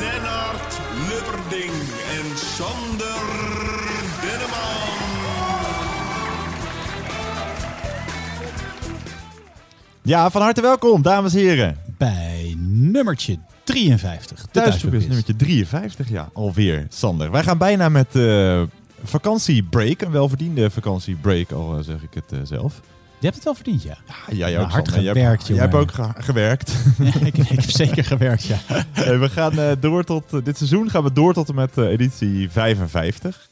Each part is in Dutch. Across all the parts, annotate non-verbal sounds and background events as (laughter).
Lennart Lubberding en Sander Denneman. Ja, van harte welkom, dames en heren. bij nummertje 53. De Thuisbezoek is nummertje 53, ja, alweer, Sander. Wij gaan bijna met eh vakantiebreak, een welverdiende vakantiebreak, al eh, zeg ik het eh, zelf. Je hebt het wel verdiend, ja. Ja, jij Nou, ook, hard Sander. Jij gewerkt, hebt, jij hebt ook ge- gewerkt. (laughs) ik, ik heb zeker gewerkt, ja. (laughs) We gaan eh, door tot, eh, dit seizoen gaan we door tot en met eh, editie 55.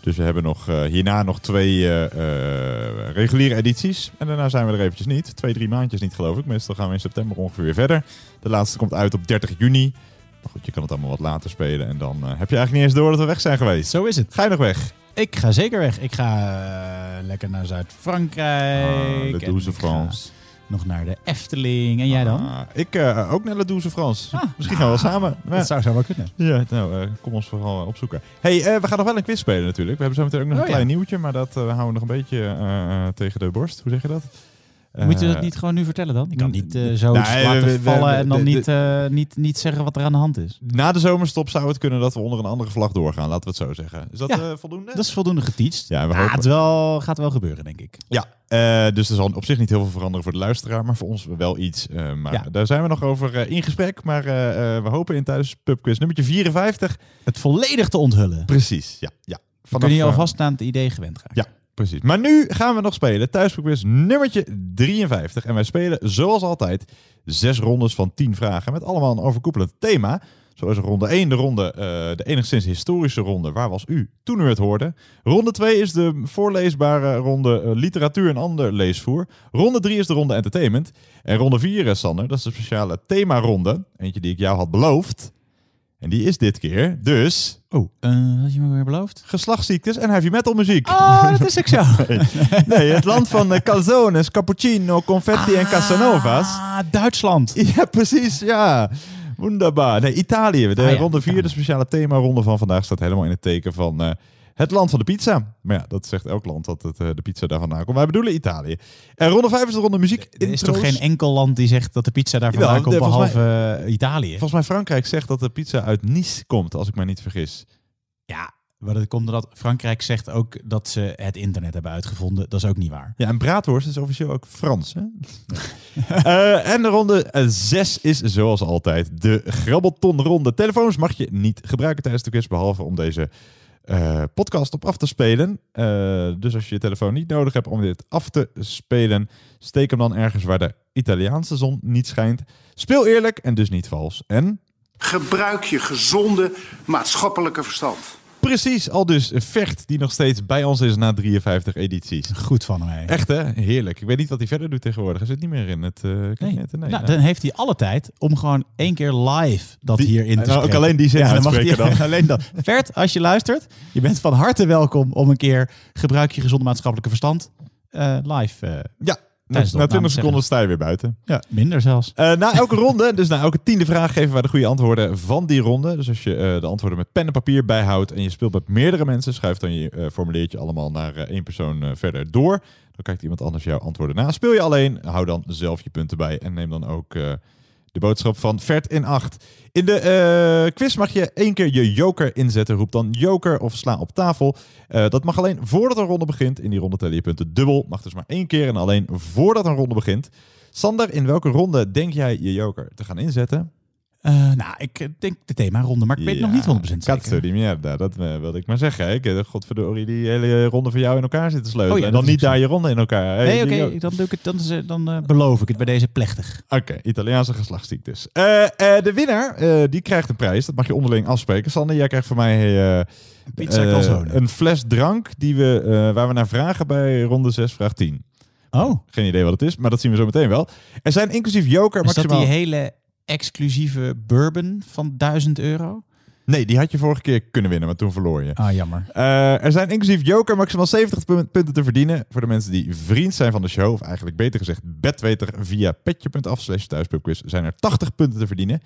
Dus we hebben nog, hierna nog twee reguliere edities. En daarna zijn we er eventjes niet. Twee, drie maandjes niet geloof ik. Meestal gaan we in september ongeveer weer verder. De laatste komt uit op 30 juni. Maar goed, je kan het allemaal wat later spelen. En dan heb je eigenlijk niet eens door dat we weg zijn geweest. Zo is het. Ga je nog weg? Ik ga zeker weg. Ik ga eh, lekker naar Zuid-Frankrijk. Ah, de Douze France. Nog naar de Efteling. En jij dan? Ah, ik eh, ook naar de Douze France. Ah, Misschien gaan we wel samen. Dat zou zo wel kunnen. Ja, nou, eh, kom ons vooral opzoeken. hey, we gaan nog wel een quiz spelen natuurlijk. We hebben zo meteen ook nog Oh, een ja. klein nieuwtje, maar dat houden we nog een beetje tegen de borst. Hoe zeg je dat? Moet je Eh, dat niet gewoon nu vertellen dan? Je kan niet eh, zo laten vallen en dan niet, eh, niet, niet zeggen wat er aan de hand is. Na de zomerstop zou het kunnen dat we onder een andere vlag doorgaan, laten we het zo zeggen. Is dat Ja, eh, voldoende? Dat is voldoende geteacht. Ja, we Ah, hopen- het wel, gaat wel gebeuren, denk ik. Ja, eh, dus er zal op zich niet heel veel veranderen voor de luisteraar, maar voor ons wel iets. Eh, maar Ja. daar zijn we nog over eh, in gesprek. Maar eh, eh, we hopen in thuis pubquiz nummertje 54. Het volledig te onthullen. Precies, ja. ja. Dan kun je eh, alvast aan het idee gewend raken. Ja, precies. Maar nu gaan we nog spelen. Thuisquiz nummertje 53. En wij spelen zoals altijd zes rondes van 10 vragen. Met allemaal een overkoepelend thema. Zo is ronde 1 de ronde, eh, de enigszins historische ronde. Waar was u toen u het hoorde? Ronde 2 is de voorleesbare ronde eh, literatuur en ander leesvoer. Ronde 3 is de ronde entertainment. En ronde 4, eh, Sander, dat is de speciale themaronde. Eentje die ik jou had beloofd. En die is dit keer dus Oh, eh, had je me weer beloofd? geslachtsziektes en heavy metal muziek. Oh, dat is ook zo. (laughs) Nee, het land van eh, calzones, cappuccino, confetti en casanova's. Ah, Duitsland. Ja, precies, ja. Wonderbaar. Nee, Italië. De Ah, ja, ronde 4, de speciale themaronde van vandaag, staat helemaal in het teken van eh, het land van de pizza. Maar ja, dat zegt elk land dat het, eh, de pizza daar vandaan komt. Wij bedoelen Italië. En ronde 5 is de ronde muziek. Er is toch geen enkel land die zegt dat de pizza daar vandaan komt, behalve eh, Italië? Volgens mij Frankrijk zegt dat de pizza uit Nice komt, als ik me niet vergis. Ja, maar dat komt omdat Frankrijk zegt ook dat ze het internet hebben uitgevonden. Dat is ook niet waar. Ja, en braadworst is officieel ook Frans. Hè? (laughs) Eh, en de ronde 6 is zoals altijd de grabbeltonronde. Telefoons mag je niet gebruiken tijdens de quiz, behalve om deze eh, podcast op af te spelen. Eh, dus als je je telefoon niet nodig hebt om dit af te spelen, steek hem dan ergens waar de Italiaanse zon niet schijnt. Speel eerlijk en dus niet vals. En Gebruik je gezonde maatschappelijke verstand. Precies, al dus Vecht, die nog steeds bij ons is na 53 edities. Goed van hem. hè. Echt hè? Heerlijk. Ik weet niet wat hij verder doet tegenwoordig. Hij zit niet meer in het eh Nee. Nee, nou, nou. dan heeft hij alle tijd om gewoon één keer live dat Die- hierin te nou, ook alleen die zin dan mag hij- dan. (laughs) alleen dat. Vert, als je luistert, je bent van harte welkom om een keer gebruik je gezonde maatschappelijke verstand eh, live. eh, Ja, na, Tijdens de na opname 20 seconden sta je weer buiten. ja, minder zelfs. Eh, na elke ronde, (laughs) dus na elke tiende vraag, geven wij de goede antwoorden van die ronde. Dus als je eh, de antwoorden met pen en papier bijhoudt en je speelt met meerdere mensen, schuif dan je eh, formuliertje allemaal naar één persoon verder door. Dan kijkt iemand anders jouw antwoorden na. Speel je alleen, hou dan zelf je punten bij en neem dan ook de boodschap van Vert in acht. In de eh, quiz mag je één keer je joker inzetten. Roep dan joker of sla op tafel. Eh, dat mag alleen voordat een ronde begint. In die ronde tel je punten dubbel. Mag dus maar één keer en alleen voordat een ronde begint. Sander, in welke ronde denk jij je joker te gaan inzetten? Eh, nou, ik eh, denk de themaronde, maar ik weet nog niet 100% Cazzo zeker. di merda, dat eh, wilde ik maar zeggen. Ik heb godverdorie die hele ronde van jou in elkaar zitten sleutelen. Oh ja, en dan niet daar je ronde in elkaar. Hey, Nee, die oké, dan, doe ik het, dan, dan beloof ik het bij deze plechtig. Oké, Italiaanse geslachtsziektes. Eh eh, de winnaar, die krijgt een prijs. Dat mag je onderling afspreken. Sander, jij krijgt van mij Pizza een fles drank die we, waar we naar vragen bij ronde 6, vraag 10. Oh, Geen idee wat het is, maar dat zien we zo meteen wel. Er zijn inclusief joker is dat maximaal... die hele exclusieve bourbon van 1000 euro? Nee, die had je vorige keer kunnen winnen, maar toen verloor je. Ah, jammer. Eh, er zijn inclusief joker maximaal 70 pun- punten te verdienen voor de mensen die vriend zijn van de show. Of eigenlijk beter gezegd bedweter via petje.af slash thuispubquiz zijn er 80 punten te verdienen.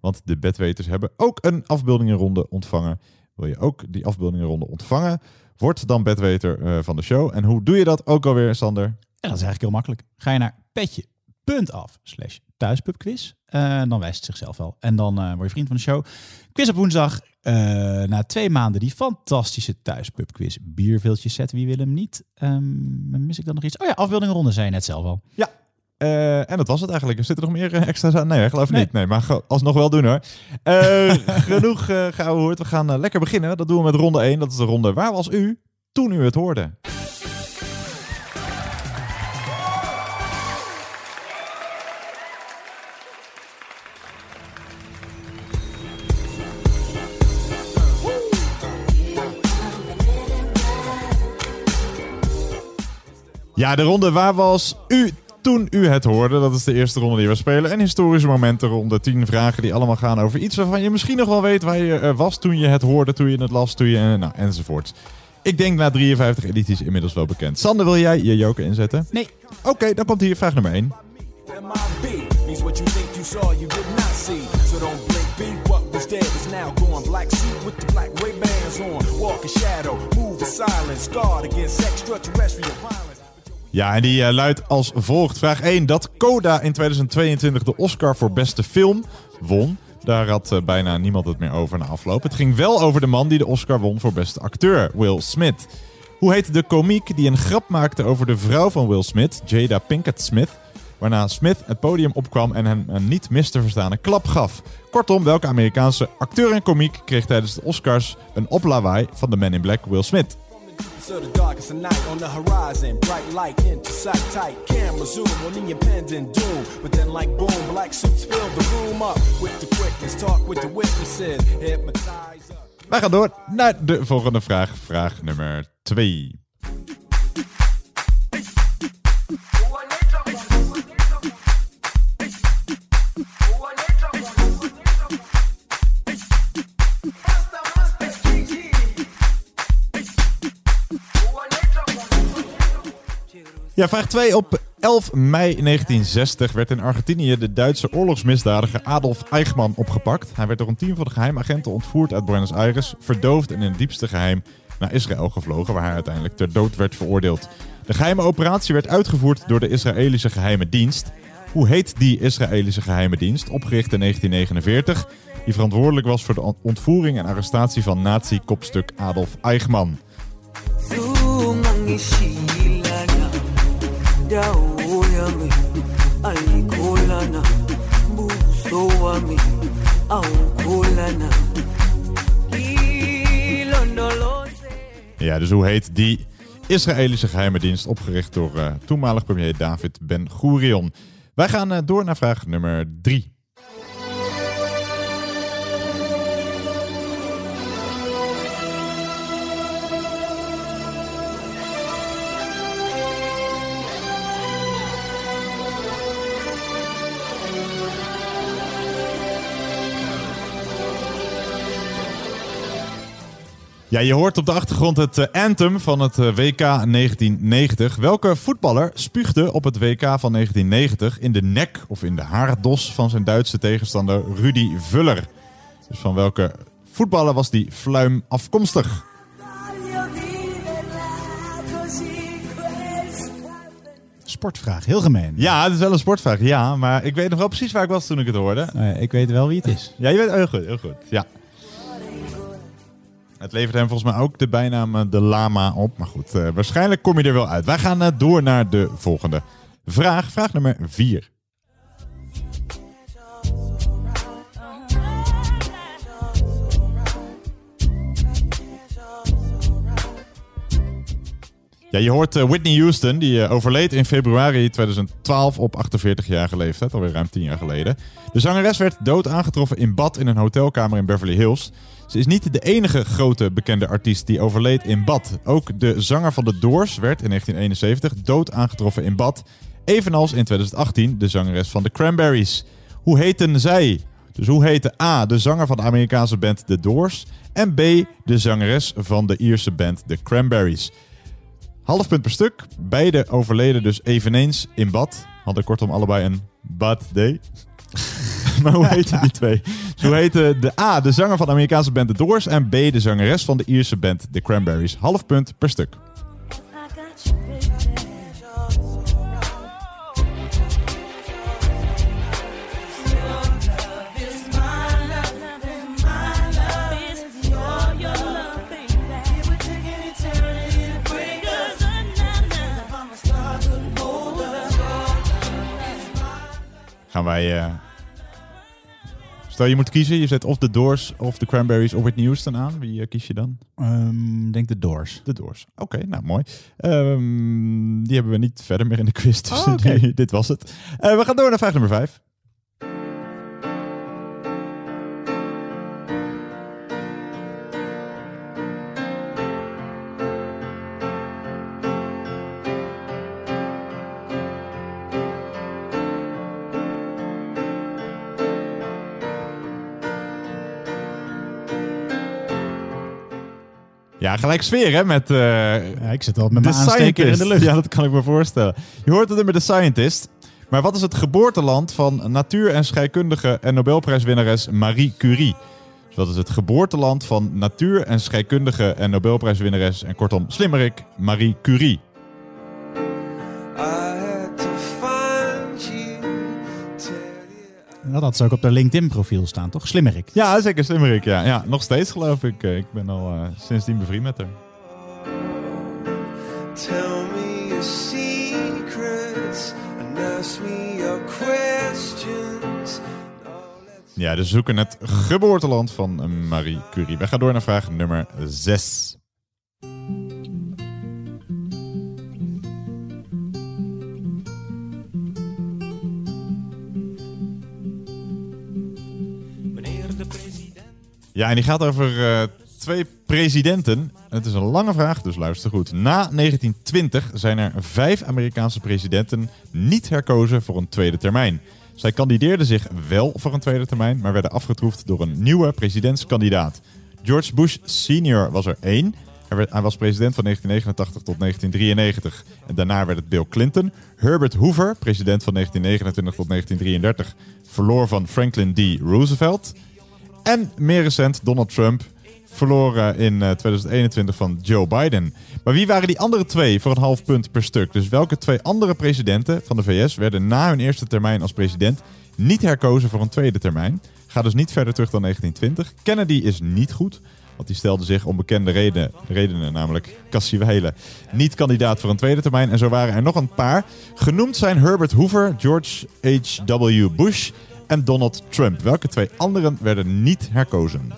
Want de bedweters hebben ook een afbeeldingenronde ontvangen. Wil je ook die afbeeldingenronde ontvangen? Word dan bedweter eh, van de show. En hoe doe je dat ook alweer, Sander? En dat is eigenlijk heel makkelijk. Ga je naar petje.af slash thuispubquiz. Eh, dan wijst het zichzelf wel. En dan eh, word je vriend van de show. Quiz op woensdag. eh, na twee maanden die fantastische thuispubquiz. Bierveeltjes zetten, wie wil hem niet? Ehm, mis ik dan nog iets? Oh ja, afbeeldingenronde zei je net zelf al. Ja. Eh, en dat was het eigenlijk. Zit er nog meer eh, extra's aan? Nee, ik geloof Nee. niet. Nee, maar alsnog wel doen hoor. Eh, (laughs) genoeg uh, hoort. We gaan eh, lekker beginnen. Dat doen we met ronde 1. Dat is de ronde Waar was u toen u het hoorde? Ja, de ronde Waar was u toen u het hoorde? Dat is de eerste ronde die we spelen. Een historische momenten ronde 10 vragen die allemaal gaan over iets waarvan je misschien nog wel weet waar je eh, was toen je het hoorde, toen je het las, toen je... eh, nou, enzovoort. Ik denk na 53 edities inmiddels wel bekend. Sander, wil jij je joker inzetten? Nee. Oké, dan komt hier vraag nummer 1. Ja, en die eh, luidt als volgt. Vraag 1. Dat Coda in 2022 de Oscar voor beste film won. Daar had eh, bijna niemand het meer over na afloop. Het ging wel over de man die de Oscar won voor beste acteur, Will Smith. Hoe heette de komiek die een grap maakte over de vrouw van Will Smith, Jada Pinkett Smith? Waarna Smith het podium opkwam en hem een niet mis te verstaande klap gaf. Kortom, welke Amerikaanse acteur en komiek kreeg tijdens de Oscars een oplawaai van de Man in Black Will Smith? So the darkest of night on the horizon, bright light into sight tight. Camera zoom on the impending doom, but then like boom, black suits fill the room up with the quickness. Talk with the witnesses, hypnotize up. Wij gaan door naar de volgende vraag. Vraag nummer 2. Ja, vraag 2. Op 11 mei 1960 werd in Argentinië de Duitse oorlogsmisdadiger Adolf Eichmann opgepakt. Hij werd door een team van de geheimagenten ontvoerd uit Buenos Aires, verdoofd en in het diepste geheim naar Israël gevlogen, waar hij uiteindelijk ter dood werd veroordeeld. De geheime operatie werd uitgevoerd door de Israëlische geheime dienst. Hoe heet die Israëlische geheime dienst, opgericht in 1949, die verantwoordelijk was voor de ont- ontvoering en arrestatie van nazi-kopstuk Adolf Eichmann? Ja, dus hoe heet die Israëlische geheime dienst, opgericht door eh, toenmalig premier David Ben Gurion? Wij gaan eh, door naar vraag nummer drie. Ja, je hoort op de achtergrond het eh, anthem van het eh, WK 1990. Welke voetballer spuugde op het WK van 1990 in de nek of in de haardos van zijn Duitse tegenstander Rudy Vuller? Dus van welke voetballer was die fluim afkomstig? Sportvraag, heel gemeen. Ja, het is wel een sportvraag, ja. Maar ik weet nog wel precies waar ik was toen ik het hoorde. Eh, ik weet wel wie het is. Ja, je weet heel goed, heel goed. Ja. Het levert hem volgens mij ook de bijnaam de Lama op. Maar goed, eh, waarschijnlijk kom je er wel uit. Wij gaan eh, door naar de volgende vraag. Vraag nummer 4. Ja, je hoort eh, Whitney Houston, die overleed in februari 2012 op 48-jarige leeftijd, alweer ruim 10 jaar geleden. De zangeres werd dood aangetroffen in bad in een hotelkamer in Beverly Hills. Ze is niet de enige grote bekende artiest die overleed in bad. Ook de zanger van The Doors werd in 1971 dood aangetroffen in bad. Evenals in 2018 de zangeres van The Cranberries. Hoe heten zij Dus hoe heette A, de zanger van de Amerikaanse band The Doors? En B, de zangeres van de Ierse band The Cranberries? Half punt per stuk. Beide overleden dus eveneens in bad. Hadden kortom allebei een bad day. Maar hoe heten die twee? Hoe heette de A, de zanger van de Amerikaanse band The Doors? En B, de zangeres van de Ierse band The Cranberries? Half punt per stuk. Gaan wij... eh, Stel je moet kiezen, je zet of The Doors of The Cranberries of Whitney Houston aan. Wie eh, kies je dan? Ehm, Ik denk de Doors. De Doors. Oké, nou mooi. Ehm, die hebben we niet verder meer in de quiz. Dus Oh, die- dit was het. Eh, we gaan door naar vraag nummer 5. Ja, gelijk sfeer hè, met... eh, Ja, ik zit al met mijn aansteker in de lucht. Ja, dat kan ik me voorstellen. Je hoort het nummer The Scientist. Maar wat is het geboorteland van natuur- en scheikundige en Nobelprijswinnares Marie Curie? Dus wat is het geboorteland van natuur- en scheikundige en Nobelprijswinnares en kortom slimmerik Marie Curie? Dat had ze ook op haar LinkedIn-profiel staan, toch? Slimmerik. Ja, zeker slimmerik. Ja, ja nog steeds geloof ik. Eh, Ik ben al eh, sindsdien bevriend met haar. Tell me your secrets and ask me your questions. Let's Ja, dus we zoeken het geboorteland van Marie Curie. We gaan door naar vraag nummer 6. Ja, en die gaat over eh, twee presidenten. Het is een lange vraag, dus luister goed. Na 1920 zijn er vijf Amerikaanse presidenten niet herkozen voor een tweede termijn. Zij kandideerden zich wel voor een tweede termijn, maar werden afgetroefd door een nieuwe presidentskandidaat. George Bush senior was er één. Hij, was president van 1989 tot 1993. En daarna werd het Bill Clinton. Herbert Hoover, president van 1929 tot 1933, verloor van Franklin D. Roosevelt. En meer recent Donald Trump verloor eh, in eh, 2021 van Joe Biden. Maar wie waren die andere twee voor een half punt per stuk? Dus welke twee andere presidenten van de VS werden na hun eerste termijn als president niet herkozen voor een tweede termijn? Ga dus niet verder terug dan 1920. Kennedy is niet goed. Want die stelde zich om bekende reden, redenen, namelijk Cassie Weilen, niet kandidaat voor een tweede termijn. En zo waren er nog een paar. Genoemd zijn Herbert Hoover, George H.W. Bush en Donald Trump. Welke twee anderen werden niet herkozen?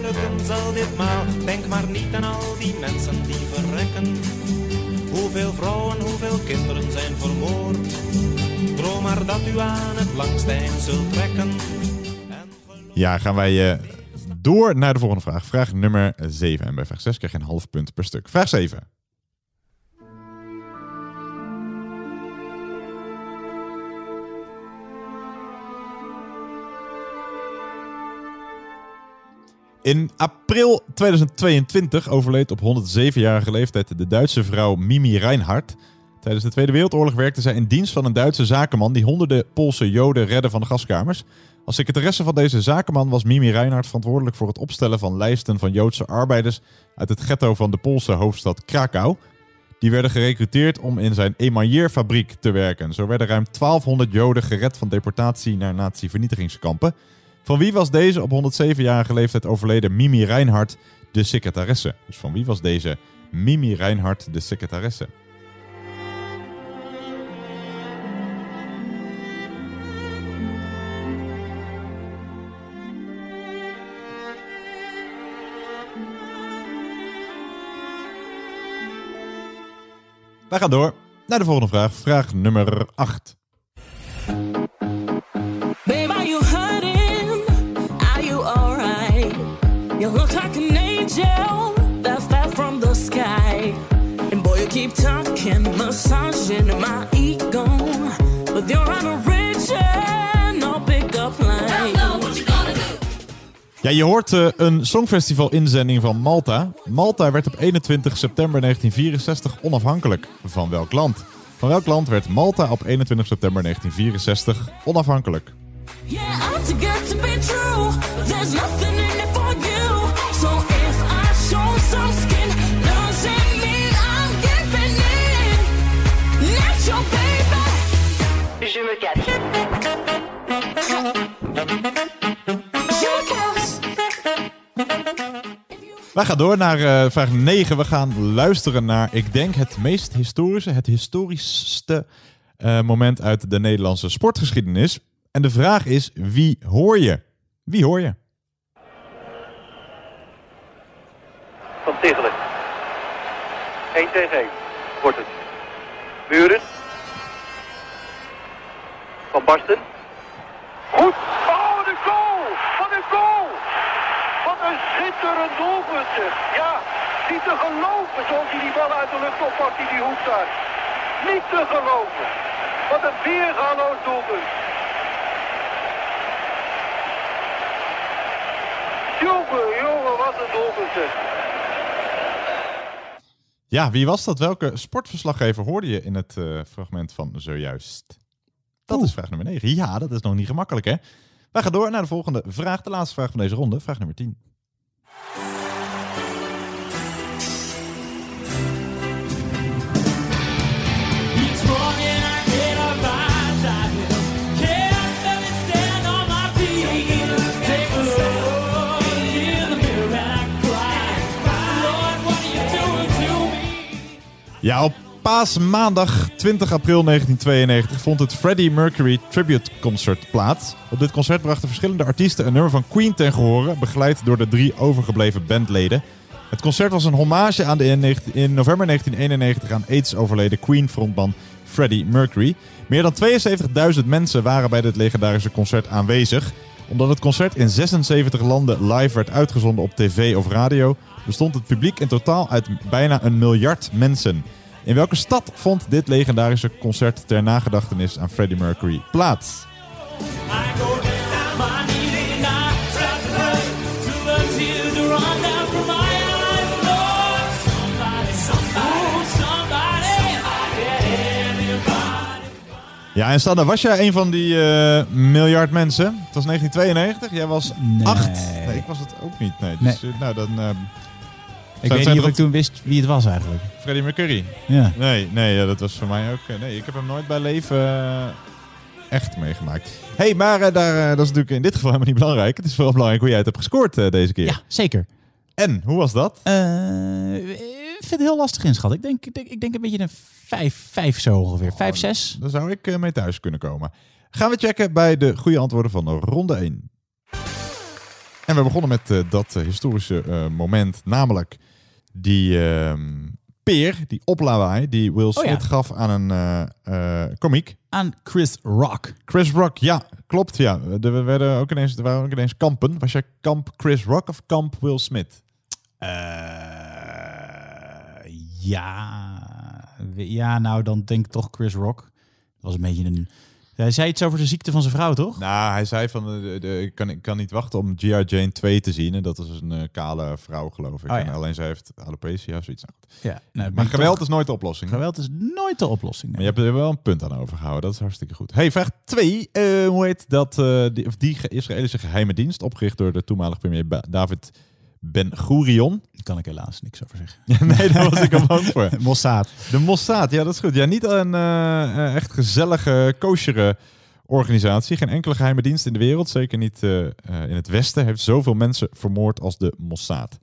Lukken zal ditmaal. Denk maar niet aan al die mensen die verrekken. Hoeveel vrouwen, hoeveel kinderen zijn vermoord. Droom maar dat u aan het langst eind zult trekken. En geloof Ja, gaan wij eh, door naar de volgende vraag. Vraag nummer 7. En bij vraag 6 krijg je een half punt per stuk. Vraag 7. In april 2022 overleed op 107-jarige leeftijd de Duitse vrouw Mimi Reinhardt. Tijdens de Tweede Wereldoorlog werkte zij in dienst van een Duitse zakenman die honderden Poolse Joden redde van de gaskamers. Als secretaresse van deze zakenman was Mimi Reinhardt verantwoordelijk voor het opstellen van lijsten van Joodse arbeiders uit het ghetto van de Poolse hoofdstad Krakau. Die werden gerecruiteerd om in zijn emailleerfabriek te werken. Zo werden ruim 1200 Joden gered van deportatie naar nazi-vernietigingskampen. Van wie was deze op 107-jarige leeftijd overleden Mimi Reinhardt de secretaresse? Dus van wie was deze Mimi Reinhardt de secretaresse? Wij gaan door naar de volgende vraag. Vraag nummer 8. Angel that fell from the sky. And boy, you keep talking, massaging my ego. No pickup line. Ja, je hoort eh, een songfestival-inzending van Malta. Malta werd op 21 september 1964 onafhankelijk. Van welk land? Van welk land werd Malta op 21 september 1964 onafhankelijk? Yeah, Wij gaan door naar eh, vraag 9. We gaan luisteren naar, ik denk, het meest historische, het historischste eh, moment uit de Nederlandse sportgeschiedenis. En de vraag is, wie hoor je? Wie hoor je? Van Tichelen. 1 tegen 1 wordt het. Buren. Van Barsten. Goed. Oh, de goal! Wat een goal! Wat een schitterend doelpunt zeg. Ja, niet te geloven zoals hij die bal uit de lucht oppakt in die hoek daar. Niet te geloven. Wat een weergaloos doelpunt. Jongen, jongen, wat een doelpunt zeg. Ja, wie was dat? Welke sportverslaggever hoorde je in het eh, fragment van zojuist? Dat is vraag nummer 9. Ja, dat is nog niet gemakkelijk, hè? Wij gaan door naar de volgende vraag. De laatste vraag van deze ronde. Vraag nummer 10. Ja, op paasmaandag 20 april 1992 vond het Freddie Mercury Tribute Concert plaats. Op dit concert brachten verschillende artiesten een nummer van Queen ten gehore, begeleid door de drie overgebleven bandleden. Het concert was een hommage aan de in, 19 in november 1991 aan AIDS overleden Queen-frontman Freddie Mercury. Meer dan 72.000 mensen waren bij dit legendarische concert aanwezig. Omdat het concert in 76 landen live werd uitgezonden op tv of radio, bestond het publiek in totaal uit bijna een miljard mensen. In welke stad vond dit legendarische concert ter nagedachtenis aan Freddie Mercury plaats? Ja, en Sanne, was jij een van die eh, miljard mensen? Het was 1992, jij was Nee. acht. Nee, ik was het ook niet. Nee, dus, eh, nou, dan... eh, Ik weet niet of ik toen wist wie het was eigenlijk. Freddie Mercury. Ja. Nee, nee ja, dat was voor mij ook... eh, nee, ik heb hem nooit bij leven eh, echt meegemaakt. hey, maar eh, daar, dat is natuurlijk in dit geval helemaal niet belangrijk. Het is vooral belangrijk hoe jij het hebt gescoord deze keer. Ja, zeker. En, hoe was dat? Ik vind het heel lastig inschatten. Ik denk, ik denk, ik denk een beetje een 5, 5 zo ongeveer. 5, 6. Daar zou ik mee thuis kunnen komen. Gaan we checken bij de goede antwoorden van de ronde 1. En we begonnen met dat historische moment, namelijk die ehm, peer, die oplawaai, die Will Smith ja. gaf aan een eh komiek. Aan Chris Rock. Chris Rock, ja, klopt. Ja. Er, werden ook ineens, er waren ook ineens kampen. Was jij kamp Chris Rock of kamp Will Smith? Eh, ja. ja, nou dan denk ik toch Chris Rock. Dat was een beetje een... Hij zei iets over de ziekte van zijn vrouw, toch? Nou, hij zei van, eh, de, de- ik, kan, ik kan niet wachten om G.I. Jane 2 te zien. En dat is een eh, kale vrouw, geloof ik. Oh, ja. En alleen zij heeft alopecia of zoiets. Nou. Ja, nou, maar geweld toch- is nooit de oplossing. Geweld is nooit de oplossing. Maar je hebt er wel een punt aan overgehouden. Dat is hartstikke goed. Hey, vraag 2. hoe heet dat? eh, die, of die Israëlische geheime dienst, opgericht door de toenmalige premier David Ben Gurion. Daar kan ik helaas niks over zeggen. (laughs) nee, daar was ik al bang voor. (laughs) Mossad. De Mossad, ja, dat is goed. Ja, niet een eh, eh, echt gezellige, koosjere organisatie. Geen enkele geheime dienst in de wereld, zeker niet eh, in het Westen, heeft zoveel mensen vermoord als de Mossad.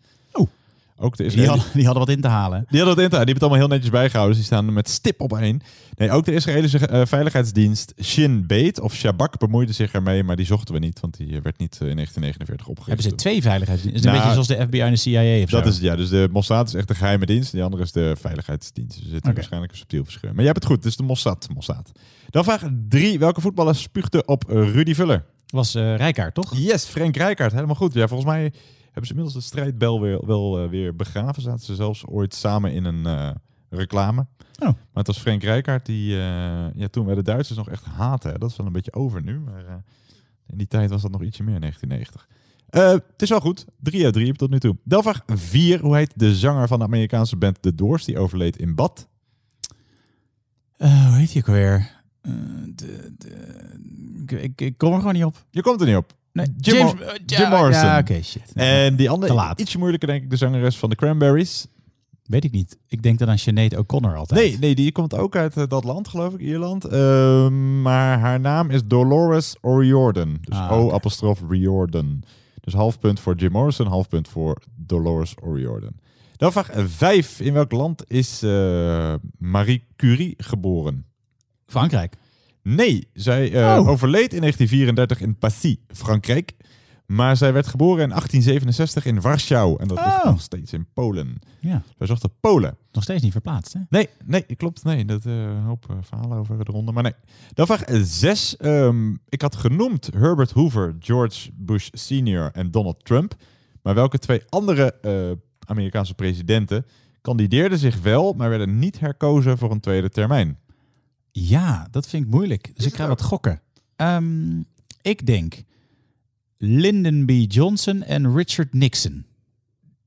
Ook de Die Israëli- hadden, die hadden wat in te halen. die hadden het in te- die hebben het allemaal heel netjes bijgehouden. Dus die staan met stip op één. Nee, ook de Israëlische eh, veiligheidsdienst Shin Bet of Shabak bemoeide zich ermee, maar die zochten we niet, want die eh, werd niet eh, in 1949 opgericht. Hebben ze twee veiligheidsdiensten? Nou, een beetje zoals de FBI en de CIA of Dat zo? is het, ja. Dus de Mossad is echt de geheime dienst. Die andere is de veiligheidsdienst. Dus er zit waarschijnlijk een subtiel verschil. Maar jij hebt het goed. Het is de Mossad. Mossad. Dan vraag drie. Welke voetballer spuugde op Rudy Vuller? was eh Rijkaard, toch? Yes, Frank Rijkaard. Helemaal goed. Ja, volgens mij ze inmiddels de strijdbel weer, wel eh, weer begraven. Zaten ze zelfs ooit samen in een eh, reclame. Oh. Maar het was Frank Rijkaard die eh, ja, toen wij de Duitsers nog echt haten. hè. Dat is wel een beetje over nu. Maar in die tijd was dat nog ietsje meer, 1990. Eh, het is wel goed. 3 uit 3 tot nu toe. Delvraag 4. Hoe heet de zanger van de Amerikaanse band The Doors? Die overleed in bad. Hoe heet hij ook alweer? Eh, de, de, ik kom er gewoon niet op. Je komt er niet op. Nee, Jim, James- Mor- eh, Jim Morrison. ja, oké, shit. En die Te andere, ietsje moeilijker denk ik, de zangeres van de Cranberries. Weet ik niet. Ik denk dan aan Sinead O'Connor altijd. Nee, nee, die komt ook uit eh, dat land, geloof ik, Ierland. Ehm, maar haar naam is Dolores O'Riordan. Dus Ah, O oké. apostrof Riordan. Dus half punt voor Jim Morrison, half punt voor Dolores O'Riordan. Dan vraag 5. In welk land is eh, Marie Curie geboren? Frankrijk. Nee, zij eh, Oh. overleed in 1934 in Passy, Frankrijk. Maar zij werd geboren in 1867 in Warschau. En dat ligt Oh. nog steeds in Polen. Ja. Wij zochten Polen. Nog steeds niet verplaatst, hè? Nee, nee, klopt. Nee, dat eh, een hoop eh, verhalen over de ronde. Maar nee. Dan vraag 6. ik had genoemd Herbert Hoover, George Bush Sr. en Donald Trump. Maar welke twee andere Amerikaanse presidenten kandideerden zich wel, maar werden niet herkozen voor een tweede termijn? Ja, dat vind ik moeilijk. Dus ik ga wat gokken. Ehm, ik denk Lyndon B. Johnson en Richard Nixon.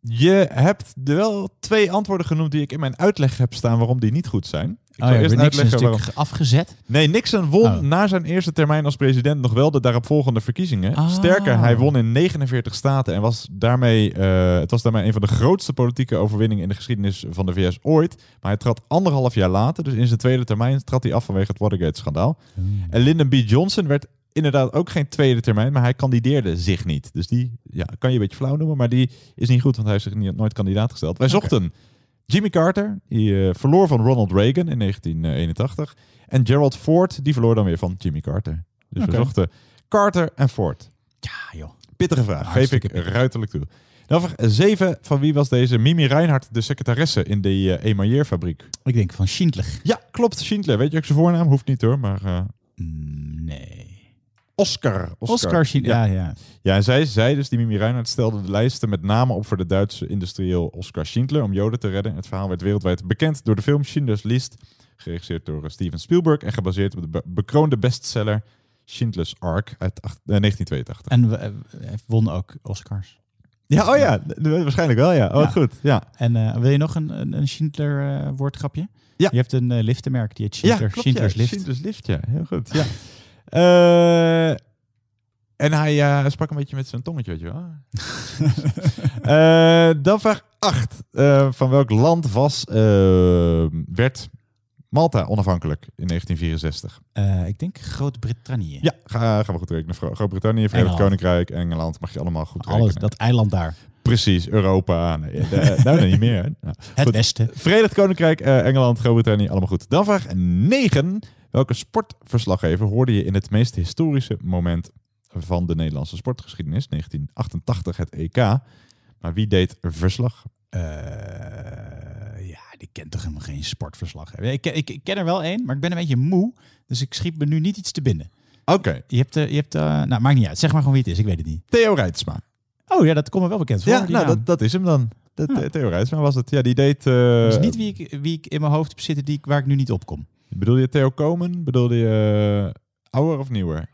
Je hebt er wel twee antwoorden genoemd die ik in mijn uitleg heb staan waarom die niet goed zijn. Ik Oh ja, eerst Nixon is uitleggen waarom. natuurlijk afgezet. Nee, Nixon won Oh. na zijn eerste termijn als president nog wel de daaropvolgende verkiezingen. Ah. Sterker, hij won in 49 staten en was daarmee, eh, het was daarmee een van de grootste politieke overwinningen in de geschiedenis van de VS ooit. Maar hij trad anderhalf jaar later, dus in zijn tweede termijn, trad hij af vanwege het Watergate-schandaal. En Lyndon B. Johnson werd inderdaad ook geen tweede termijn, maar hij kandideerde zich niet. Dus die ja, kan je een beetje flauw noemen, maar die is niet goed, want hij heeft zich niet, nooit kandidaat gesteld. Wij zochten Jimmy Carter, die eh, verloor van Ronald Reagan in 1981. En Gerald Ford, die verloor dan weer van Jimmy Carter. Dus we zochten Carter en Ford. Ja, joh. Pittige vraag, geef ik pittig. ruiterlijk toe. Dan 7. Van wie was deze Mimi Reinhardt de secretaresse in de uh, Emailleerfabriek? Ik denk van Schindler. Ja, klopt. Schindler. Weet je ook zijn voornaam? Hoeft niet hoor, maar... eh, Mm, nee. Oscar. Oscar, Schindler. Ja, ja. Ja, en zij, zij dus, die Mimi Reinhardt, stelde de lijsten met name op voor de Duitse industrieel Oscar Schindler om Joden te redden. Het verhaal werd wereldwijd bekend door de film Schindler's List, geregisseerd door eh, Steven Spielberg en gebaseerd op de be- bekroonde bestseller Schindler's Ark uit acht- eh, 1982. En we, eh, hij won ook Oscars. Ja, oh ja, waarschijnlijk wel, ja. Oh, Ja. goed. Ja, En wil je nog een, een, een Schindler eh, woordgrapje? Ja. Je hebt een liftenmerk die heet ja Schindler, klopt, Schindler's ja. Lift. Schindler's Lift, ja. Heel goed, ja. Eh, en hij eh, sprak een beetje met zijn tongetje, weet je wel. (laughs) Eh, dan vraag 8. van welk land was, werd Malta onafhankelijk in 1964? Eh, ik denk Groot-Brittannië. Ja, ga, gaan we goed rekenen. Gro- Groot-Brittannië, Verenigd. Koninkrijk, Engeland. Mag je allemaal goed Alles, rekenen. dat eiland daar. Precies, Europa. Nee, de- nou, nee, niet meer. Nou, (laughs) Het goed. Westen. Verenigd Koninkrijk, Engeland, Groot-Brittannië, allemaal goed. Dan vraag 9. Welke sportverslaggever hoorde je in het meest historische moment van de Nederlandse sportgeschiedenis? 1988, het EK. Maar wie deed verslag? Eh, ja, die kent toch helemaal geen sportverslag. Ik, ken- ik, ik ken er wel één, maar ik ben een beetje moe. Dus ik schiet me nu niet iets te binnen. Oké, Je hebt, eh, je hebt eh, nou, maakt niet uit. Zeg maar gewoon wie het is. Ik weet het niet. Theo Rijtsma. Oh ja, dat komt me wel bekend voor. Ja, nou, dat, dat is hem dan. Theo Rijtsma was het. Ja, die deed... eh, Dat is niet wie ik, wie ik in mijn hoofd heb zitten die, waar ik nu niet op kom. Bedoel je Theo Komen? Bedoelde je uh, ouder of nieuwer?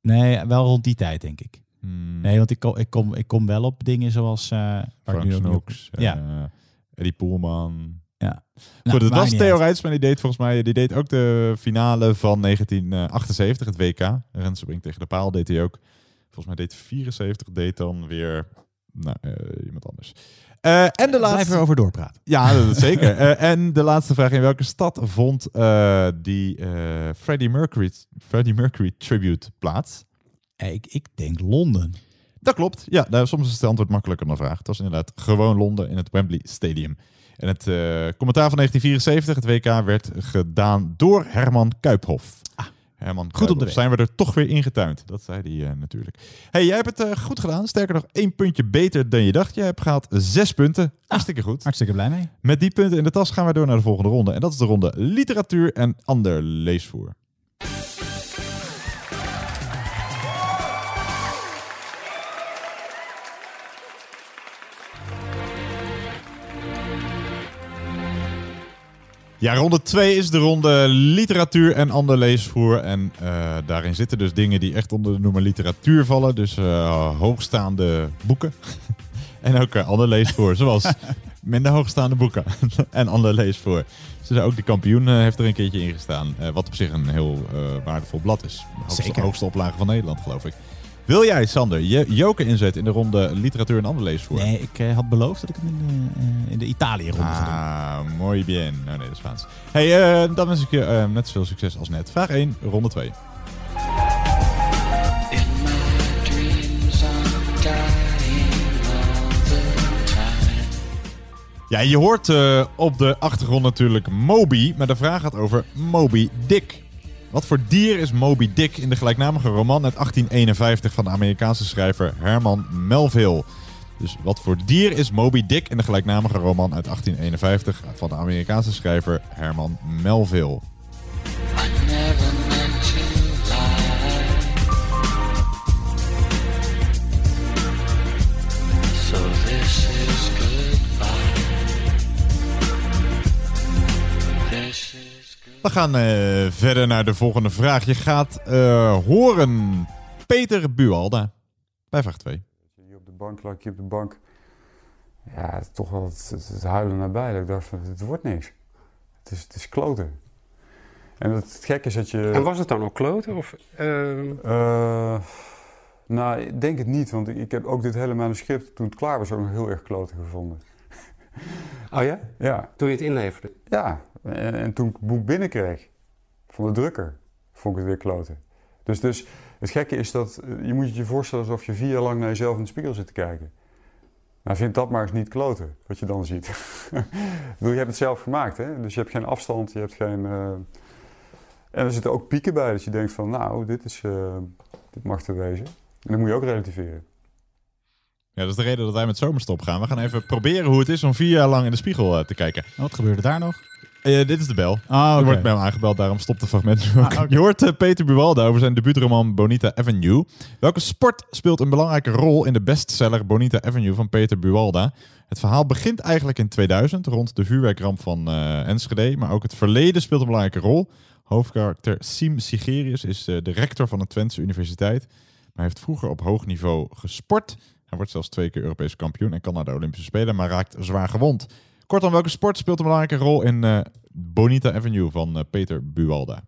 Nee, wel rond die tijd, denk ik. Hmm, Nee, want ik kom, ik kom, ik kom wel op dingen zoals... eh ik Frank nu op- Snoeks, Ja. eh, Eddie Poelman. Ja. Goed, Nou, het maakt was Theo. Rijtsma, die deed volgens mij die deed ook de finale van 1978, het WK. Rensen springt tegen de paal, deed hij ook. Volgens mij deed 74, deed dan weer nou, eh, iemand anders. Eh, en de Blijf laatste... erover doorpraten. Ja, dat is zeker. Eh, en de laatste vraag, in welke stad vond eh, die Freddie, Mercury, Freddie Mercury tribute plaats? Ik, ik denk Londen. Dat klopt. Ja, nou, soms is het antwoord makkelijker dan de vraag. Het was inderdaad gewoon Londen in het Wembley Stadium. En het commentaar van 1974, het WK, werd gedaan door Herman Kuiphof. Herman Ah, goed te Kuiphof. Zijn we er toch weer ingetuind? Dat zei hij eh, natuurlijk. hey, jij hebt het eh, goed gedaan. Sterker nog, één puntje beter dan je dacht. Je hebt gehaald zes punten. Hartstikke goed. Hartstikke blij mee. Met die punten in de tas gaan we door naar de volgende ronde. En dat is de ronde literatuur en ander leesvoer. Ja, ronde 2 is de ronde literatuur en ander leesvoer. En eh, daarin zitten dus dingen die echt onder de noemer literatuur vallen. Dus eh, hoogstaande boeken. (laughs) en ook eh, ander leesvoer, zoals (laughs) minder hoogstaande boeken (laughs) en ander leesvoer. Dus ook de kampioen heeft er een keertje in gestaan. wat op zich een heel waardevol blad is. De hoogste, Zeker. hoogste oplage van Nederland, geloof ik. Wil jij, Sander, je joker inzetten in de ronde literatuur en ander leesvoer? Nee, ik eh, had beloofd dat ik hem in de, eh, in de Italië-ronde zou doen. Ah, mooi bien. Oh nee, dat is Spaans. Hey, eh, dan wens ik je net zoveel succes als net. Vraag 1, ronde 2. Ja, je hoort eh, op de achtergrond natuurlijk Moby, maar de vraag gaat over Moby Dick. Wat voor dier is Moby Dick in de gelijknamige roman uit 1851 van de Amerikaanse schrijver Herman Melville? Dus wat voor dier is Moby Dick in de gelijknamige roman uit 1851 van de Amerikaanse schrijver Herman Melville? We gaan eh, verder naar de volgende vraag. Je gaat eh, horen Peter Bualda bij vraag 2. Hier op de bank lag je op de bank. Ja, het is toch wel het, het, het huilen nabij. Dat ik dacht van, het wordt niks. Het is, het is kloten. En het, het gekke is dat je... En was het dan ook kloten? Of, ehm, Eh, nou, ik denk het niet. Want ik, ik heb ook dit hele manuscript, toen het klaar was, ook nog heel erg kloten gevonden. (laughs) Oh ja? Ja. Toen je het inleverde? Ja. En, en toen ik het boek binnenkreeg van de drukker, vond ik het weer kloten. Dus, dus het gekke is dat eh, je moet je voorstellen alsof je vier jaar lang naar jezelf in de spiegel zit te kijken. Nou, vind dat maar eens niet kloten, wat je dan ziet. (laughs) Ik bedoel, je hebt het zelf gemaakt, hè? dus je hebt geen afstand, je hebt geen... eh, En er zitten ook pieken bij, dat je denkt van, nou, dit, is, eh, dit mag te wezen. En dat moet je ook relativeren. Ja, dat is de reden dat wij met zomerstop gaan. We gaan even proberen hoe het is om vier jaar lang in de spiegel eh, te kijken. Wat gebeurde daar nog? Eh, dit is de bel. Ah, Er wordt bij hem aangebeld, daarom stopt het fragment. Ah. Je hoort eh, Peter Buwalda over zijn debuutroman Bonita Avenue. Welke sport speelt een belangrijke rol in de bestseller Bonita Avenue van Peter Buwalda? Het verhaal begint eigenlijk in 2000, rond de vuurwerkramp van eh, Enschede. Maar ook het verleden speelt een belangrijke rol. Hoofdkarakter Siem Sigerius is de rector van de Twentse Universiteit. Maar hij heeft vroeger op hoog niveau gesport. Hij wordt zelfs twee keer Europees kampioen en kan naar de Olympische Spelen, maar raakt zwaar gewond. Kortom, welke sport speelt een belangrijke rol in eh, Bonita Avenue van eh, Peter Buwalda?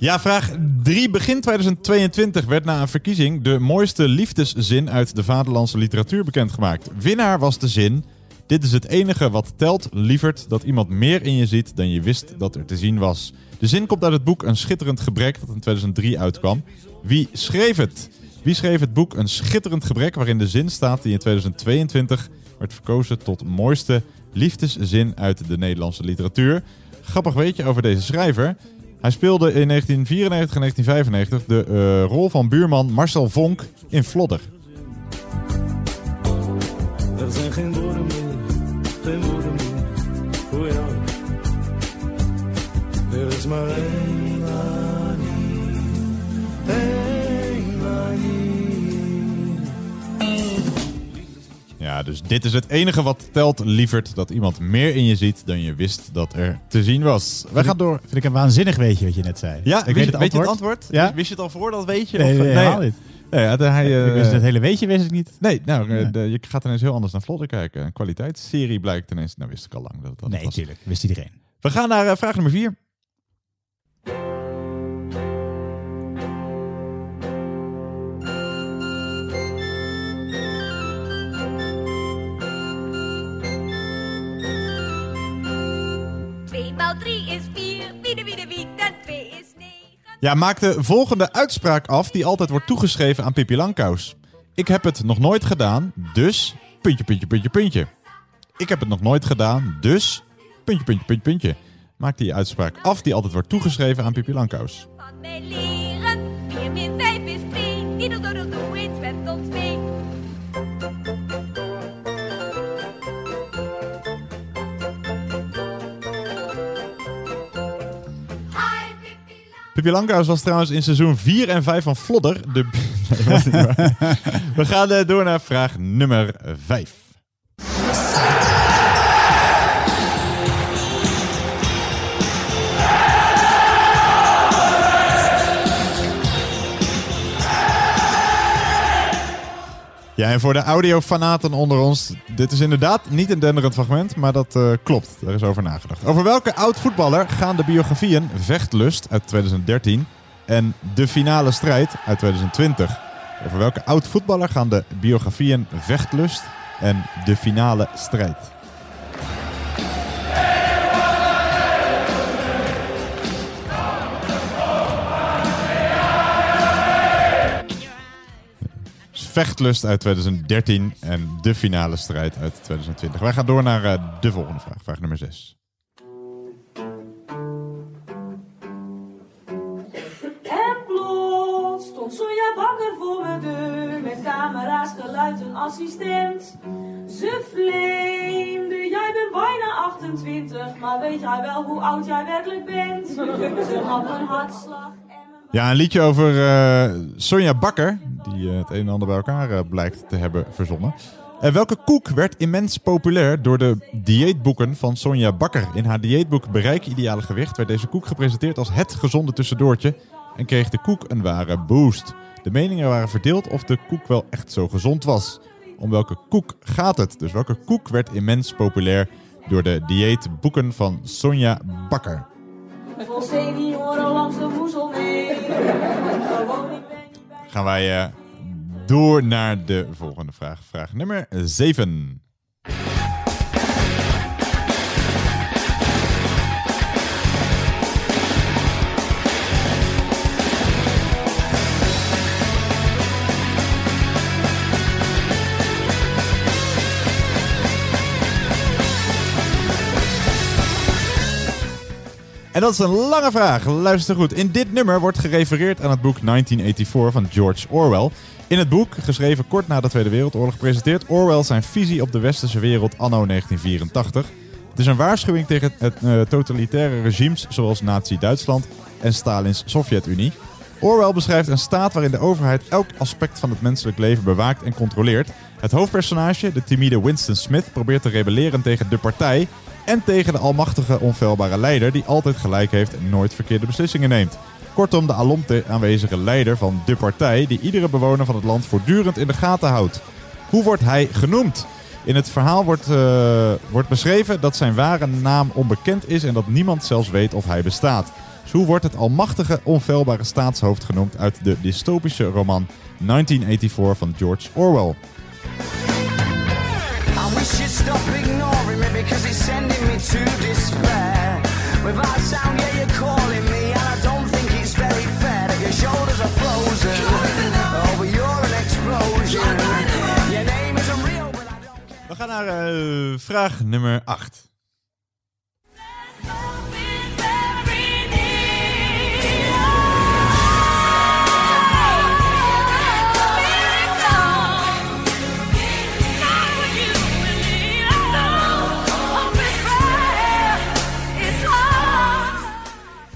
Ja, vraag 3. Begin 2022 werd na een verkiezing de mooiste liefdeszin uit de vaderlandse literatuur bekendgemaakt. Winnaar was de zin: Dit is het enige wat telt, lieverd, dat iemand meer in je ziet dan je wist dat er te zien was. De zin komt uit het boek Een schitterend gebrek dat in 2003 uitkwam. Wie schreef het? Wie schreef het boek Een schitterend gebrek waarin de zin staat die in 2022 werd verkozen tot mooiste liefdeszin uit de Nederlandse literatuur? Grappig weetje over deze schrijver. Hij speelde in 1994 en 1995 de eh, rol van buurman Marcel Vonk in Vlodder. Er zijn geen woorden meer. Er is maar één Ja, dus dit is het enige wat telt, lieverd, dat iemand meer in je ziet dan je wist dat er te zien was. Wij gaan door. Vind ik een waanzinnig weetje wat je net zei. Ja, ik weet, weet je- het weet je antwoord. het antwoord? Ja? Wist je het al voor dat weet je? Nee, of, nee, eh, niet. Nee, ja, hij, ik wist het hele weetje wist ik niet. Nee, nou, eh, de- je gaat ineens heel anders naar Vlodder kijken. Een kwaliteitsserie blijkt ineens, nou wist ik al lang dat het dat Nee, was. tuurlijk. Wist iedereen. We gaan naar eh, vraag nummer 4. 3 is 4. Biede, biede, biede, 2 is 9. Ja, maak de volgende uitspraak af die altijd wordt toegeschreven aan Pippi Langkous. Ik heb het nog nooit gedaan, dus... Puntje, puntje, puntje, puntje. Ik heb het nog nooit gedaan, dus... Puntje, puntje, puntje, puntje. Maak die uitspraak af die altijd wordt toegeschreven aan Pippi Langkous. Mij leren, 4-5 is 3. Doe. Pippi Langkous was trouwens in seizoen 4 en 5 van Flodder. De... (laughs) Nee, dat was niet waar. (laughs) We gaan eh, door naar vraag nummer 5. Ja, en voor de audiofanaten onder ons, dit is inderdaad niet een denderend fragment, maar dat eh, klopt. Daar is over nagedacht. Over welke oud-voetballer gaan de biografieën Vechtlust uit 2013 en De Finale Strijd uit 2020? Over welke oud-voetballer gaan de biografieën Vechtlust en De Finale Strijd? Vechtlust uit 2013 en de finale strijd uit 2020. Wij gaan door naar eh, de volgende vraag, vraag nummer 6. En plots stond Sonja Bakker voor mijn deur met camera's, geluid en assistent. Ze flameerde, jij bent bijna 28, maar weet jij wel hoe oud jij werkelijk bent? Ze had een hartslag. Ja, een liedje over eh, Sonja Bakker, die eh, het een en ander bij elkaar eh, blijkt te hebben verzonnen. En welke koek werd immens populair door de dieetboeken van Sonja Bakker? In haar dieetboek Bereik Ideale Gewicht werd deze koek gepresenteerd als het gezonde tussendoortje en kreeg de koek een ware boost. De meningen waren verdeeld of de koek wel echt zo gezond was. Om welke koek gaat het? Dus welke koek werd immens populair door de dieetboeken van Sonja Bakker? Vol langs de woezel gaan wij eh, door naar de volgende vraag. Vraag nummer 7. En dat is een lange vraag. Luister goed. In dit nummer wordt gerefereerd aan het boek 1984 van George Orwell. In het boek, geschreven kort na de Tweede Wereldoorlog, presenteert Orwell zijn visie op de westerse wereld anno 1984. Het is een waarschuwing tegen het, eh, totalitaire regimes zoals Nazi-Duitsland en Stalins Sovjet-Unie. Orwell beschrijft een staat waarin de overheid elk aspect van het menselijk leven bewaakt en controleert. Het hoofdpersonage, de timide Winston Smith, probeert te rebelleren tegen de partij en tegen de almachtige, onfeilbare leider die altijd gelijk heeft en nooit verkeerde beslissingen neemt. Kortom, de alomte aanwezige leider van de partij die iedere bewoner van het land voortdurend in de gaten houdt. Hoe wordt hij genoemd? In het verhaal wordt, eh, wordt beschreven dat zijn ware naam onbekend is en dat niemand zelfs weet of hij bestaat. Hoe wordt het almachtige, onfeilbare staatshoofd genoemd uit de dystopische roman 1984 van George Orwell? Because it's sending me to despair. Without sound, yeah, you're calling me, and I don't think it's very fair that your shoulders are frozen. Oh, but you're an explosion. Your name isn't real, but I We gaan naar eh, vraag nummer 8.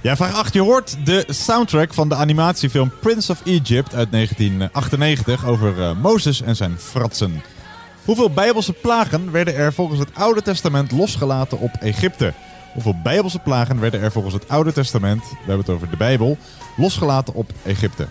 Ja, vraag 8. Je hoort de soundtrack van de animatiefilm Prince of Egypt uit 1998 over eh, Mozes en zijn fratsen. Hoeveel bijbelse plagen werden er volgens het Oude Testament losgelaten op Egypte? Hoeveel bijbelse plagen werden er volgens het Oude Testament, we hebben het over de Bijbel, losgelaten op Egypte?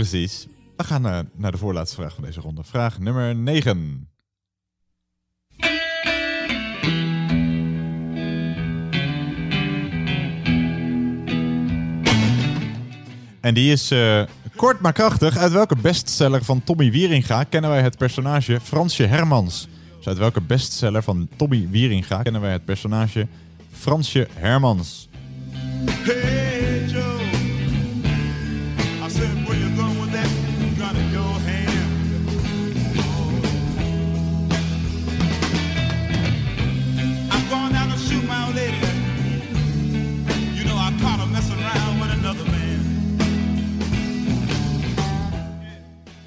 Precies. We gaan eh, naar de voorlaatste vraag van deze ronde. Vraag nummer 9. En die is eh, kort maar krachtig. Uit welke bestseller van Tommy Wieringa kennen wij het personage Fransje Hermans? Dus uit welke bestseller van Tommy Wieringa kennen wij het personage Fransje Hermans?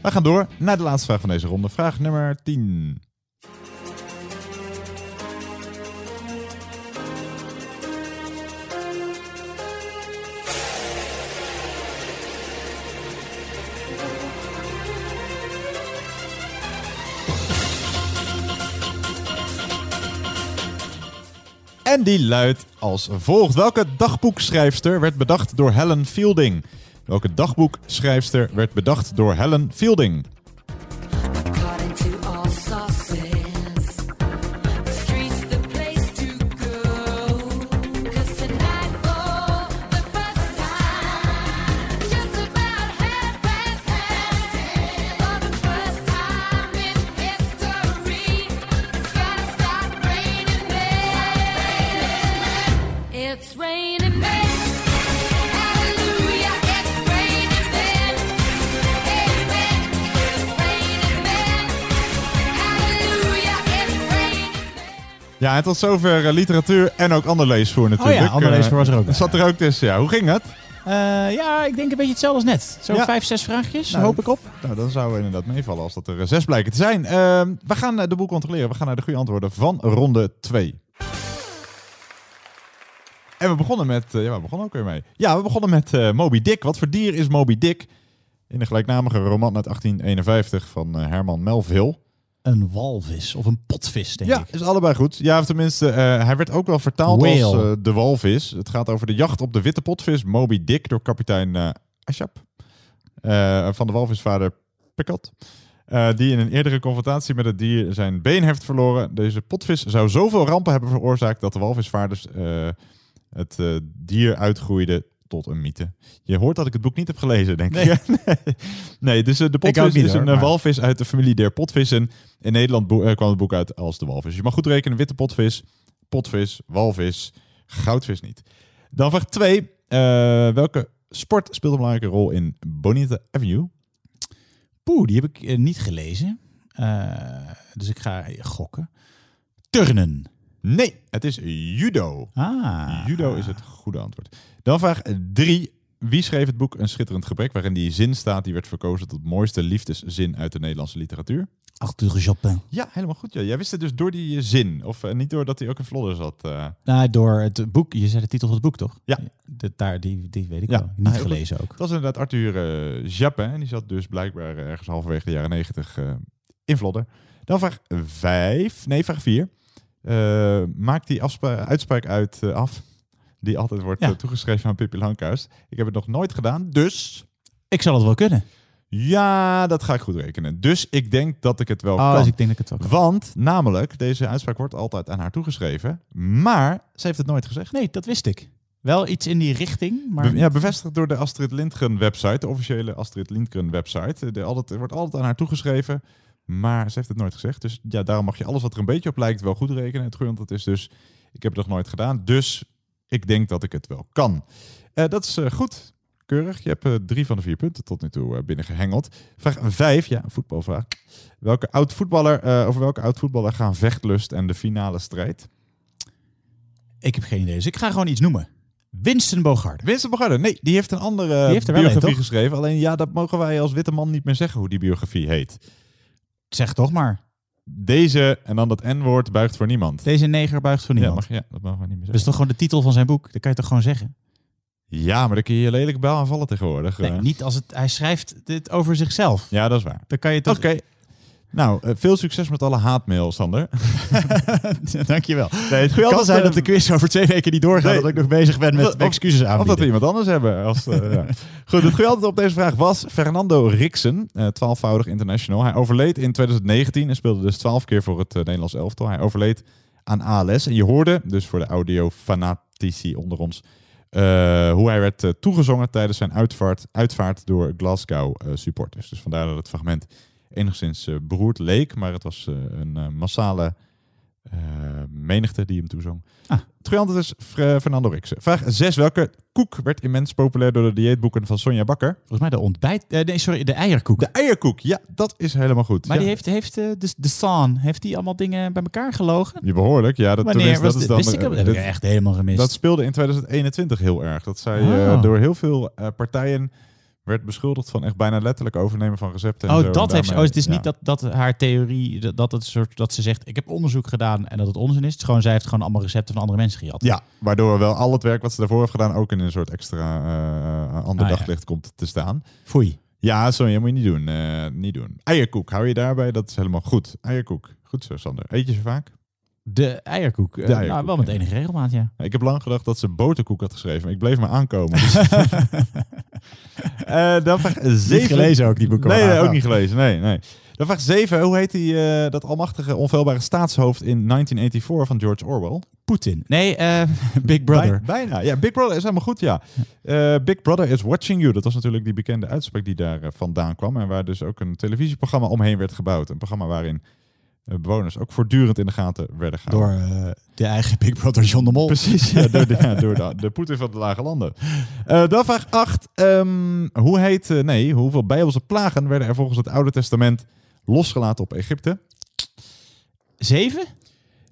We gaan door naar de laatste vraag van deze ronde. Vraag nummer 10. En die luidt als volgt. Welke dagboekschrijfster werd bedacht door Helen Fielding? Welke dagboekschrijfster werd bedacht door Helen Fielding? Ja, en tot zover eh, literatuur en ook ander leesvoer natuurlijk. Oh ja, ander Eh, leesvoer was er ook bij. Zat er ook tussen, ja. Hoe ging het? Eh, ja, ik denk een beetje hetzelfde als net. Zo Ja. vijf, zes vraagjes, Nou, hoop ik op. Nou, dan zou inderdaad meevallen als dat er zes blijken te zijn. Ehm, we gaan de boel controleren. We gaan naar de goede antwoorden van ronde 2. En we begonnen met... ja, we begonnen ook weer mee. Ja, we begonnen met Moby Dick. Wat voor dier is Moby Dick? In de gelijknamige roman uit 1851 van Herman Melville. Een walvis of een potvis, denk ja, ik. is allebei goed. Ja, of tenminste, eh, hij werd ook wel vertaald Whale. als eh, de walvis. Het gaat over de jacht op de witte potvis Moby Dick door kapitein eh Ashap. van de walvisvader Picot. Die in een eerdere confrontatie met het dier zijn been heeft verloren. Deze potvis zou zoveel rampen hebben veroorzaakt dat de walvisvaarders het dier uitgroeiden tot een mythe. Je hoort dat ik het boek niet heb gelezen, denk Nee. (laughs) ik. nee. dus eh, de potvis niet, is hoor, een eh, maar- walvis uit de familie der potvissen. In Nederland eh, kwam het boek uit als de walvis. Je mag goed rekenen, witte potvis, potvis, walvis, goudvis niet. Dan vraag 2. welke sport speelt een belangrijke rol in Bonita Avenue? Poeh, die heb ik niet gelezen. Dus ik ga gokken. Turnen. Nee, het is judo. Ah. Judo is het goede antwoord. Dan vraag 3. Wie schreef het boek Een schitterend gebrek, waarin die zin staat die werd verkozen tot mooiste liefdeszin uit de Nederlandse literatuur? Arthur Chopin. Ja, helemaal goed. Ja. Jij wist het dus door die eh, zin, of eh, niet doordat hij ook in Vlodder zat. eh. Nou, door het boek. Je zei de titel van het boek, toch? Ja. De, daar, die, die weet ik Ja, wel. Niet Ah, gelezen ook. Het was inderdaad Arthur Japin. En die zat dus blijkbaar ergens halverwege de jaren negentig in Vlodder. Dan vraag 5. Nee, vraag 4. Maakt die afspa- uitspraak uit eh, af. Die altijd wordt Ja. eh, toegeschreven aan Pippi Langkous. Ik heb het nog nooit gedaan, dus... Ik zal het wel kunnen. Ja, dat ga ik goed rekenen. Dus ik denk dat ik het wel Oh, kan. dus ik denk dat ik het wel kan. Want, namelijk, deze uitspraak wordt altijd aan haar toegeschreven. Maar ze heeft het nooit gezegd. Nee, dat wist ik. Wel iets in die richting, maar... Be- ja, bevestigd door de Astrid Lindgren website, de officiële Astrid Lindgren website. De, altijd, er wordt altijd aan haar toegeschreven, maar ze heeft het nooit gezegd. Dus ja, daarom mag je alles wat er een beetje op lijkt wel goed rekenen. Het antwoord is dus, ik heb het nog nooit gedaan, dus ik denk dat ik het wel kan. Eh, dat is eh, goed. Keurig. Je hebt eh, drie van de vier punten tot nu toe binnengehengeld. Vraag vijf, ja, een voetbalvraag. Welke oud voetballer, over welke oud voetballer gaan Vechtlust en de finale strijd? Ik heb geen idee, dus ik ga gewoon iets noemen. Winston Bogarde. Winston Bogarde, nee, die heeft een andere Die heeft er wel een, biografie geschreven. Alleen ja, dat mogen wij als witte man niet meer zeggen hoe die biografie heet. Zeg toch maar. Deze en dan dat N-woord buigt voor niemand. Deze neger buigt voor Ja, niemand. mag, ja, dat mogen we niet meer Dat is zeggen. toch gewoon de titel van zijn boek? Dat kan je toch gewoon zeggen? Ja, maar dan kun je je lelijk bel aanvallen tegenwoordig. Nee, eh. niet als het, hij schrijft dit over zichzelf. Ja, dat is waar. Dan kan je toch... Oké. Nou, eh, veel succes met alle haatmail, Sander. (laughs) Dankjewel. Nee, het Het kan zijn eh, dat de quiz over twee weken niet doorgaat. Nee. Dat ik nog bezig ben met Of- excuses Of dat we iemand anders hebben. Als, eh, ja. Goed, het goede antwoord op deze vraag was Fernando Rixen, eh, twaalfvoudig international. Hij overleed in 2019 en speelde dus twaalf keer voor het Nederlands elftal. Hij overleed aan ALS. En je hoorde, dus voor de audio-fanatici onder ons, hoe hij werd toegezongen tijdens zijn uitvaart, uitvaart door Glasgow supporters. Dus vandaar dat het fragment enigszins eh, beroerd leek, maar het was eh, een eh, massale menigte die hem toezong. Ah. Is Fernando Rixen. Vraag 6. Welke koek werd immens populair door de dieetboeken van Sonja Bakker? Volgens mij de ontbijt... eh, nee, sorry, de eierkoek. De eierkoek, ja, dat is helemaal goed. maar Ja. die heeft, heeft de, de San, heeft die allemaal dingen bij elkaar gelogen? Je behoorlijk, ja. Dat, Wanneer was dat is dan, Wist ik dat? Heb ik echt helemaal gemist. Dat speelde in 2021 heel erg. Dat zij Ah. eh, door heel veel partijen werd beschuldigd van echt bijna letterlijk overnemen van recepten. en Oh, zo. dat heeft ze. Oh, het is ja. niet dat, dat haar theorie, dat, dat, het soort, dat ze zegt, ik heb onderzoek gedaan en dat het onzin is. Het is gewoon, zij heeft gewoon allemaal recepten van andere mensen gejat. Ja, waardoor wel al het werk wat ze daarvoor heeft gedaan ook in een soort extra eh ander Ah, ja. daglicht komt te staan. Foei. Ja, zo moet je niet doen. eh, niet doen. Eierkoek, hou je daarbij? Dat is helemaal goed. Eierkoek. Goed zo, Sander. Eet je ze vaak? De eierkoek. eh, De eierkoek, nou, wel met enige regelmaat, ja. Ik heb lang gedacht dat ze boterkoek had geschreven. maar Ik bleef maar aankomen. Dus- (laughs) Eh, dan vraag 7. gelezen ook, die boeken Nee, nee ook niet gelezen. Nee, nee. Dan vraag 7. Hoe heet die, eh, dat almachtige, onfeilbare staatshoofd in 1984 van George Orwell? Poetin. Nee, (laughs) Big Brother. Bij- bijna. Ja, Big Brother is helemaal goed, ja. Big Brother is watching you. Dat was natuurlijk die bekende uitspraak die daar vandaan kwam. En waar dus ook een televisieprogramma omheen werd gebouwd. Een programma waarin bewoners ook voortdurend in de gaten werden gehouden. Door eh, de eigen Big Brother John de Mol. Precies, ja, door de, (laughs) ja, door de, de Poetin van de lage landen. Eh, dan vraag 8. hoe heet, eh, nee, hoeveel bijbelse plagen werden er volgens het Oude Testament losgelaten op Egypte? Zeven?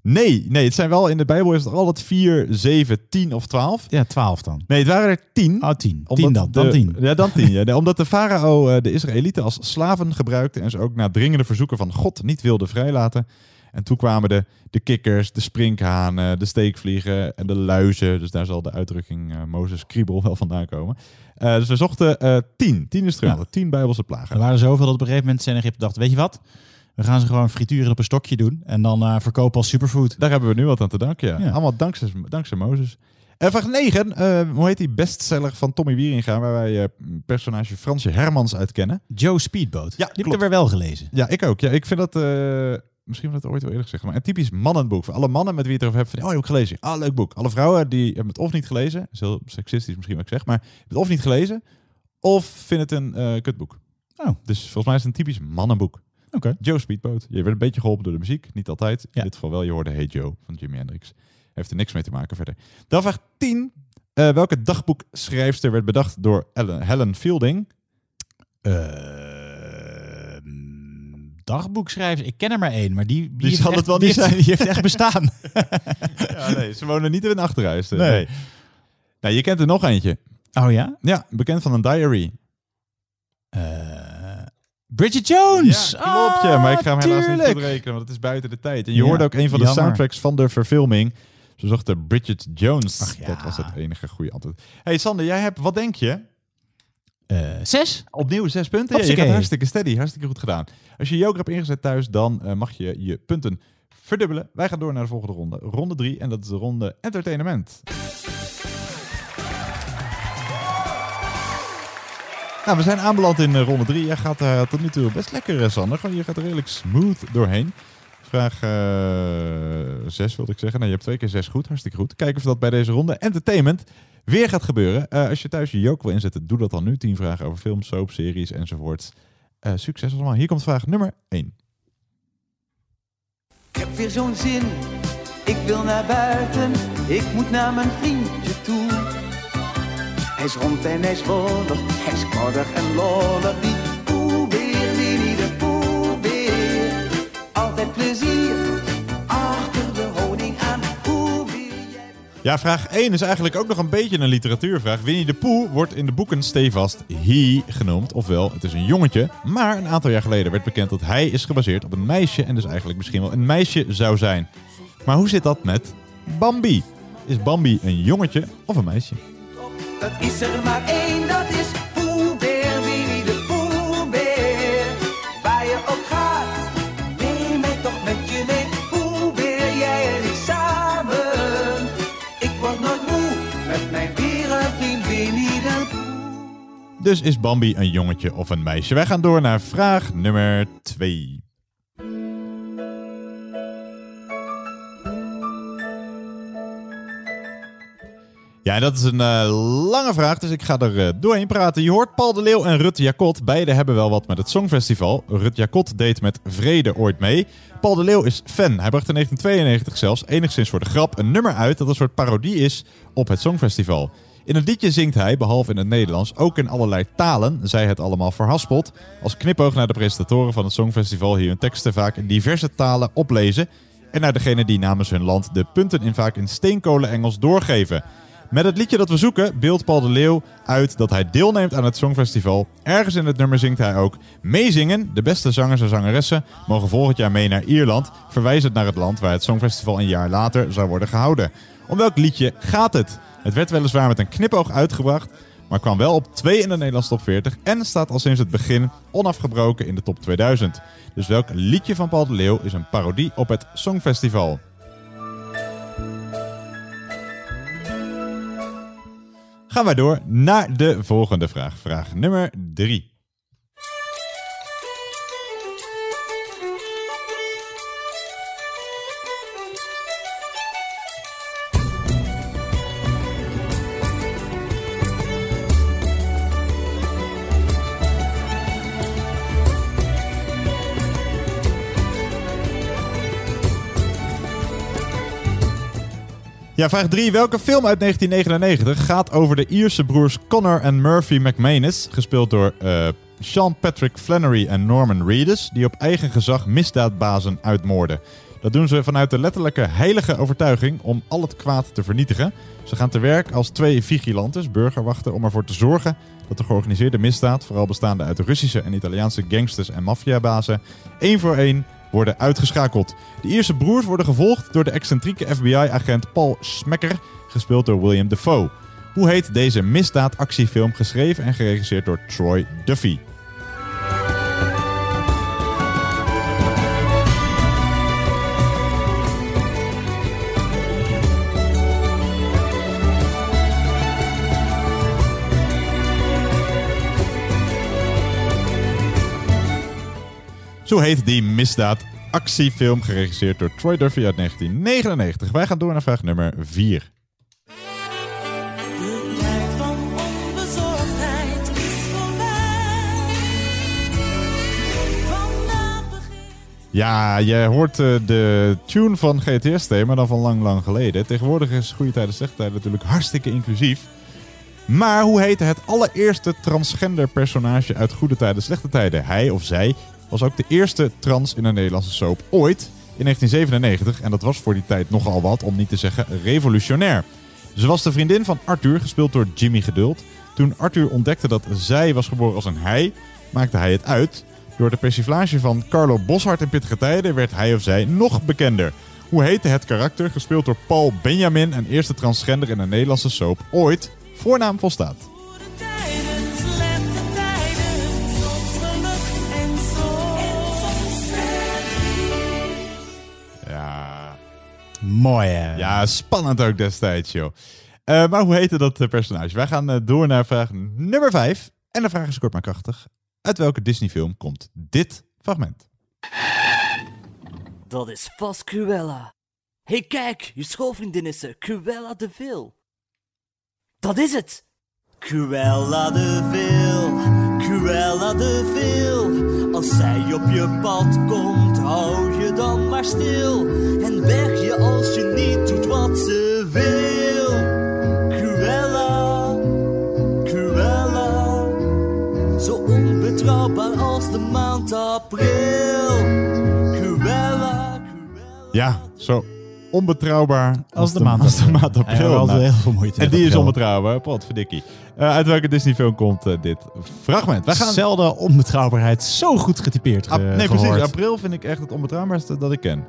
Nee, nee, het zijn wel in de Bijbel is het altijd 4, 7, 10 of 12. Ja, twaalf dan. Nee, het waren er 10. Oh, tien. Omdat Tien dan, dan de- tien. Ja, dan tien. Ja. Nee, Omdat de farao eh, de Israëlieten als slaven gebruikte en ze ook na dringende verzoeken van God niet wilde vrijlaten. En toen kwamen de, de kikkers, de sprinkhanen, de steekvliegen en de luizen. Dus daar zal de uitdrukking eh, Mozes kriebel wel vandaan komen. Eh, dus we zochten eh, tien. Tien is terug. Ja. Tien Bijbelse plagen. Er waren zoveel dat op een gegeven moment zijn Egypte dacht, weet je wat? We gaan ze gewoon frituren op een stokje doen en dan eh, verkopen als superfood. Daar hebben we nu wat aan te danken, ja. Ja. Allemaal dankzij, dankzij Mozes. En vraag 9. eh, hoe heet die bestseller van Tommy Wieringa, waar wij eh, personage Fransje Hermans uit kennen? Joe Speedboat. Ja, Die heb ik er weer wel gelezen. Ja, ik ook. Ja, ik vind dat... eh, misschien heb ik dat ooit wel eerder gezegd. Maar een typisch mannenboek. Voor alle mannen met wie je het erover hebt. Van, oh, je hebt gelezen. Ah, leuk boek. Alle vrouwen die hebben het of niet gelezen. Dat is heel seksistisch misschien wat ik zeg. Maar het of niet gelezen. Of vinden het een eh, kutboek. Oh. Dus volgens mij is het een typisch mannenboek. Joe Speedboat. Je werd een beetje geholpen door de muziek. Niet altijd. In dit geval wel. Je hoorde Hey Joe van Jimi Hendrix. Heeft er niks mee te maken verder. Dan vraag 10. Eh, welke dagboekschrijfster werd bedacht door Ellen, Helen Fielding? Eh, dagboekschrijvers. Ik ken er maar één, maar die, die, zal echt, het wel niet zijn. (laughs) Die heeft echt bestaan. (laughs) Ja, nee, ze wonen niet in een achterhuis. eh, Nee. Nee. Nou, je kent er nog eentje. oh ja? Ja, bekend van een diary. Eh, Bridget Jones! Ja, klopt, ja. Maar ik ga hem Ah, helaas niet goed rekenen, want het is buiten de tijd. En je Ja, hoorde ook een van de jammer. soundtracks van de verfilming. Ze zochten Bridget Jones. Ach ja. Dat was het enige goede antwoord. hey Sander, jij hebt, wat denk je? Eh, zes? Opnieuw zes punten. Ja, je Hopsakee. gaat hartstikke steady, hartstikke goed gedaan. Als je joker hebt ingezet thuis, dan eh, mag je je punten verdubbelen. Wij gaan door naar de volgende ronde. Ronde drie, en dat is de ronde entertainment. Nou, we zijn aanbeland in eh, ronde 3. Jij gaat eh, tot nu toe best lekker, eh, Sander. Gewoon, je gaat er redelijk smooth doorheen. Vraag 6 wilde ik zeggen. Nou, je hebt twee keer 6 goed. Hartstikke goed. Kijken of dat bij deze ronde entertainment weer gaat gebeuren. Eh, als je thuis je joker wil inzetten, doe dat dan nu. 10 vragen over films, soap, series enzovoort. Succes allemaal. Hier komt vraag nummer 1. Ik heb weer zo'n zin, ik wil naar buiten, ik moet naar mijn vriendje toe. Hij is rond en hij is wollig, hij is en lollig. Die poebeer, Winnie de poebeer. Altijd plezier, achter de honing aan. Poebeer. Ja, vraag 1 is eigenlijk ook nog een beetje een literatuurvraag. Winnie de Pooh wordt in de boeken stevast he genoemd. Ofwel, het is een jongetje. Maar een aantal jaar geleden werd bekend dat hij is gebaseerd op een meisje. En dus eigenlijk misschien wel een meisje zou zijn. Maar hoe zit dat met Bambi? Is Bambi een jongetje of een meisje? Dat is er maar één, dat is Poebeer, Winnie de Poebeer. Waar je ook gaat, neem mij toch met je mee. Poebeer, jij en ik samen. Ik word nooit moe met mijn dierenvriend Winnie de Poe. Dus is Bambi een jongetje of een meisje? Wij gaan door naar vraag nummer 2. Ja, dat is een eh, lange vraag, dus ik ga er eh, doorheen praten. Je hoort Paul de Leeuw en Rut Jacot. Beide hebben wel wat met het Songfestival. Rut Jacot deed met Vrede ooit mee. Paul de Leeuw is fan. Hij bracht in 1992 zelfs enigszins voor de grap een nummer uit dat een soort parodie is op het Songfestival. In het liedje zingt hij, behalve in het Nederlands, ook in allerlei talen, zij het allemaal verhaspeld. Als knipoog naar de presentatoren van het Songfestival hier hun teksten vaak in diverse talen oplezen. En naar degene die namens hun land de punten in vaak in steenkolen Engels doorgeven. Met het liedje dat we zoeken beeldt Paul de Leeuw uit dat hij deelneemt aan het Songfestival. Ergens in het nummer zingt hij ook meezingen. De beste zangers en zangeressen mogen volgend jaar mee naar Ierland, verwijzend naar het land waar het Songfestival een jaar later zou worden gehouden. Om welk liedje gaat het? Het werd weliswaar met een knipoog uitgebracht, maar kwam wel op 2 in de Nederlandse top 40 en staat al sinds het begin onafgebroken in de top 2000. Dus welk liedje van Paul de Leeuw is een parodie op het Songfestival? Gaan wij door naar de volgende vraag. Vraag nummer 3. Ja, vraag 3. Welke film uit 1999 gaat over de Ierse broers Connor en Murphy McManus, gespeeld door eh, Sean Patrick Flannery en Norman Reedus, die op eigen gezag misdaadbazen uitmoorden? Dat doen ze vanuit de letterlijke heilige overtuiging om al het kwaad te vernietigen. Ze gaan te werk als twee vigilantes, burgerwachten, om ervoor te zorgen dat de georganiseerde misdaad, vooral bestaande uit Russische en Italiaanse gangsters en maffiabazen, één voor één worden uitgeschakeld. De Ierse broers worden gevolgd door de excentrieke FBI-agent Paul Smecker, gespeeld door William Defoe. Hoe heet deze misdaadactiefilm geschreven en geregisseerd door Troy Duffy? Zo heet die misdaadactiefilm geregisseerd door Troy Duffy uit 1999. Wij gaan door naar vraag nummer 4. De tijd van onbezorgdheid is voorbij. Vandaag begint Ja, je hoort eh, de tune van GTS-thema dan van lang, lang geleden. Tegenwoordig is Goede Tijden, Slechte Tijden natuurlijk hartstikke inclusief. Maar hoe heette het allereerste transgender personage uit Goede Tijden, Slechte Tijden? Hij of zij was ook de eerste trans in een Nederlandse soap ooit in 1997. En dat was voor die tijd nogal wat, om niet te zeggen revolutionair. Ze was de vriendin van Arthur, gespeeld door Jimmy Geduld. Toen Arthur ontdekte dat zij was geboren als een hij, maakte hij het uit. Door de persiflage van Carlo Boshart in Pittige Tijden werd hij of zij nog bekender. Hoe heette het karakter, gespeeld door Paul Benjamin, een eerste transgender in een Nederlandse soap ooit? Voornaam volstaat. Mooi hè? Ja, spannend ook destijds, joh. Eh, maar hoe heette dat eh, personage? Wij gaan eh, door naar vraag nummer 5. En de vraag is kort maar krachtig. Uit welke Disney-film komt dit fragment? Dat is vast Cruella. Hé hey, kijk, je schoolvriendin is er, Cruella de Vil. Dat is het! Cruella de Vil, Cruella de Vil. Als zij op je pad komt, hou je dan maar stil. En weg je als je niet doet wat ze wil. Cruella, Cruella. Zo onbetrouwbaar als de maand april. Cruella, Ja, zo onbetrouwbaar als, de maand als de april. maand april. Nou, heel veel moeite En die is onbetrouwbaar, potverdikkie. Uh, uit welke Disney-film komt eh, dit fragment? Wij gaan... Zelden onbetrouwbaarheid zo goed getypeerd ge- nee, gehoord. precies. April vind ik echt het onbetrouwbaarste dat ik ken.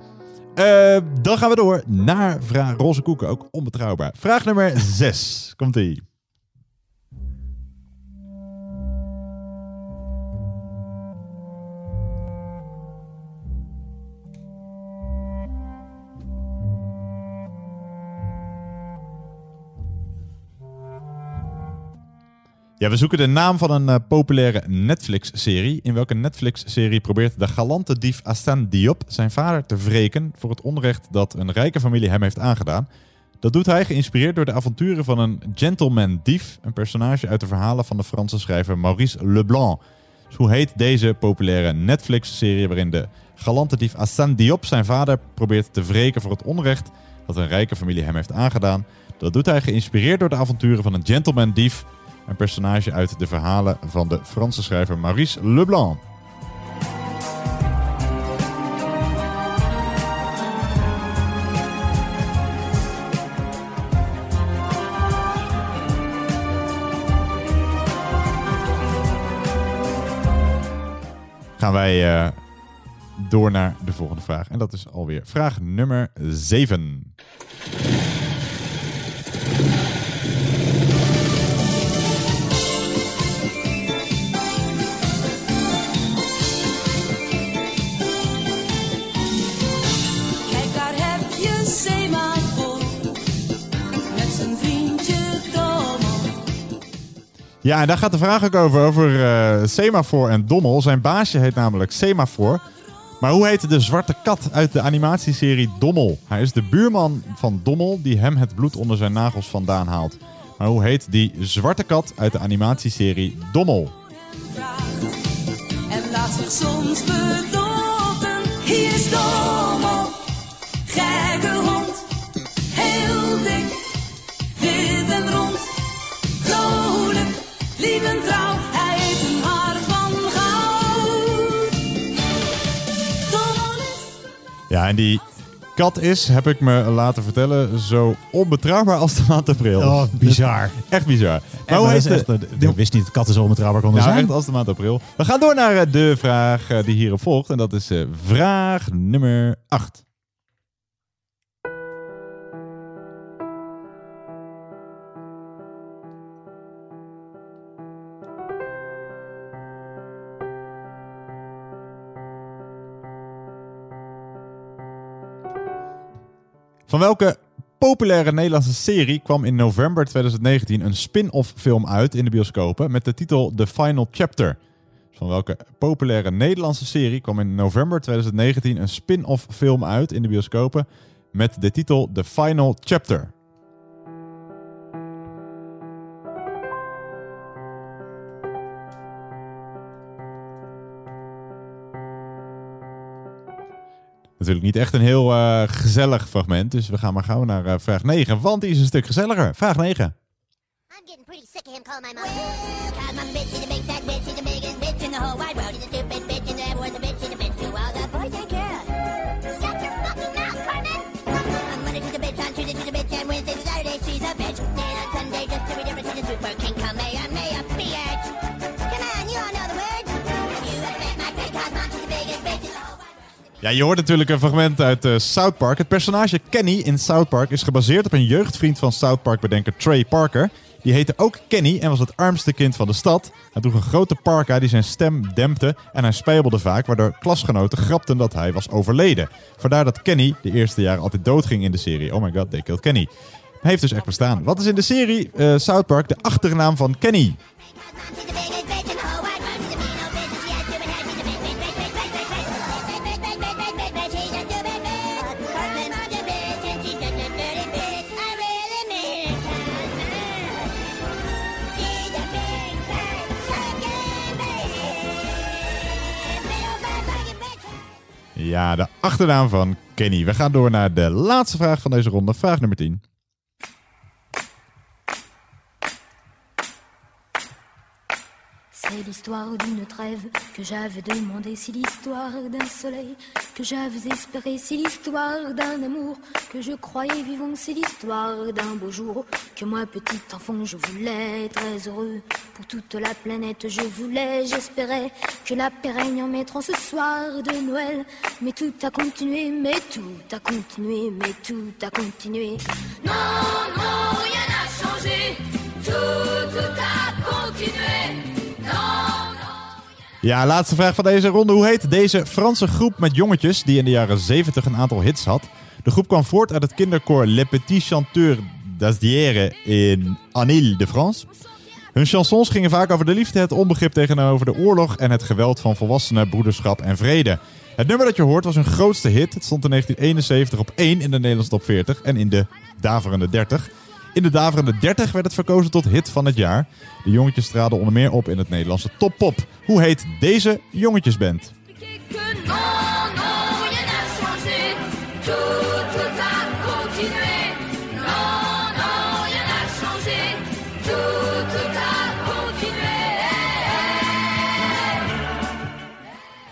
Dan gaan we door naar vraag roze koeken, ook onbetrouwbaar. Vraag nummer 6. Komt-ie. Ja, we zoeken de naam van een eh, populaire Netflix-serie. In welke Netflix-serie probeert de galante dief Astan Diop zijn vader te wreken voor het onrecht dat een rijke familie hem heeft aangedaan? Dat doet hij geïnspireerd door de avonturen van een gentleman dief, een personage uit de verhalen van de Franse schrijver Maurice Leblanc. Dus hoe heet deze populaire Netflix-serie waarin de galante dief Astan Diop zijn vader probeert te wreken voor het onrecht dat een rijke familie hem heeft aangedaan? Dat doet hij geïnspireerd door de avonturen van een gentleman dief, een personage uit de verhalen van de Franse schrijver Maurice Leblanc. gaan wij eh, door naar de volgende vraag. En dat is alweer vraag nummer 7. Ja, en daar gaat de vraag ook over, over eh Semafor en Dommel. Zijn baasje heet namelijk Semafor. Maar hoe heet de zwarte kat uit de animatieserie Dommel? Hij is de buurman van Dommel die hem het bloed onder zijn nagels vandaan haalt. Maar hoe heet die zwarte kat uit de animatieserie Dommel? En laat zich soms bedotten. Hier is Dommel, gekke Ja, en die kat is, heb ik me laten vertellen, zo onbetrouwbaar als de maand april. Oh, bizar. Echt bizar. Maar hoe heet eh, ik wist niet dat katten zo onbetrouwbaar konden Nou, zijn. echt als de maand april. We gaan door naar eh, de vraag eh, die hierop volgt. En dat is eh, vraag nummer 8. Van welke populaire Nederlandse serie kwam in november 2019 een spin-off film uit in de bioscopen met de titel The Final Chapter? Van welke populaire Nederlandse serie kwam in november 2019 een spin-off film uit in de bioscopen met de titel The Final Chapter? Natuurlijk niet echt een heel eh, gezellig fragment, dus we gaan maar gauw naar eh, vraag 9, want die is een stuk gezelliger. Vraag 9. I'm getting pretty sick of him calling my mom. Well, cause my bitch, bitch, in bitch, bitch, bitch bitch, bitch, bitch. Ja, je hoort natuurlijk een fragment uit eh, South Park. Het personage Kenny in South Park is gebaseerd op een jeugdvriend van South Park-bedenker Trey Parker. Die heette ook Kenny en was het armste kind van de stad. Hij droeg een grote parka die zijn stem dempte en hij spijbelde vaak, waardoor klasgenoten grapten dat hij was overleden. Vandaar dat Kenny de eerste jaren altijd doodging in de serie. Oh my god, they killed Kenny. Hij heeft dus echt bestaan. Wat is in de serie eh, South Park de achternaam van Kenny? Ja, de achternaam van Kenny. We gaan door naar de laatste vraag van deze ronde. Vraag nummer 10. L'histoire d'une trêve que j'avais demandé, c'est l'histoire d'un soleil que j'avais espéré, c'est l'histoire d'un amour que je croyais vivant, c'est l'histoire d'un beau jour que moi petit enfant je voulais très heureux pour toute la planète, je voulais, j'espérais que la paix règne en mettant ce soir de Noël, mais tout a continué, mais tout a continué, mais tout a continué. Non, non, rien n'a changé, tout Ja, laatste vraag van deze ronde. Hoe heet deze Franse groep met jongetjes die in de jaren 70 een aantal hits had? De groep kwam voort uit het kinderkoor Les Petits Chanteurs d'Asdière in Anille de France. Hun chansons gingen vaak over de liefde, het onbegrip tegenover de oorlog en het geweld van volwassenen, broederschap en vrede. Het nummer dat je hoort was hun grootste hit. Het stond in 1971 op 1 in de Nederlandse top 40 en in de daverende 30. In de daverende 30 werd het verkozen tot hit van het jaar. De jongetjes traden onder meer op in het Nederlandse Top Pop. Hoe heet deze jongetjesband?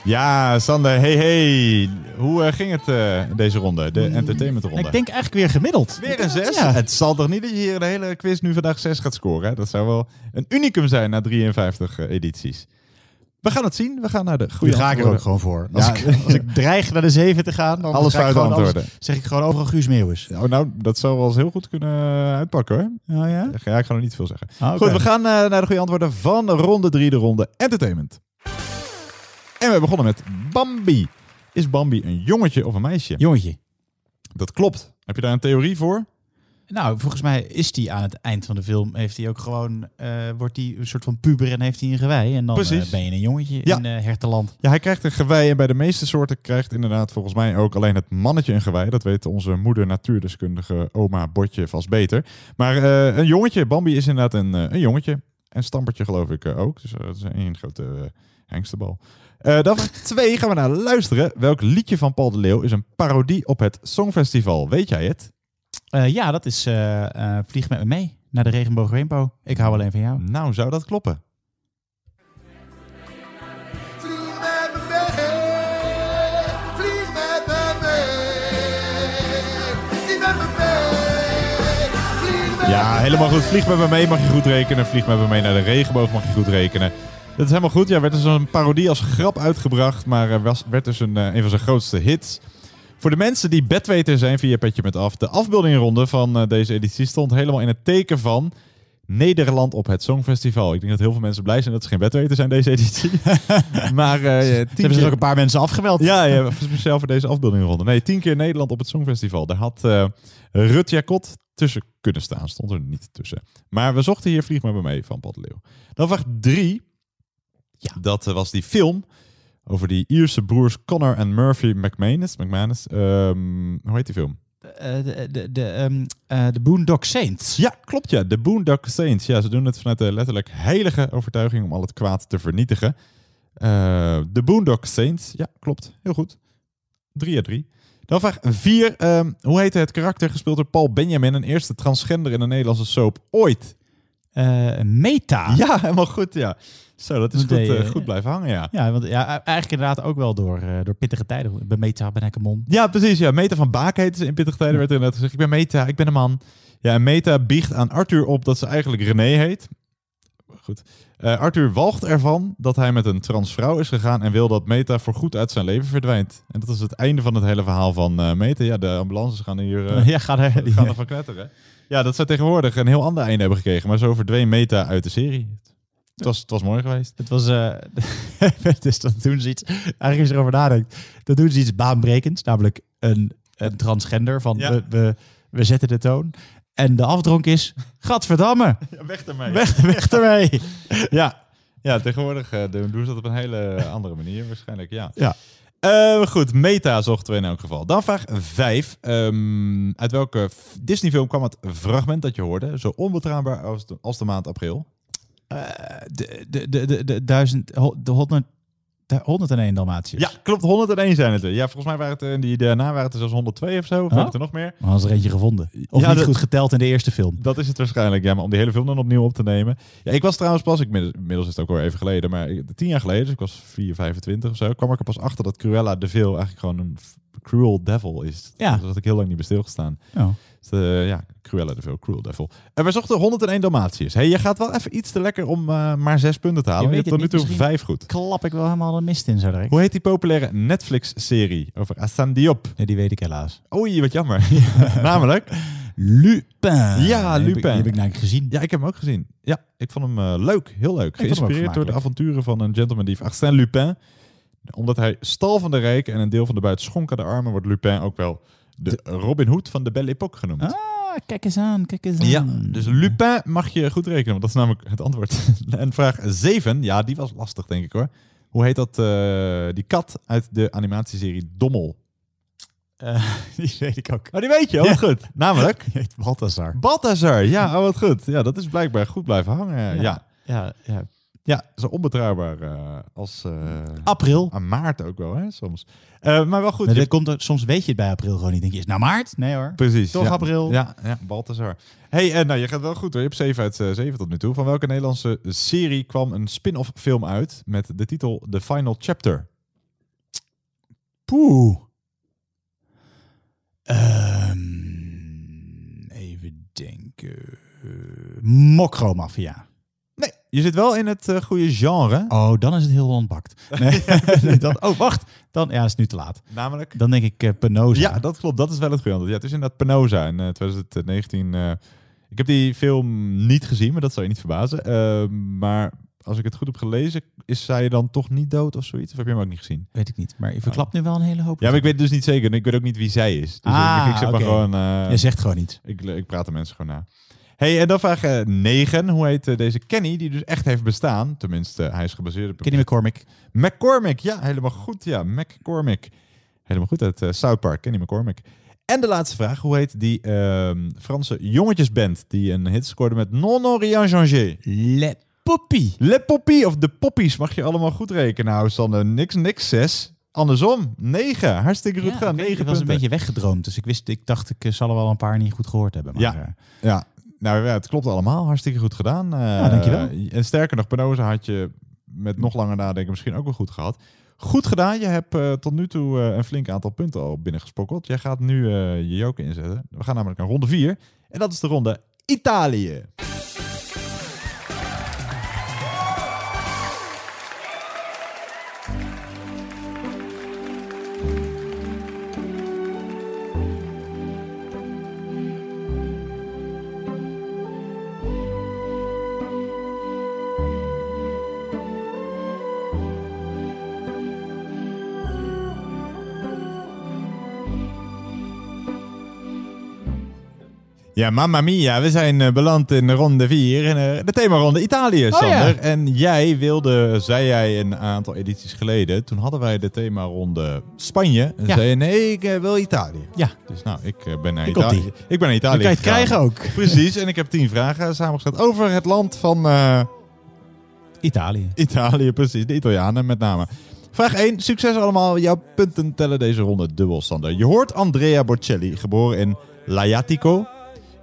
Ja, Sander, hey hey. Hoe eh, ging het eh, deze ronde, de entertainmentronde? Ik denk eigenlijk weer gemiddeld. Weer een 6? Ja. Het zal toch niet dat je hier de hele quiz nu vandaag 6 gaat scoren? Hè? Dat zou wel een unicum zijn na 53 eh, edities. We gaan het zien. We gaan naar de goede Nu ga ik er ook antwoorden. gewoon voor. Als, Ja. ik, (laughs) als ik dreig naar de 7 te gaan, dan Alles ga ik fout gewoon antwoorden. alles- zeg ik gewoon overal Guus Meeuwis. Oh, nou, dat zou wel eens heel goed kunnen uitpakken hoor. Oh ja? Ja, ik ga nog niet veel zeggen. Ah. Goed, we gaan eh, naar de goede antwoorden van ronde 3, de ronde entertainment. En we begonnen met Bambi. Is Bambi een jongetje of een meisje? Jongetje. Dat klopt. Heb je daar een theorie voor? Nou, volgens mij is die aan het eind van de film, heeft hij ook gewoon, eh, wordt hij een soort van puber en heeft hij een gewei. En dan eh, ben je een jongetje Ja. in eh hertenland. Ja, hij krijgt een gewei en bij de meeste soorten krijgt inderdaad volgens mij ook alleen het mannetje een gewei. Dat weet onze moeder natuurdeskundige oma Botje vast beter. Maar een jongetje, Bambi is inderdaad een, een jongetje. En Stampertje geloof ik ook. Dus dat is één grote hengstenbal. Eh dan vraag twee gaan we naar luisteren. Welk liedje van Paul de Leeuw is een parodie op het Songfestival? Weet jij het? Eh, ja, dat is eh, eh, Vlieg met me mee naar de regenboog rainbow. Ik hou alleen van jou. Nou, zou dat kloppen? Ja, helemaal goed. Vlieg met me mee mag je goed rekenen. Vlieg met me mee naar de regenboog mag je goed rekenen. Dat is helemaal goed. Ja, werd dus een parodie als grap uitgebracht, maar was, werd dus een, eh, een van zijn grootste hits. Voor de mensen die bedweter zijn via Petje met Af, de afbeeldingronde van eh, deze editie stond helemaal in het teken van Nederland op het Songfestival. Ik denk dat heel veel mensen blij zijn dat ze geen bedweter zijn deze editie. (laughs) maar eh tien Hebben zich ook een paar mensen afgemeld. ja, ja, speciaal voor deze afbeeldingronde. Nee, tien keer Nederland op het Songfestival. Daar had eh Rut Jacot tussen kunnen staan. Stond er niet tussen. Maar we zochten hier Vlieg met me mee van Pat Leeuw. Dan vraag drie. Ja. Dat eh, was die film over die Ierse broers Connor en Murphy McManus. McManus. Ehm, hoe heet die film? Eh, de, de, de, ehm, eh, de Boondock Saints. Ja, klopt ja. De Boondock Saints. Ja, ze doen het vanuit de letterlijk heilige overtuiging om al het kwaad te vernietigen. Eh, De Boondock Saints. Ja, klopt. Heel goed. 3 uit 3. Dan vraag 4. hoe heette het karakter gespeeld door Paul Benjamin, een eerste transgender in een Nederlandse soap ooit? Eh, Meta. Ja, helemaal goed, ja. Zo, dat is Dat goed, deed eh, goed blijven hangen, ja. Ja, want ja, eigenlijk inderdaad ook wel door, eh, door pittige tijden. Bij Meta ben ik een mon. Ja, precies. Ja. Meta van Baak heette ze in Pittig Tijden. Werd er inderdaad gezegd, ik ben Meta, ik ben een man. Ja, en Meta biecht aan Arthur op dat ze eigenlijk René heet. Goed. Arthur walgt ervan dat hij met een transvrouw is gegaan en wil dat Meta voorgoed uit zijn leven verdwijnt. En dat is het einde van het hele verhaal van Meta. Ja, de ambulances gaan hier (laughs) Ja, gaan er- gaan ervan knetteren. Ja, dat zou tegenwoordig een heel ander einde hebben gekregen. Maar zo verdween Meta uit de serie. Het was, het was mooi geweest. Het was, eh (laughs) dus dan doen ze iets, eigenlijk als je erover nadenkt, dan doen ze iets baanbrekends, namelijk een, een transgender van Ja. we, we, we zetten de toon. En de afdronk is, gadverdamme, (laughs) Ja, weg ermee. weg, weg ermee. (laughs) Ja, ja tegenwoordig eh, doen doen ze dat op een hele andere manier waarschijnlijk, ja. Ja. Eh, goed, meta zochten we in elk geval. Dan vraag 5. uit welke Disney-film kwam het fragment dat je hoorde? Zo onbetrouwbaar als de, als de maand april. Eh, de, de, de, de, de duizend, de honderd, de 101 Dalmatiërs. Ja, klopt. 101 zijn het er. Ja, volgens mij waren het er, die daarna waren het er zelfs 102 of zo. Of Oh? er nog meer? Maar was er eentje gevonden. Of Ja, niet dat- goed geteld in de eerste film. Dat is het waarschijnlijk, ja. Maar om die hele film dan opnieuw op te nemen. Ja, ik was trouwens pas, ik, inmiddels is het ook al even geleden, maar tien jaar geleden, dus ik was 4, 25 of zo, kwam ik er pas achter dat Cruella de Vil eigenlijk gewoon een cruel devil is. Ja. Dat had ik heel lang niet bij stilgestaan. Ja. Dus, eh, ja, Cruella de Vil, cruel devil. En wij zochten 101 Dalmatiërs. hey, je gaat wel even iets te lekker om eh, maar zes punten te halen. Je, weet hebt tot nu toe vijf goed. Klap ik wel helemaal de mist in zo direct. Hoe heet die populaire Netflix-serie over Assane Diop? Ja, die weet ik helaas. Oei, wat jammer. (laughs) Namelijk... Lupin. Ja, Die heb ik- Lupin. Die heb ik namelijk gezien. Ja, ik heb hem ook gezien. Ja, ik vond hem eh, leuk. Heel leuk. Geïnspireerd door de avonturen van een gentleman dief Arsène Lupin. Omdat hij stal van de rijken en een deel van de buit schonk aan de armen, wordt Lupin ook wel de Robin Hood van de Belle Époque genoemd. Ah, kijk eens aan, kijk eens aan. Ja, dus Lupin mag je goed rekenen, want dat is namelijk het antwoord. (laughs) en vraag 7, ja, die was lastig denk ik hoor. Hoe heet dat, eh, die kat uit de animatieserie Dommel? Eh, (laughs) die weet ik ook. Oh, die weet je, oh, wat goed. Namelijk? (laughs) Die heet Balthazar. Balthazar, ja, oh, wat goed. Ja, dat is blijkbaar goed blijven hangen. Ja, ja. Ja, ja. Ja, zo onbetrouwbaar eh, als... eh, April. aan maart ook wel, hè, soms. Eh, maar wel goed. Maar je- komt er, soms weet je het bij april gewoon niet. Denk je, is nou maart? Nee hoor. Precies. Toch ja. april? Ja, ja Balthazar. hey, nou, je gaat wel goed hoor. Je hebt 7 uit 7 tot nu toe. Van welke Nederlandse serie kwam een spin-off film uit met de titel The Final Chapter? Poeh. Ehm, even denken. Mokromafia. Je zit wel in het eh, goede genre. Oh, dan is het heel ontbakt. Nee, (laughs) (laughs) oh, wacht. Dan, ja, is nu te laat. Namelijk? Dan denk ik eh, Penosa. Ja, dat klopt. Dat is wel het goede antwoord. Ja, het is inderdaad Penosa in eh, 2019. eh, ik heb die film niet gezien, maar dat zou je niet verbazen. Eh, maar als ik het goed heb gelezen, is zij dan toch niet dood of zoiets? Of heb je hem ook niet gezien? Weet ik niet. Maar je verklapt nu wel een hele hoop. Ja, maar ik weet het dus niet zeker. En ik weet ook niet wie zij is. Dus Ah, ik, ik zeg maar gewoon... Je zegt gewoon iets. Ik, ik praat de mensen gewoon na. Hey, en dan vraag 9. Hoe heet eh, deze Kenny, die dus echt heeft bestaan? Tenminste, hij is gebaseerd op... Kenny McCormick. McCormick, ja, helemaal goed. Ja, McCormick. Helemaal goed uit eh, South Park, Kenny McCormick. En de laatste vraag. Hoe heet die ehm, Franse jongetjesband die een hit scoorde met Non Non Rien Changé? Le Poppy. Le Poppy of de Poppies mag je allemaal goed rekenen. Nou, Sander, niks, niks, zes. Andersom, negen. Hartstikke goed Ja, weet Negen niet, ik was een beetje weggedroomd. Dus ik wist, ik dacht, ik eh, zal er wel een paar niet goed gehoord hebben. Maar, Ja. eh, Ja, nou ja, het klopt allemaal. Hartstikke goed gedaan. Eh, Ja, dankjewel. En sterker nog, Penosa had je met nog langer nadenken misschien ook wel goed gehad. Goed gedaan. Je hebt eh, tot nu toe eh, een flink aantal punten al binnengesprokkeld. Jij gaat nu eh, je joker inzetten. We gaan namelijk naar ronde 4. En dat is de ronde Italië. Ja, mamma mia, we zijn eh, beland in ronde 4, in eh, de themaronde Italië, Oh, Sander. ja. En jij wilde, zei jij een aantal edities geleden, toen hadden wij de themaronde Spanje. En Ja. zei je, nee, ik eh, wil Italië. Ja. Dus nou, ik eh, ben naar Ik Italië. Ik ben naar Italië Dan kan je het gegaan. krijgen ook. Precies, en ik heb tien vragen samengesteld over het land van eh, Italië. Italië, precies. De Italianen met name. Vraag 1. Succes allemaal. Jouw punten tellen deze ronde dubbel, Sander. Je hoort Andrea Bocelli, geboren in Laiatico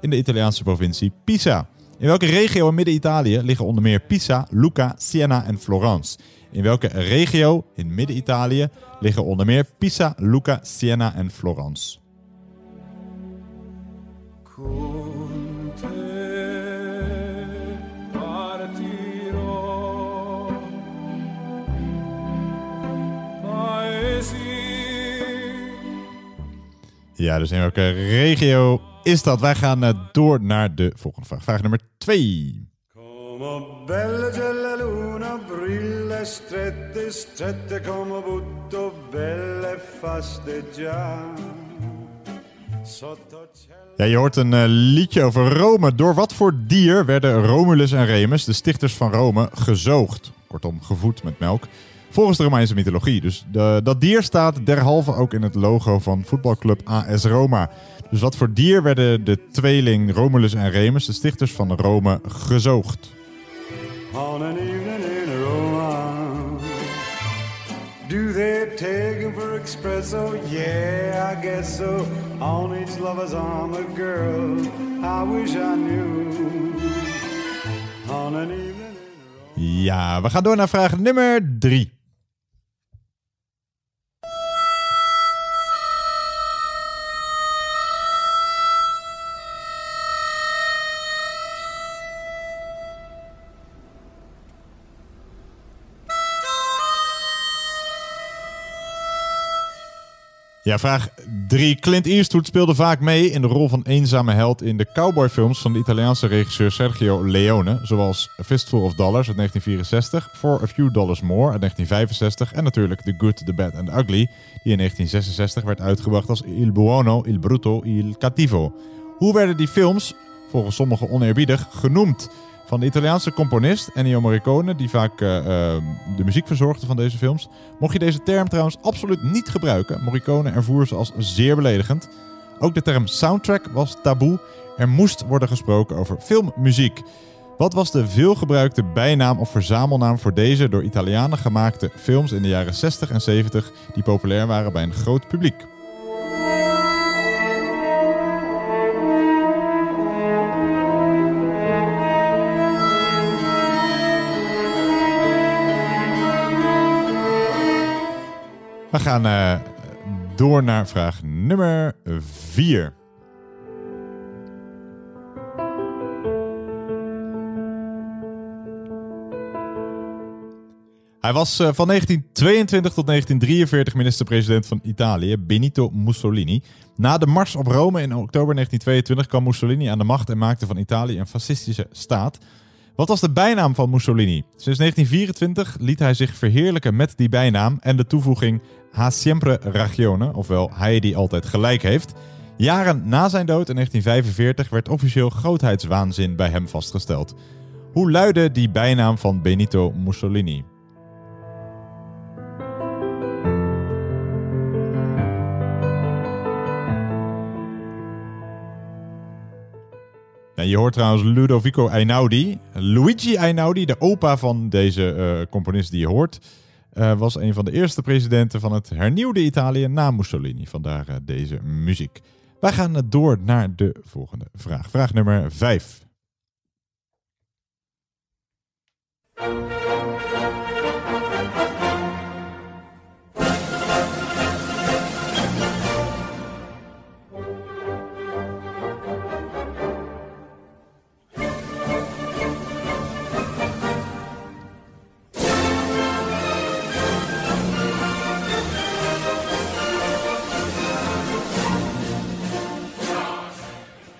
in de Italiaanse provincie Pisa. In welke regio in Midden-Italië liggen onder meer Pisa, Lucca, Siena en Florence? In welke regio in Midden-Italië liggen onder meer Pisa, Lucca, Siena en Florence? Ja, dus in welke regio is dat? Wij gaan eh, door naar de volgende vraag. Vraag nummer 2. Come bella c'è la luna, brilla strette, strette come butto, belle e fasteggiare. Sotto cielo Ja, je hoort een eh, liedje over Rome. Door wat voor dier werden Romulus en Remus, de stichters van Rome, gezoogd? Kortom, gevoed met melk. Volgens de Romeinse mythologie. Dus de, dat dier staat derhalve ook in het logo van voetbalclub AS Roma. Dus wat voor dier werden de tweeling Romulus en Remus, de stichters van Rome, gezoogd? on an evening in Roma. Do they take him for espresso? Yeah, I guess so. On each lover's arm, a girl I wish I knew. On an evening. Ja, we gaan door naar vraag nummer 3. Ja, vraag 3. Clint Eastwood speelde vaak mee in de rol van eenzame held in de cowboyfilms van de Italiaanse regisseur Sergio Leone, zoals Fistful of Dollars uit 1964, For a Few Dollars More uit 1965 en natuurlijk The Good, The Bad and The Ugly, die in 1966 werd uitgebracht als Il Buono, Il Brutto, Il Cattivo. Hoe werden die films, volgens sommigen oneerbiedig, genoemd? Van de Italiaanse componist Ennio Morricone, die vaak eh, eh, de muziek verzorgde van deze films. Mocht je deze term trouwens absoluut niet gebruiken. Morricone ervoer ze als zeer beledigend. Ook de term soundtrack was taboe. Er moest worden gesproken over filmmuziek. Wat was de veelgebruikte bijnaam of verzamelnaam voor deze door Italianen gemaakte films in de jaren 60 en 70 die populair waren bij een groot publiek? Gaan eh, door naar vraag nummer 4. Hij was eh, van 1922 tot 1943 minister-president van Italië, Benito Mussolini. Na de mars op Rome in oktober 1922 kwam Mussolini aan de macht en maakte van Italië een fascistische staat. Wat was de bijnaam van Mussolini? Sinds 1924 liet hij zich verheerlijken met die bijnaam en de toevoeging Ha sempre ragione, ofwel hij die altijd gelijk heeft. Jaren na zijn dood in 1945 werd officieel grootheidswaanzin bij hem vastgesteld. Hoe luidde die bijnaam van Benito Mussolini? Je hoort trouwens Ludovico Einaudi. Luigi Einaudi, de opa van deze eh, componist die je hoort, eh, was een van de eerste presidenten van het hernieuwde Italië na Mussolini. Vandaar eh, deze muziek. Wij gaan door naar de volgende vraag. Vraag nummer 5.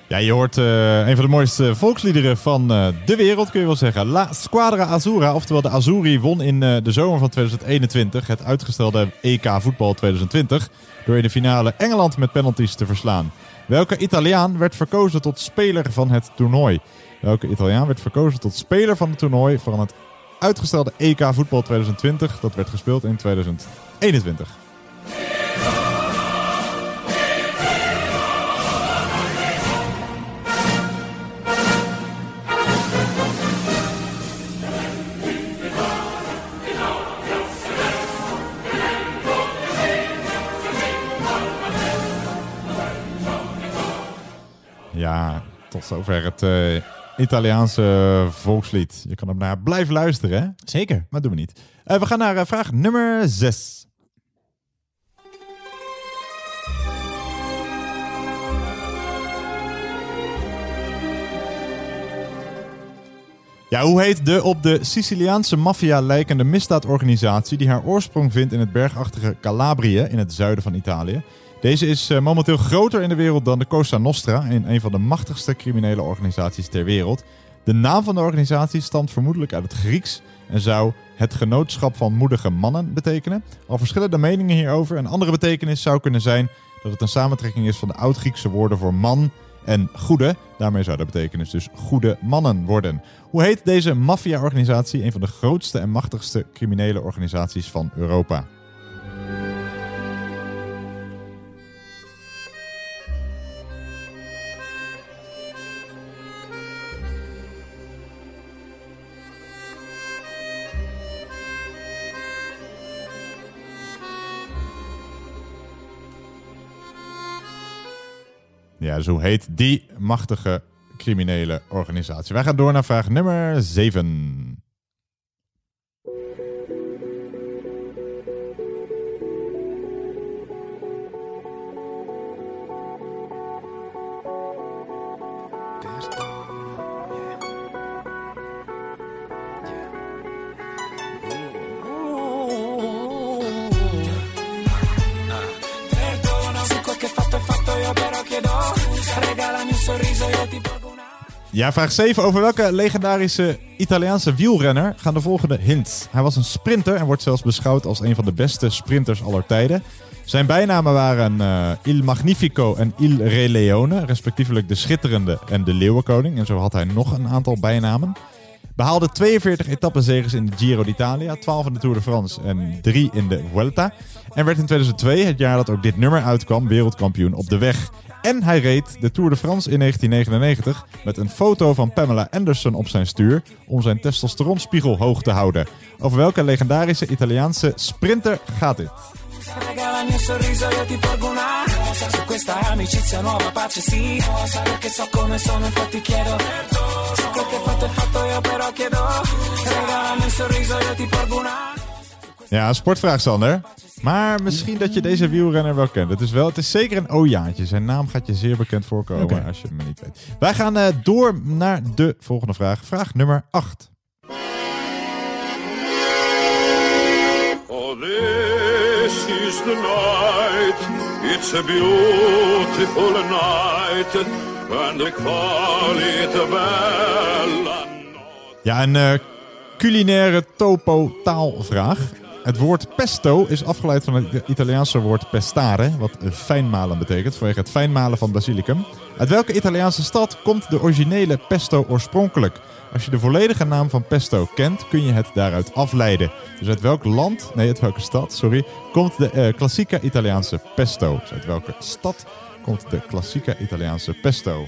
Ja, je hoort eh, een van de mooiste volksliederen van eh, de wereld, kun je wel zeggen. La Squadra Azzurra, oftewel de Azzurri, won in eh, de zomer van 2021 het uitgestelde EK voetbal 2020 door in de finale Engeland met penalties te verslaan. Welke Italiaan werd verkozen tot speler van het toernooi? Welke Italiaan werd verkozen tot speler van het toernooi van het uitgestelde EK voetbal 2020 dat werd gespeeld in 2021? Ja, tot zover het eh, Italiaanse volkslied. Je kan hem naar blijven luisteren, hè? Zeker. Maar doen we niet. Eh, we gaan naar eh, vraag nummer 6. Ja, hoe heet de op de Siciliaanse maffia lijkende misdaadorganisatie die haar oorsprong vindt in het bergachtige Calabrië in het zuiden van Italië? Deze is eh, momenteel groter in de wereld dan de Cosa Nostra, een van de machtigste criminele organisaties ter wereld. De naam van de organisatie stamt vermoedelijk uit het Grieks en zou het genootschap van moedige mannen betekenen. Al verschillende meningen hierover. Een andere betekenis zou kunnen zijn dat het een samentrekking is van de oud-Griekse woorden voor man en goede. Daarmee zou de betekenis dus goede mannen worden. Hoe heet deze maffia-organisatie? Een van de grootste en machtigste criminele organisaties van Europa. Ja, hoe heet die machtige criminele organisatie? Wij gaan door naar vraag nummer 7. Ja, vraag 7. Over welke legendarische Italiaanse wielrenner gaan de volgende hints? Hij was een sprinter en wordt zelfs beschouwd als een van de beste sprinters aller tijden. Zijn bijnamen waren eh, Il Magnifico en Il Re Leone, respectievelijk de Schitterende en de Leeuwenkoning. En zo had hij nog een aantal bijnamen. Behaalde 42 etappenzegers in de Giro d'Italia, 12 in de Tour de France en 3 in de Vuelta. En werd in 2002, het jaar dat ook dit nummer uitkwam, wereldkampioen op de weg. En hij reed de Tour de France in 1999 met een foto van Pamela Anderson op zijn stuur om zijn testosteronspiegel hoog te houden. Over welke legendarische Italiaanse sprinter gaat dit? Ja, een sportvraag, Sander. Maar misschien dat je deze wielrenner wel kent. Het is, wel, het is zeker een ojaantje. Zijn naam gaat je zeer bekend voorkomen als je hem niet weet. Wij gaan eh, door naar de volgende vraag. Vraag nummer 8. This is the night, it's a beautiful night, and they call it a bella. Ja, een eh, culinaire topo-taalvraag. Het woord pesto is afgeleid van het Italiaanse woord pestare, wat fijnmalen betekent, vanwege het fijnmalen van basilicum. Uit welke Italiaanse stad komt de originele pesto oorspronkelijk? Als je de volledige naam van pesto kent, kun je het daaruit afleiden. Dus uit welk land, nee, uit welke stad, sorry, komt de eh, klassieke Italiaanse pesto? Dus uit welke stad komt de klassieke Italiaanse pesto?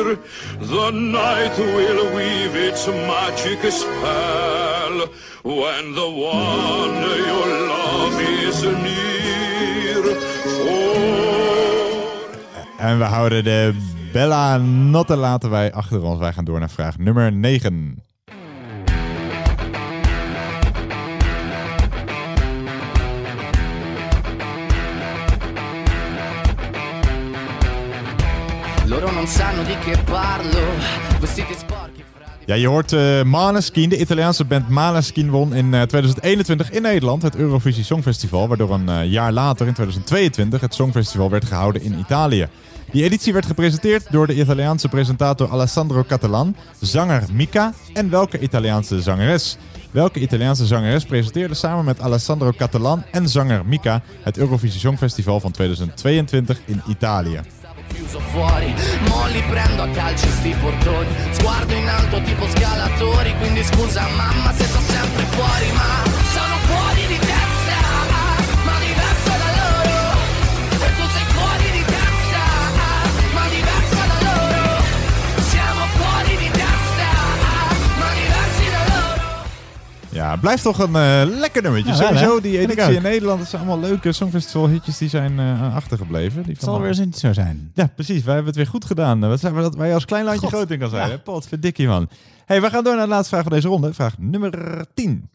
Here, the night will weave its magic spell when the one you love is near. En we houden de Bella Notte laten wij achter ons. Wij gaan door naar vraag nummer 9. Non sanno di che parlo. Ja, je hoort eh Maneskin, de Italiaanse band Maneskin won in eh, 2021 in Nederland het Eurovisie Songfestival, waardoor een eh, jaar later in 2022 het Songfestival werd gehouden in Italië. Die editie werd gepresenteerd door de Italiaanse presentator Alessandro Catalan, zanger Mika en welke Italiaanse zangeres? Welke Italiaanse zangeres presenteerde samen met Alessandro Catalan en zanger Mika het Eurovisie Songfestival van 2022 in Italië? Chiuso fuori, mo li prendo a calci sti portoni. Sguardo in alto tipo scalatori. Quindi scusa mamma se sto sempre fuori Ma blijft toch een eh, lekker nummertje. Ja, Sowieso, hè? die editie in Nederland, dat zijn allemaal leuke Songfestival-hitjes die zijn eh, achtergebleven. Die Het zal weer eens niet zo zijn. Ja, precies. Wij hebben het weer goed gedaan. Wat zijn we dat wij als klein landje God. groot in kan zijn. Ja. hè? Pot, verdikkie man. hey, we gaan door naar de laatste vraag van deze ronde. Vraag nummer 10.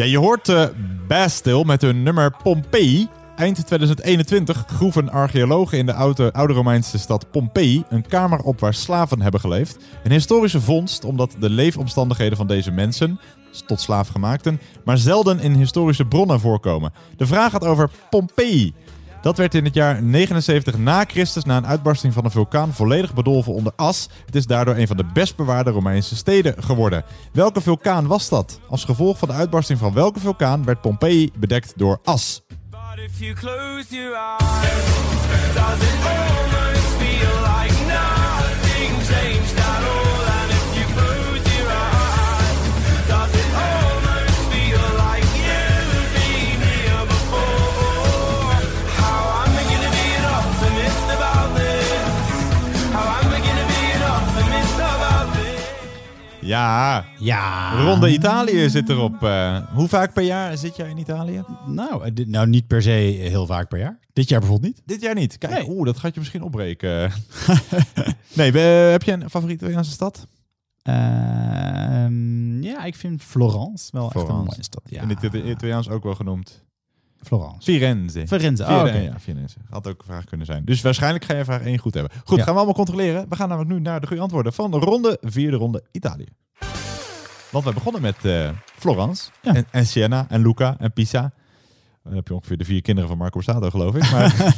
Ja, je hoort eh Bastille met hun nummer Pompeii. Eind 2021 groeven archeologen in de oude, oude Romeinse stad Pompeii een kamer op waar slaven hebben geleefd. Een historische vondst omdat de leefomstandigheden van deze mensen, tot slaafgemaakten, maar zelden in historische bronnen voorkomen. De vraag gaat over Pompeii. Dat werd in het jaar 79 na Christus na een uitbarsting van een vulkaan volledig bedolven onder as. Het is daardoor een van de best bewaarde Romeinse steden geworden. Welke vulkaan was dat? Als gevolg van de uitbarsting van welke vulkaan werd Pompeii bedekt door as? Ja, Ja. Ronde Italië zit erop. Eh, hoe vaak per jaar zit jij in Italië? Nou, eh, dit- nou, niet per se heel vaak per jaar. Dit jaar bijvoorbeeld niet. Dit jaar niet. Kijk, oeh, dat gaat je misschien opbreken. (laughs) nee, we- heb je een favoriete Italiaanse stad? Ehm, ja, ik vind Florence wel echt een mooie stad. Ja. In het Ita- Italiaans ook wel genoemd. Florence. Firenze. Firenze, oh, Firenze, oké. ja, Firenze. Had ook een vraag kunnen zijn. Dus waarschijnlijk ga je vraag 1 goed hebben. Goed, Ja. gaan we allemaal controleren. We gaan namelijk nu naar de goede antwoorden van de ronde, vierde ronde Italië. Want we begonnen met eh, Florence en, en Siena en Luca en Pisa. Dan heb je ongeveer de vier kinderen van Marco Borsato, geloof ik. Maar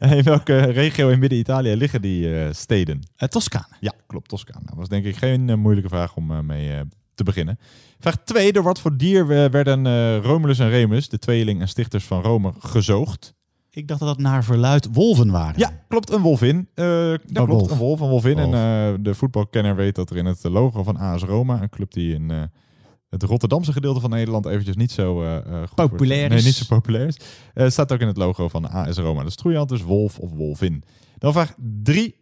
(laughs) in welke regio in Midden-Italië liggen die eh, steden? Uh, Toscane. Ja, klopt, Toscane. Dat was denk ik geen moeilijke vraag om mee te beginnen. Vraag 2. Door wat voor dier werden eh, Romulus en Remus, de tweeling en stichters van Rome, gezoogd? Ik dacht dat dat naar verluid wolven waren. Ja, klopt. Een. Eh dat Oh, klopt. wolf. Een wolf, een. Wolf. En eh, de voetbalkenner weet dat er in het logo van AS Roma, een club die in het Rotterdamse gedeelte van Nederland eventjes niet zo goed wordt- Populair Nee, is. niet zo populair is. Staat ook in het logo van AS Roma. Dus troeiant, dus wolf of wolvin. Dan vraag 3.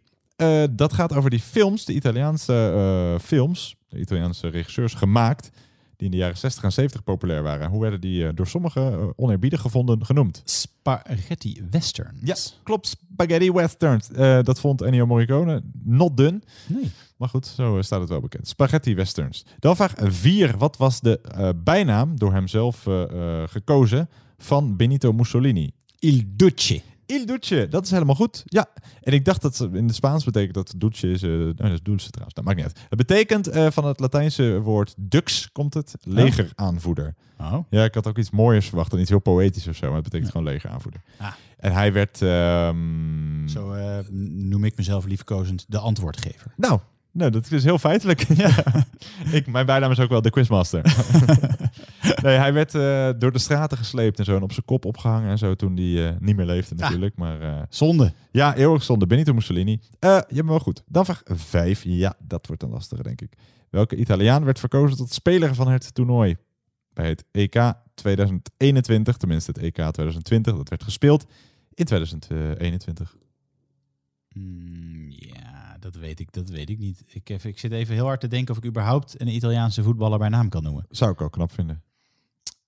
dat gaat over die films, de Italiaanse films, de Italiaanse regisseurs gemaakt, die in de jaren 60 en 70 populair waren. Hoe werden die eh, door sommigen eh, oneerbiedig gevonden genoemd? Spaghetti westerns. Ja, klopt. Spaghetti westerns. Eh, dat vond Ennio Morricone not done. Nee. Maar goed, zo staat het wel bekend. Spaghetti westerns. Dan vraag 4. Wat was de bijnaam door hemzelf gekozen van Benito Mussolini? Il Duce. Il Duce, dat is helemaal goed. Ja, en ik dacht dat in het Spaans betekent dat Duce is... eh nee, dat is Dulce trouwens, dat maakt niet uit. Het betekent eh, van het Latijnse woord dux komt het legeraanvoerder. Oh. Ja, ik had ook iets mooiers verwacht en iets heel poëtisch of zo, maar het betekent gewoon legeraanvoerder. Ah. En hij werd... ehm, Zo eh, noem ik mezelf liefkozend de antwoordgever. Nou, nou, dat is heel feitelijk. ja. (laughs) ik, mijn bijnaam is ook wel de quizmaster. (laughs) (laughs) nee, hij werd eh, door de straten gesleept en zo en op zijn kop opgehangen en zo toen hij eh, niet meer leefde natuurlijk. maar, eh, Zonde. ja, eeuwig zonde. Benito Mussolini. Je hebt me wel goed. Dan vraag 5. Ja, dat wordt een lastige, denk ik. Welke Italiaan werd verkozen tot speler van het toernooi? Bij het EK 2021, tenminste het EK 2020, dat werd gespeeld in 2021. Mm, ja, dat weet ik, dat weet ik niet. Ik, even, ik zit even heel hard te denken of ik überhaupt een Italiaanse voetballer bij naam kan noemen. Zou ik ook knap vinden.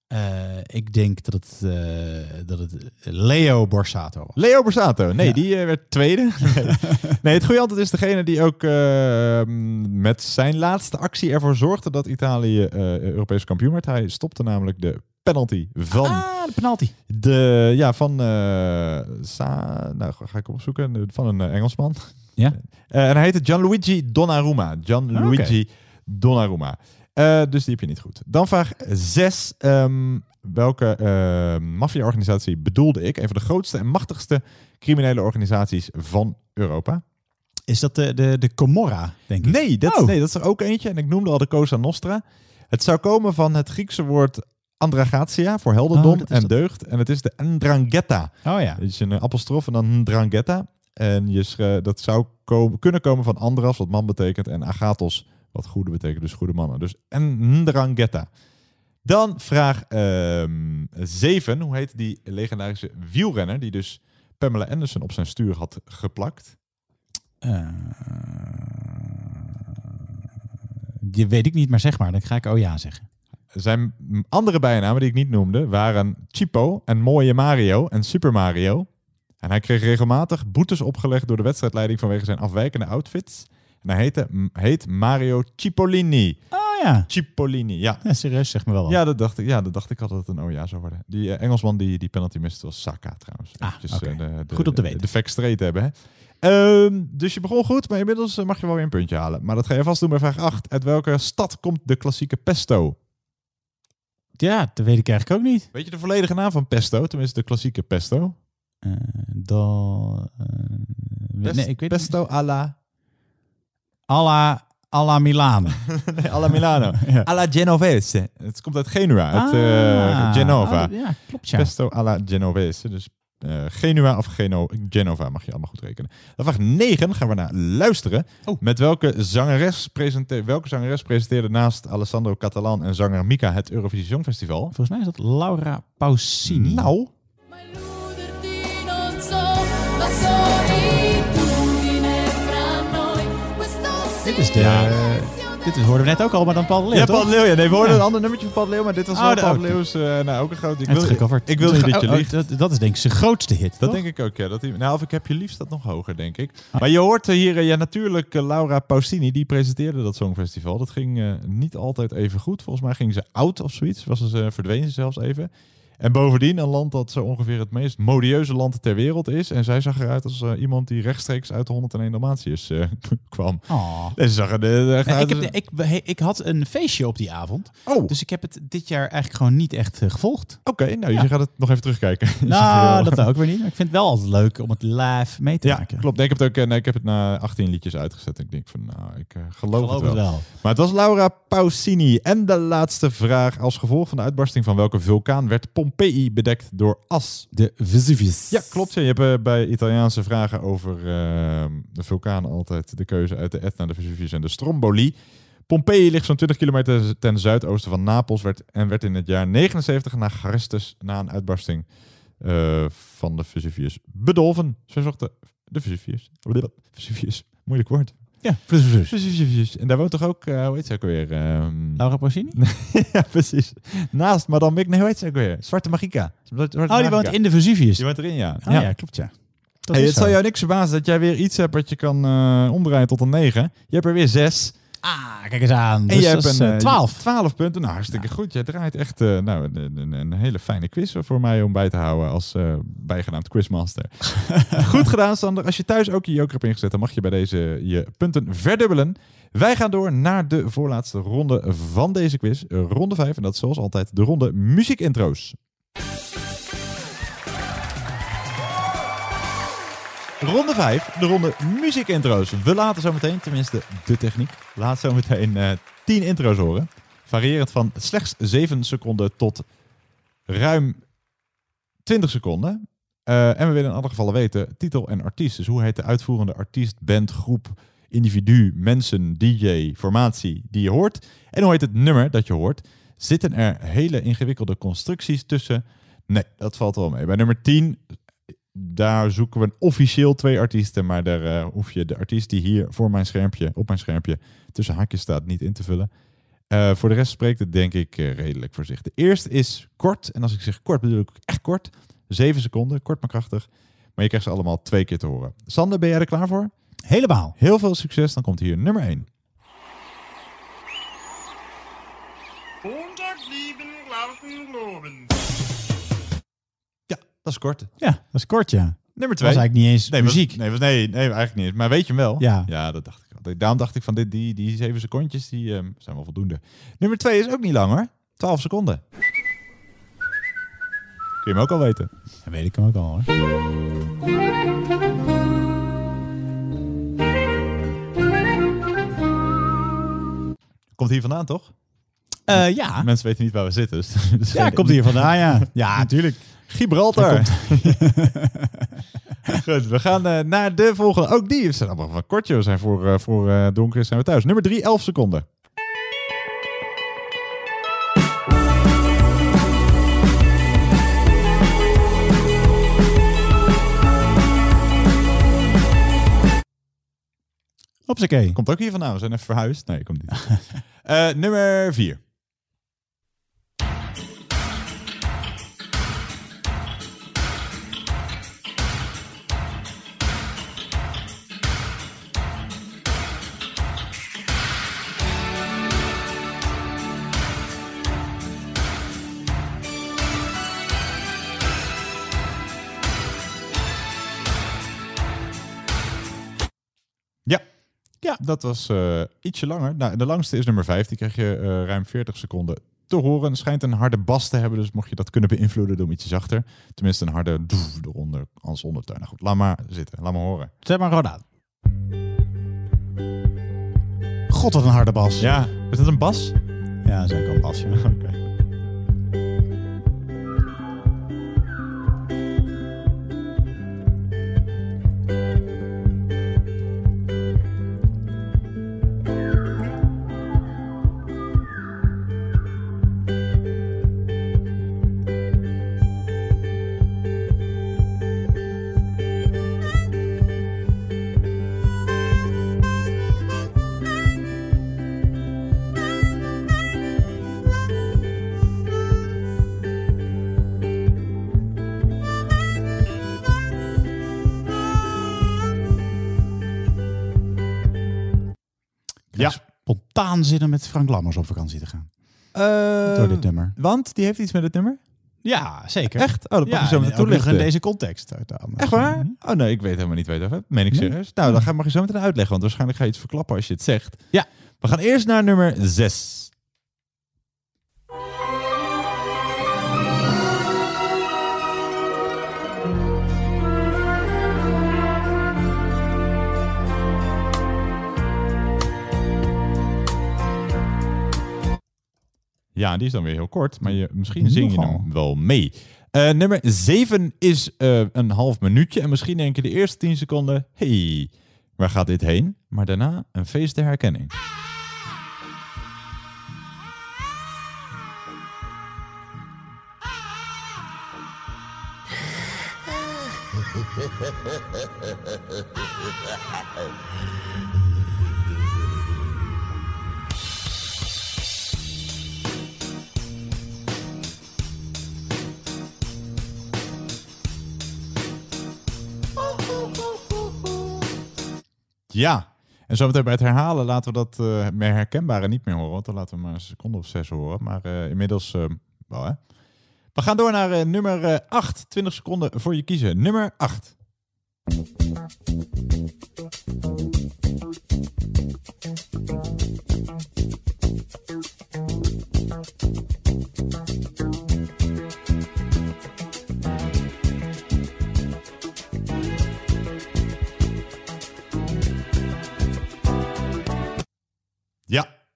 Eh, ik denk dat het, eh, dat het Leo Borsato was. Leo Borsato. Nee, Ja. die eh, werd tweede. (laughs) nee. het goede antwoord is degene die ook eh, met zijn laatste actie ervoor zorgde dat Italië Europees kampioen werd. Hij stopte namelijk de penalty van Ah, de penalty. de ja van Sa, nou ga ik opzoeken van een Engelsman. Ja. En hij heette Gianluigi Donnarumma. Gianluigi Oké. Donnarumma. Eh, dus die heb je niet goed. Dan vraag 6. welke eh maffia-organisatie bedoelde ik? Een van de grootste en machtigste criminele organisaties van Europa. Is dat de, de, de Comorra, denk ik? Nee dat, Oh. nee, dat is er ook eentje. En ik noemde al de Cosa Nostra. Het zou komen van het Griekse woord andragatia voor heldendom Oh, en dat. deugd. En het is de Ndrangheta. Oh ja. Is een apostrof en dan Ndrangheta. En je dat zou komen, kunnen komen van andras, wat man betekent, en agathos, wat goede betekent, dus goede mannen. Dus en Ndrangheta. Dan vraag 7. hoe heet die legendarische wielrenner die dus Pamela Anderson op zijn stuur had geplakt? Eh, die weet ik niet, maar zeg maar. Dan ga ik oh ja zeggen. Zijn andere bijnamen die ik niet noemde waren Chipo en Mooie Mario en Super Mario. En hij kreeg regelmatig boetes opgelegd door de wedstrijdleiding vanwege zijn afwijkende outfits. En hij heette, heet Mario Cipollini. Oh ja. Cipollini, ja. ja serieus, zeg me wel. Ja, dat dacht ik. Ja, dat dacht ik al dat het een oh ja zou worden. Die eh, Engelsman die die penalty miste was Saka trouwens. Ah, Eventjes, eh, de, de, Goed te de- weten. De facts straight hebben. Hè? Ehm, dus je begon goed, maar inmiddels eh, mag je wel weer een puntje halen. Maar dat ga je vast doen bij vraag 8. Uit welke stad komt de klassieke pesto? Ja, dat weet ik eigenlijk ook niet. Weet je de volledige naam van pesto? Tenminste, de klassieke pesto. Eh, Pest- nee, ik weet pesto alla... Alla, alla Milano. nee, (laughs) alla Milano. (laughs) Ja. Alla Genovese. Het komt uit Genua, uit eh, Ah, Genova. oh, ja, klopt ja. Pesto alla Genovese. Dus eh, Genua of Geno Genova mag je allemaal goed rekenen. Dan vraag 9 gaan we naar luisteren. Oh. Met welke zangeres, welke zangeres presenteerde naast Alessandro Catalan en zanger Mika het Eurovisie Songfestival? Volgens mij is dat Laura Pausini. Nou, Dit is de... Dit is, hoorden we net ook al, maar dan Paul Leeuw, ja? Paul Leeuw. Ja, nee, we hoorden Ja. een ander nummertje van Paul Leeuw, maar dit was Oh, wel Paul Leeuw's, eh, nou ook een groot. Ik wil, gecoverd. ik wil niet dat je Oh, dat, dat is denk ik zijn grootste hit, Dat toch? denk ik ook, ja. Dat nou, of ik heb je liefst dat nog hoger, denk ik. Maar je hoort hier, eh, ja, natuurlijk eh, Laura Pausini, die presenteerde dat Songfestival. Dat ging niet altijd even goed. Volgens mij ging ze oud of zoiets. Was ze, verdween ze zelfs even. En bovendien een land dat zo ongeveer het meest modieuze land ter wereld is. En zij zag eruit als eh, iemand die rechtstreeks uit de 101 Dalmatiërs eh, (laughs) kwam. Oh. En ze zag er Nee, ik, heb, ik, he- ik had een feestje op die avond. Oh. Dus ik heb het dit jaar eigenlijk gewoon niet echt eh, gevolgd. Oké, nou, Ja. je gaat het nog even terugkijken. (laughs) Nou, (laughs) dat ook weer niet. Maar ik vind het wel altijd leuk om het live mee te Ja, maken. klopt. Nee, ik heb het ook. Nee, ik heb het na 18 liedjes uitgezet. Ik denk van, nou, ik geloof, Geloof het, het wel. wel. Maar het was Laura Pausini. En de laatste vraag: als gevolg van de uitbarsting van welke vulkaan werd Pompeii bedekt door as? De Vesuvius. Ja, klopt. Ja. Je hebt eh, bij Italiaanse vragen over eh, de vulkanen altijd de keuze uit de Etna, de Vesuvius en de Stromboli. Pompeii ligt zo'n 20 kilometer ten zuidoosten van Napels werd, en werd in het jaar 79 na Christus, na een uitbarsting eh, van de Vesuvius, bedolven. Zo zocht de, de Vesuvius. Vesuvius, moeilijk woord. Ja, Vesuvius. Vesuvius. En daar woont toch ook, eh, hoe heet ze ook weer? Ehm, Laura Pausini? (laughs) ja, precies. Naast Madame Mick, nee, hoe heet ze ook weer? Zwarte Magica. Zwarte Oh, die Magica. woont in de Vesuvius. Die woont erin, ja. Oh, ja. klopt ja. Hey, het zal jou niks verbazen dat jij weer iets hebt wat je kan eh, omdraaien tot een 9. Je hebt er weer 6. Ah, kijk eens aan. En Dus je hebt een eh, 12. 12 punten. Nou, hartstikke goed. Jij draait echt eh, nou, een, een, een hele fijne quiz voor mij om bij te houden als eh bijgenaamd quizmaster. (laughs) goed gedaan, Sander. Als je thuis ook je joker hebt ingezet, dan mag je bij deze je punten verdubbelen. Wij gaan door naar de voorlaatste ronde van deze quiz. Ronde 5. En dat is zoals altijd de ronde muziekintro's. Ronde 5, de ronde muziekintro's. We laten zo meteen, tenminste de techniek, laat zo meteen eh 10 intro's horen. Variërend van slechts 7 seconden tot ruim 20 seconden. Eh, en we willen in alle gevallen weten titel en artiest. Dus hoe heet de uitvoerende artiest, band, groep, individu, mensen, DJ, formatie die je hoort. En hoe heet het nummer dat je hoort. Zitten er hele ingewikkelde constructies tussen? Nee, dat valt wel mee. Bij nummer 10 daar zoeken we officieel twee artiesten, maar daar eh, hoef je de artiest die hier voor mijn schermpje, op mijn schermpje tussen haakjes staat, niet in te vullen. Eh, voor de rest spreekt het denk ik eh, redelijk voor zich. De eerste is kort, en als ik zeg kort bedoel ik echt kort. Zeven seconden, kort maar krachtig. Maar je krijgt ze allemaal twee keer te horen. Sander, ben jij er klaar voor? Helemaal. Heel veel succes, dan komt hier nummer 1. Ja, dat is kort. Ja, dat is kort, ja. Nummer twee. Was eigenlijk niet eens nee, was- muziek. nee, was, nee, nee, eigenlijk niet eens. Maar weet je hem wel? Ja. Ja, dat dacht ik al. Daarom dacht ik van dit, die, die zeven secondjes die, ehm, zijn wel voldoende. Nummer twee is ook niet lang hoor. 12 seconden. Kun je hem ook al weten? Dat weet ik hem ook al hoor. Komt hier vandaan toch? Eh, ja. Mensen weten niet waar we zitten. Dus, (laughs) dus Ja, komt hier vandaan, ja. (laughs) Ja, natuurlijk. Gibraltar. (laughs) Goed, we gaan eh, naar de volgende. Ook die zijn allemaal van kort, joh. We Zijn voor, eh, voor eh, donker zijn we thuis. Nummer 3, 11 seconden. Hopsakee. Komt ook hier vandaan. We zijn even verhuisd. Nee, komt niet. (laughs) Nummer 4. Ja, dat was eh, ietsje langer. Nou, de langste is nummer 5. Die krijg je eh, ruim 40 seconden te horen. Het schijnt een harde bas te hebben, dus mocht je dat kunnen beïnvloeden, doe hem ietsje zachter. Tenminste, een harde doef eronder als onderteun. Nou goed, laat maar zitten. Laat maar horen. Zet maar gewoon aan. God, wat een harde bas. Ja, is dat een bas? Ja, dat is ook een bas. Ja. (laughs) Oké. Spontaan zin om met Frank Lammers op vakantie te gaan. Eh, Door dit nummer. Want die heeft iets met het nummer? Ja, zeker. Echt? Oh, dat mag je zo en meteen toelichten. in deze context. Echt waar? Oh nee, ik weet helemaal niet weten. Dat meen ik Nee? serieus. Nou, dan ga, mag je zo meteen uitleggen, want waarschijnlijk ga je iets verklappen als je het zegt. Ja. We gaan eerst naar nummer 6. Ja, die is dan weer heel kort, maar je, misschien zing je hem wel mee. Eh, nummer 7 is eh, een half minuutje. En misschien denk je de eerste 10 seconden: hey, waar gaat dit heen? Maar daarna een feest der herkenning. (laughs) Ja. En zometeen bij het herhalen laten we dat eh, meer herkenbare niet meer horen. Want dan laten we maar een seconde of zes horen. Maar eh, inmiddels eh, wel hè. We gaan door naar nummer 8. 20 seconden voor je kiezen. Nummer 8.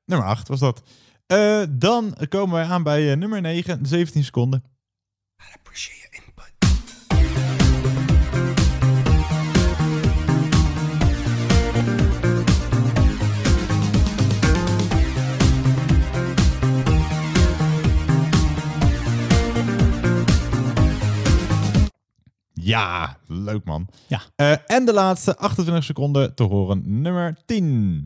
Nummer 8 was dat. Eh, dan komen wij aan bij eh, nummer 9, 17 seconden. Ja, leuk man. Ja. Eh, en de laatste 28 seconden te horen, nummer 10.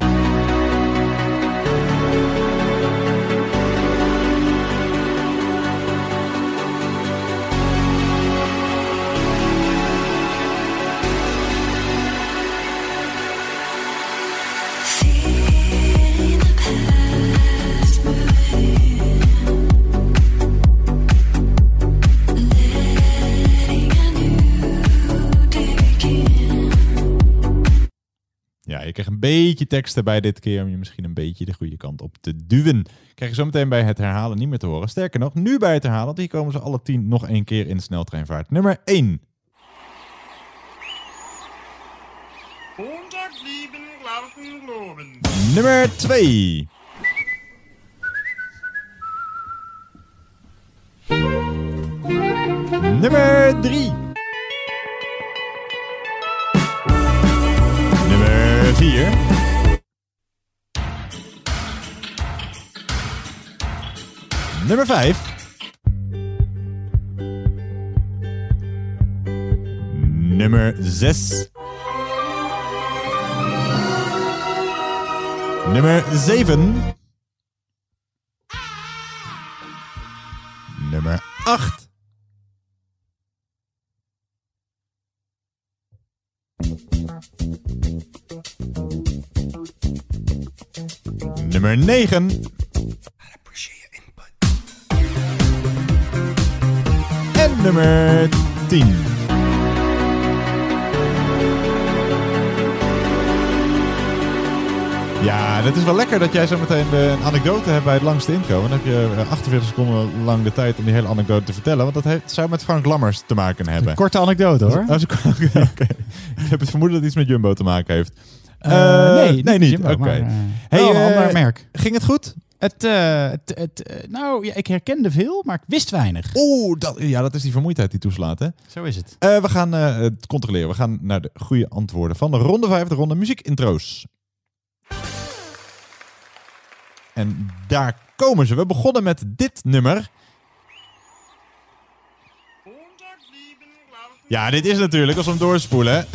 Een beetje tekst erbij dit keer om je misschien een beetje de goede kant op te duwen. Krijg je zometeen bij het herhalen niet meer te horen. Sterker nog, nu bij het herhalen, want hier komen ze alle tien nog één keer in sneltreinvaart. Nummer 1. Nummer 2. Nummer 3. 4. Nummer 5. Nummer 6. Nummer 7. Nummer 8. Nummer 9. En nummer 10. Ja, dat is wel lekker dat jij zo meteen eh, een anekdote hebt bij het langste intro. Dan heb je eh, 48 seconden lang de tijd om die hele anekdote te vertellen. Want dat heeft, zou met Frank Lammers te maken hebben. Korte anekdote hoor. Een korte- (laughs) Oké. Ik heb het vermoeden dat het iets met Jumbo te maken heeft. Eh, Eh, nee, niet nee, niet. Jumbo, Oké. maar, eh, Hey, een eh, ander merk. Ging het goed? Het, eh, het, het, eh, nou, ja, ik herkende veel, maar ik wist weinig. Oeh, dat, ja, dat is die vermoeidheid die toeslaat, hè? Zo is het. Eh, we gaan eh, het controleren. We gaan naar de goede antwoorden van de ronde 5, de ronde muziekintro's. En daar komen ze. We begonnen met dit nummer. Ja, dit is natuurlijk, als we hem doorspoelen.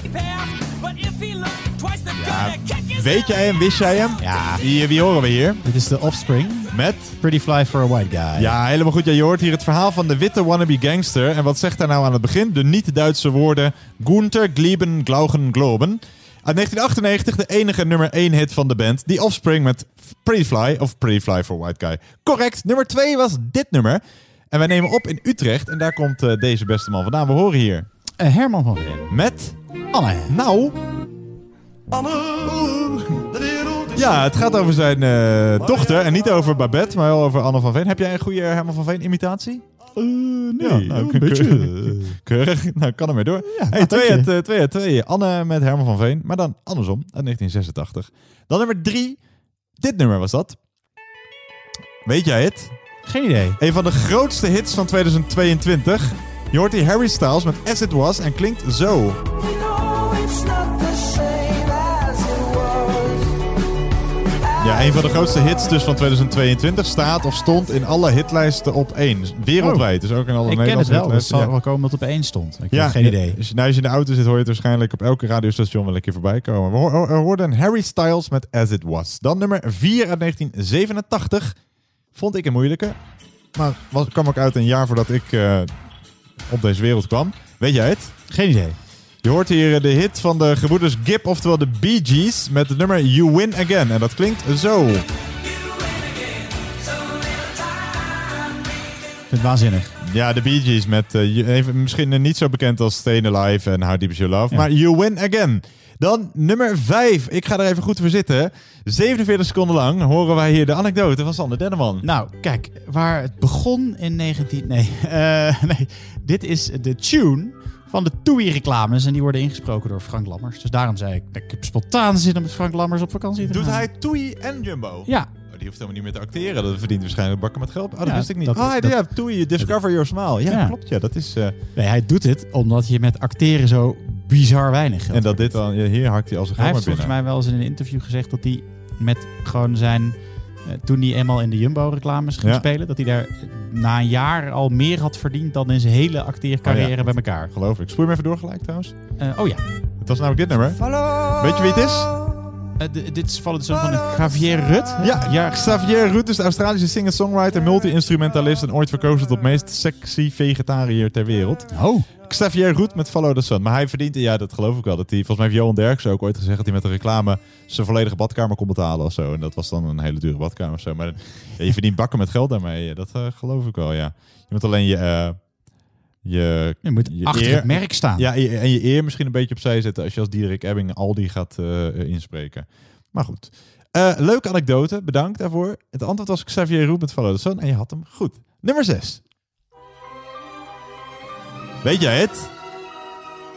Ja, weet jij hem? Wist jij hem? Ja. Wie, wie horen we hier? Dit is de Offspring. Met? Pretty Fly for a White Guy. Ja, helemaal goed. Ja, je hoort hier het verhaal van de witte wannabe gangster. En wat zegt hij nou aan het begin? De niet-Duitse woorden Gunther, Glieben, Glaugen, Globen. Uit 1998 de enige nummer 1 hit van de band. Die Offspring met Pretty Fly of Pretty Fly for White Guy. Correct. Nummer 2 was dit nummer. En wij nemen op in Utrecht. En daar komt eh, deze beste man vandaan. We horen hier. Eh, Herman van Veen. Met? Anne. Nou. Ja, het gaat over zijn eh, dochter. En niet over Babette, maar wel over Anne van Veen. Heb jij een goede Herman van Veen imitatie? Nee, Ja, nou, een beetje. ke- (laughs) Keurig. Nou, kan er mee door. hey, dank twee je. uit, eh, twee uit twee. Anne met Herman van Veen. Maar dan andersom, uit 1986. Dan nummer drie. Dit nummer was dat. Weet jij het? Geen idee. Een van de grootste hits van 2022. Je hoort die Harry Styles met As It Was en klinkt zo. Ja, een van de grootste hits dus van 2022 staat of stond in alle hitlijsten op één. Wereldwijd, dus ook in alle Ik ken het Nederlandse wel. Het zal Ja. wel komen dat het op één stond. Ik heb geen ja, idee. Als je, nou, als je in de auto zit, hoor je het waarschijnlijk op elke radiostation wel een keer voorbij komen. We, hoor- we hoorden Harry Styles met As It Was. Dan nummer 4 uit 1987. Vond ik een moeilijke. Maar was, kwam ook uit een jaar voordat ik eh, op deze wereld kwam. Weet jij het? Geen idee. Je hoort hier eh, de hit van de gebroeders Gibb, oftewel de Bee Gees, met het nummer You Win Again. En dat klinkt zo. Ik vind het waanzinnig. Ja, de Bee Gees met eh, even, misschien eh, niet zo bekend als Stayin' Alive en How Deep Is Your Love. Ja. Maar You Win Again. Dan nummer 5. Ik ga er even goed voor zitten. 47 seconden lang horen wij hier de anekdote van Sander Denneman. Nou, kijk, waar het begon in 19... Nee, (laughs) eh, nee. dit is de tune van de TUI-reclames. En die worden ingesproken door Frank Lammers. Dus daarom zei ik, ik heb spontaan zin om met Frank Lammers op vakantie te Doet hij Toei en Jumbo? Ja. Oh, die hoeft helemaal niet meer te acteren. Dat verdient waarschijnlijk bakken met geld. Oh, dat Ja, wist ik niet. dat- dat- ja, Toei, Discover Your Smile. Ja, Ja. klopt. Ja, dat is... eh, Nee, hij doet dit omdat je met acteren zo bizar weinig geld en dat dit dan... ja, hier hakt hij als een Hij heeft volgens mij wel eens in een interview gezegd dat hij met gewoon zijn... eh, toen hij eenmaal in de Jumbo-reclames ging Ja. spelen... dat hij daar na een jaar al meer had verdiend... dan in zijn hele acteercarrière Oh ja. bij elkaar. Geloof ik. Spoel hem even door gelijk trouwens. Eh, oh ja. Het was namelijk dit nummer. Weet je wie het is? Eh, dit is de zoon van Javier Rut. Ja, ja, Xavier Ruud is de Australische singer-songwriter, multi-instrumentalist en ooit verkozen tot meest sexy vegetariër ter wereld. Oh. Xavier Ruud met Follow the Sun. Maar hij verdient, ja, dat geloof ik wel. Dat hij, volgens mij heeft Johan Derksen ook ooit gezegd dat hij met een reclame zijn volledige badkamer kon betalen of zo. En dat was dan een hele dure badkamer of zo. Maar ja, je verdient bakken met geld daarmee. Dat eh, geloof ik wel, ja. Je moet alleen je... eh, je, Je moet achter het merk staan. Ja, je- en je eer misschien een beetje opzij zetten als je als Diederik Ebbing Aldi gaat eh, inspreken. Maar goed. Eh, leuke anekdote, bedankt daarvoor. Het antwoord was Xavier Roep met Follow the Sun en je had hem goed. Nummer 6. Weet jij het?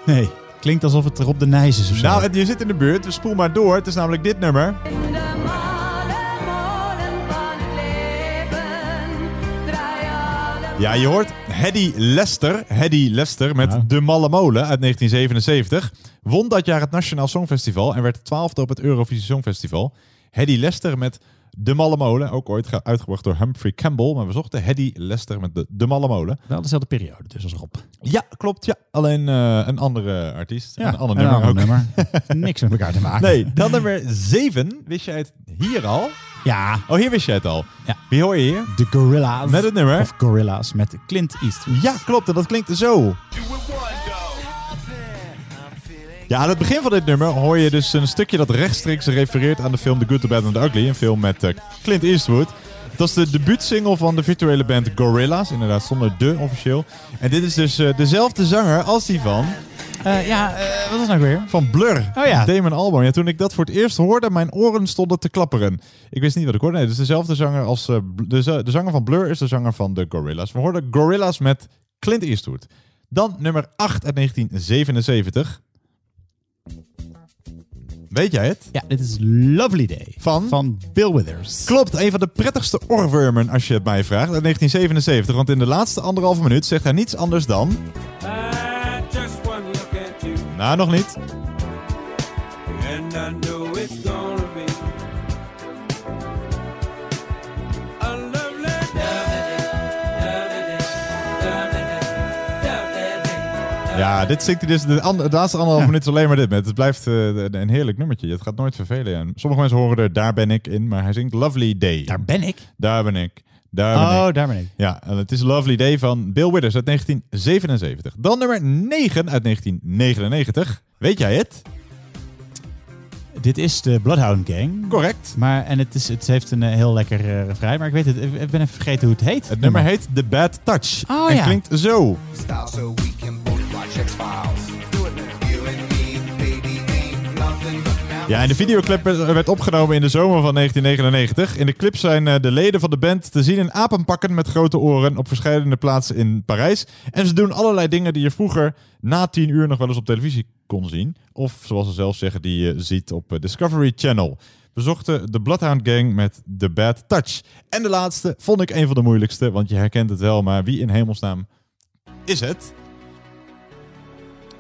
Nee, klinkt alsof het Rob de Nijs is of zo. Nou, je zit in de buurt, dus spoel maar door. Het is namelijk dit nummer. Ja, je hoort Hedy Lester, Hedy Lester met De Malle Molen uit 1977. Won dat jaar het Nationaal Songfestival en werd twaalfde op het Eurovisie Songfestival. Hedy Lester met De Malle Molen, ook ooit ge- uitgebracht door Humphrey Campbell. Maar we zochten Hedy Lester met De, de Malle Molen. Wel dezelfde periode dus als Rob. Ja, klopt. Ja. Alleen eh, een andere artiest. Ja, een ander een nummer ander ook. nummer. (laughs) Niks met elkaar te maken. Nee, dan nummer 7. Wist jij het hier al? Ja. Oh, hier wist jij het al. Ja. Wie hoor je hier? De Gorilla's. Met het nummer? Of Gorilla's met Clint Eastwood. Ja, klopt. En dat klinkt zo. Ja, aan het begin van dit nummer hoor je dus een stukje dat rechtstreeks refereert aan de film The Good, The Bad and The Ugly. Een film met eh, Clint Eastwood. Het was de debuutsingle van de virtuele band Gorillaz. Inderdaad, zonder de officieel. En dit is dus eh, dezelfde zanger als die van... Eh, ja, wat is nou weer? Van Blur. Oh ja. Damon Albarn. Ja, toen ik dat voor het eerst hoorde, mijn oren stonden te klapperen. Ik wist niet wat ik hoorde. Nee, het is dezelfde zanger als... de, de zanger van Blur is de zanger van de Gorillaz. We hoorden Gorillaz met Clint Eastwood. Dan nummer 8 uit 1977. Weet jij het? Ja, dit is Lovely Day. Van? Van Bill Withers. Klopt, een van de prettigste oorwormen als je het mij vraagt. Uit 1977. Want in de laatste anderhalve minuut zegt hij niets anders dan... Just one look at you, Nou, nog niet. and I know it's gonna Ja, dit zingt hij dus. De, an- de laatste anderhalve minuut alleen maar dit. met. Het blijft eh, een heerlijk nummertje. Het gaat nooit vervelen. En sommige mensen horen er Daar ben ik in. Maar hij zingt Lovely Day. Daar ben ik? Daar ben ik. Daar ben Oh, ik. daar ben ik. Ja, en het is Lovely Day van Bill Withers uit 1977. Dan nummer 9 uit 1999. Weet jij het? Dit is de Bloodhound Gang. Correct. Maar, en het, is, het heeft een eh, heel lekker refrein, maar ik weet het, ik ben even vergeten hoe het heet. Het nummer heet The Bad Touch. Oh, en ja. klinkt zo. Style so we can now. Ja, en de videoclip werd opgenomen in de zomer van 1999. In de clip zijn eh, de leden van de band te zien in apenpakken met grote oren op verschillende plaatsen in Parijs. En ze doen allerlei dingen die je vroeger na 10 uur nog wel eens op televisie kon zien. Of zoals ze zelf zeggen, die je ziet op eh, Discovery Channel. We zochten de Bloodhound Gang met The Bad Touch. En de laatste vond ik een van de moeilijkste, want je herkent het wel, maar wie in hemelsnaam is het?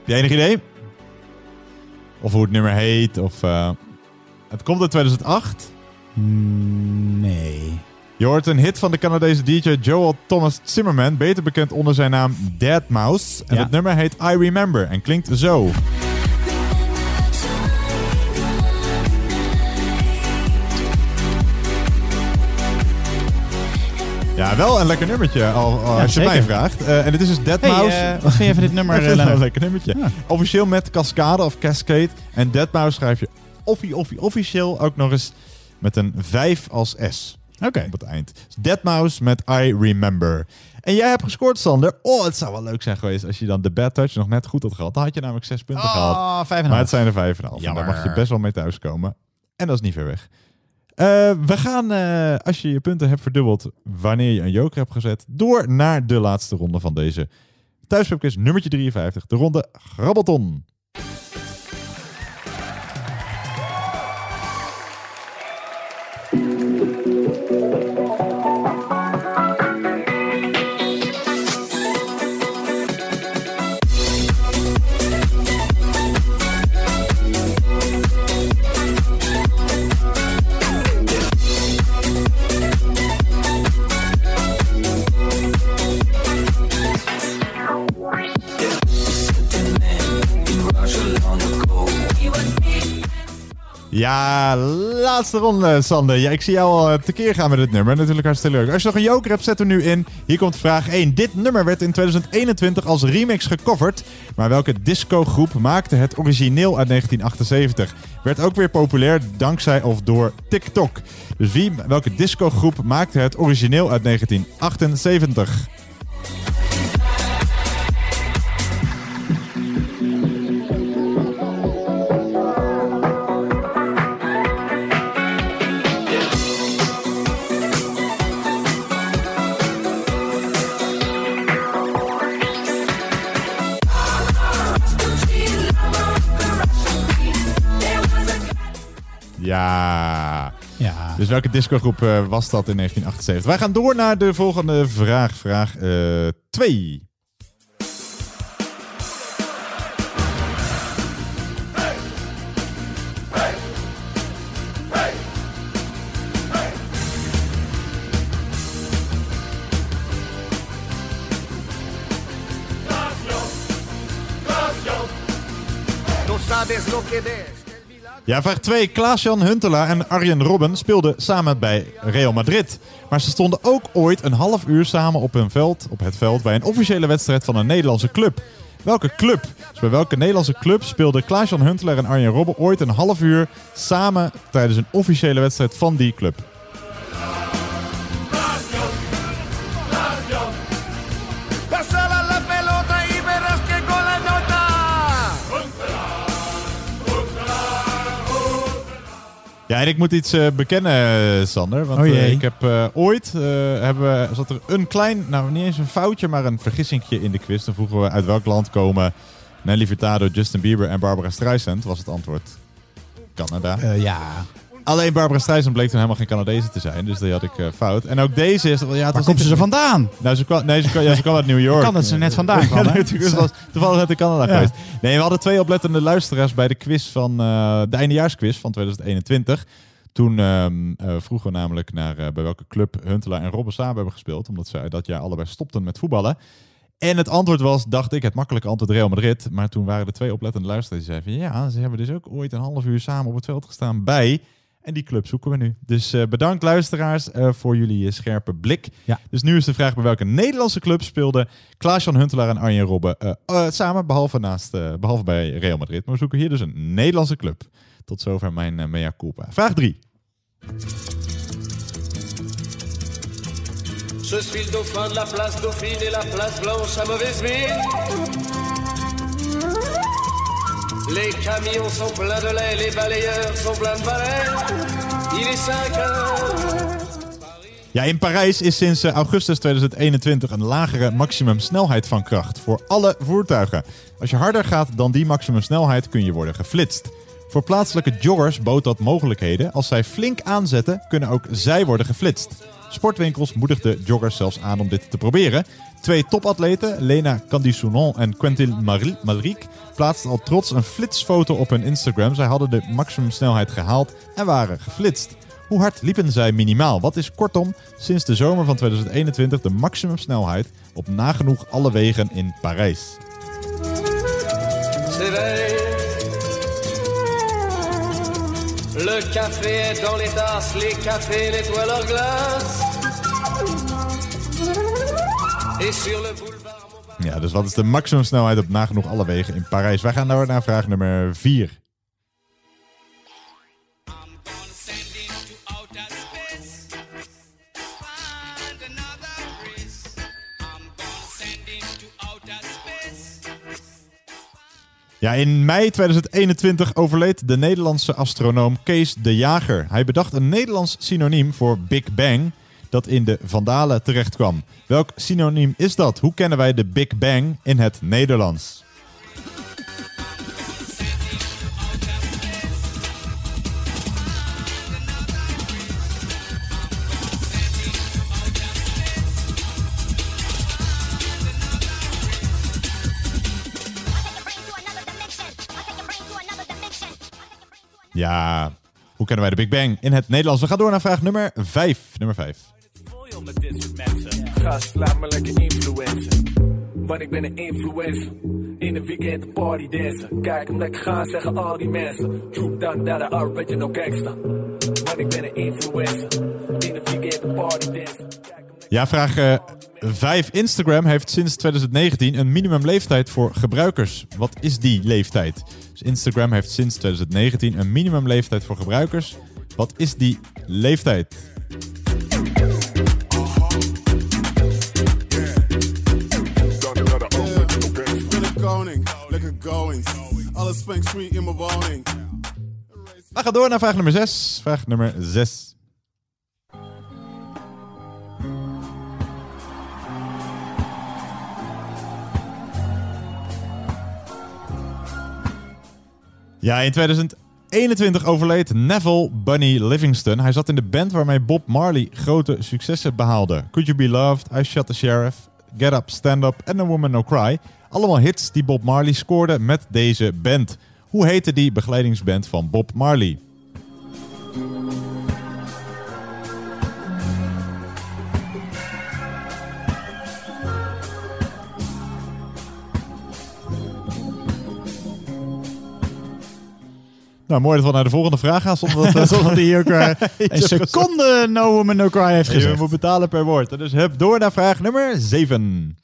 Heb jij enig idee? Of hoe het nummer heet, of... eh, Het komt uit 2008. Mm, nee. Je hoort een hit van de Canadese DJ Joel Thomas Zimmerman, beter bekend onder zijn naam Dead Mouse. En Ja. het nummer heet I Remember en klinkt zo. Ja, wel een lekker nummertje, al, al Ja, als je zeker. mij vraagt. Eh, en dit is dus Dead Hey, Mouse. eh, wat vind je van dit nummer, (laughs) het eh, een lekker nummertje. Officieel met Cascade of Cascade. En Dead Mouse schrijf je offi, offi, officieel ook nog eens met een 5 als S. Oké. Op het eind. Dead Mouse met I Remember. En jij hebt gescoord, Sander. Oh, het zou wel leuk zijn geweest als je dan de Bad Touch nog net goed had gehad. Dan had je namelijk 6 punten Oh, gehaald. vijf en een Maar half. het zijn er 5,5. En Jammer. daar mag je best wel mee thuiskomen. En dat is niet ver weg. Eh, we gaan, eh, als je je punten hebt verdubbeld wanneer je een joker hebt gezet, door naar de laatste ronde van deze thuispubquiz nummertje 53. De ronde Grabbelton. Ja, laatste ronde, Sander. Ja, ik zie jou al eh, tekeer gaan met dit nummer. Natuurlijk hartstikke leuk. Als je nog een joker hebt, zet hem nu in. Hier komt vraag 1. Dit nummer werd in 2021 als remix gecoverd. Maar welke discogroep maakte het origineel uit 1978? Werd ook weer populair dankzij of door TikTok. Dus wie, welke discogroep maakte het origineel uit 1978? Ja. Ja. Dus welke discogroep eh, was dat in 1978? Wij gaan door naar de volgende vraag. Vraag 2. No sabes lo que ves. Ja, vraag 2. Klaas-Jan Huntelaar en Arjen Robben speelden samen bij Real Madrid. Maar ze stonden ook ooit een half uur samen op, een veld, op het veld bij een officiële wedstrijd van een Nederlandse club. Welke club? Dus bij welke Nederlandse club speelden Klaas-Jan Huntelaar en Arjen Robben ooit een half uur samen tijdens een officiële wedstrijd van die club? Ja, en ik moet iets eh, bekennen, Sander. Want Oh eh, ik heb eh, ooit, hebben, zat er een klein, nou niet eens een foutje, maar een vergissingje in de quiz. Dan vroegen we uit welk land komen Nelly Furtado, Justin Bieber en Barbara Streisand, was het antwoord. Canada. Ja. Alleen Barbara Streisand bleek toen helemaal geen Canadese te zijn, dus die had ik eh, fout. En ook deze is... Ja, Waar komt ze er vandaan? Nou, ze kwam, nee, ze kwam, ja, ze kwam uit New York. Kan dat ze net vandaan (laughs) kwam, hè? ze was toevallig uit de Canada Ja. geweest. Nee, we hadden twee oplettende luisteraars bij de quiz van eh, de eindejaarsquiz van 2021. Toen ehm, eh, vroegen we namelijk naar bij welke club Huntelaar en Robben samen hebben gespeeld. Omdat zij dat jaar allebei stopten met voetballen. En het antwoord was, dacht ik, het makkelijke antwoord Real Madrid. Maar toen waren er twee oplettende luisteraars die zeiden van... Ja, ze hebben dus ook ooit een half uur samen op het veld gestaan bij... En die club zoeken we nu. Dus eh, bedankt luisteraars eh, voor jullie eh, scherpe blik. Ja. Dus nu is de vraag bij welke Nederlandse club speelden Klaas-Jan Huntelaar en Arjen Robben eh, eh, samen, behalve, naast, eh, behalve bij Real Madrid. Maar we zoeken hier dus een Nederlandse club. Tot zover mijn eh, mea culpa. Vraag 3. Je suis le dauphin de la place Dauphine et la place Blanche à mauvaise mine. Les camions sont de lait, les balayeurs sont pleins de balais. Il est 5 heures. Ja, in Parijs is sinds eh, augustus 2021 een lagere maximumsnelheid van kracht voor alle voertuigen. Als je harder gaat dan die maximumsnelheid kun je worden geflitst. Voor plaatselijke joggers bood dat mogelijkheden. Als zij flink aanzetten, kunnen ook zij worden geflitst. Sportwinkels moedigden joggers zelfs aan om dit te proberen. Twee topatleten, Lena Candisounon en Quentin Malric, plaatsten al trots een flitsfoto op hun Instagram. Zij hadden de maximumsnelheid gehaald en waren geflitst. Hoe hard liepen zij minimaal? Wat is kortom sinds de zomer van 2021 de maximumsnelheid op nagenoeg alle wegen in Parijs? Le café est dans les. Ja, dus wat is de maximumsnelheid op nagenoeg alle wegen in Parijs? Wij gaan naar vraag nummer 4. Ja, in mei 2021 overleed de Nederlandse astronoom Kees de Jager. Hij bedacht een Nederlands synoniem voor Big Bang dat in de Vandalen terechtkwam. Welk synoniem is dat? Hoe kennen wij de Big Bang in het Nederlands? Ja, hoe kennen wij de Big Bang in het Nederlands? We gaan door naar vraag nummer 5. Nummer 5. Met dit soort mensen. Gast, laat me lekker influencen. Want ik ben een influencer. In een weekend een party dansen. Kijk hem lekker gaan, zeggen al die mensen. Troep dan dat de original gangsta. Want ik ben een influencer. In een weekend een party dansen. Ja, vraag 5. Instagram heeft sinds 2019 een minimumleeftijd voor gebruikers. Wat is die leeftijd? Dus Instagram heeft sinds 2019 een minimumleeftijd voor gebruikers. Wat is die leeftijd? Alles feng shui in mijn woning. We gaan door naar vraag nummer 6. Vraag nummer 6. Ja, in 2021 overleed Neville Bunny Livingston. Hij zat in de band waarmee Bob Marley grote successen behaalde. Could You Be Loved, I Shot the Sheriff, Get Up, Stand Up en A Woman No Cry. Allemaal hits die Bob Marley scoorde met deze band. Hoe heette die begeleidingsband van Bob Marley? Nou, mooi dat we naar de volgende vraag gaan zonder dat, (laughs) zonder ook eh, (laughs) Een seconde No Woman No Cry heeft Je gezegd. moet betalen per woord. Dus hup, door naar vraag nummer 7.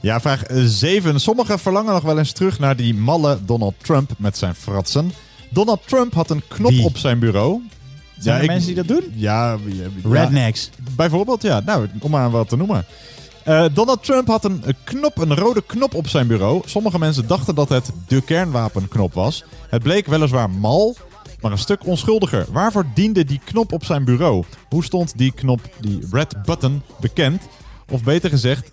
Ja, vraag 7. Sommigen verlangen nog wel eens terug naar die malle Donald Trump met zijn fratsen. Donald Trump had een knop Wie? op zijn bureau. Zijn er mensen die dat doen? Ja, ja, ja. Rednecks. Bijvoorbeeld, ja. Nou, om maar wat te noemen. Eh, Donald Trump had een, een knop, een rode knop op zijn bureau. Sommige mensen dachten dat het de kernwapenknop was. Het bleek weliswaar mal, maar een stuk onschuldiger. Waarvoor diende die knop op zijn bureau? Hoe stond die knop, die red button, bekend? Of beter gezegd,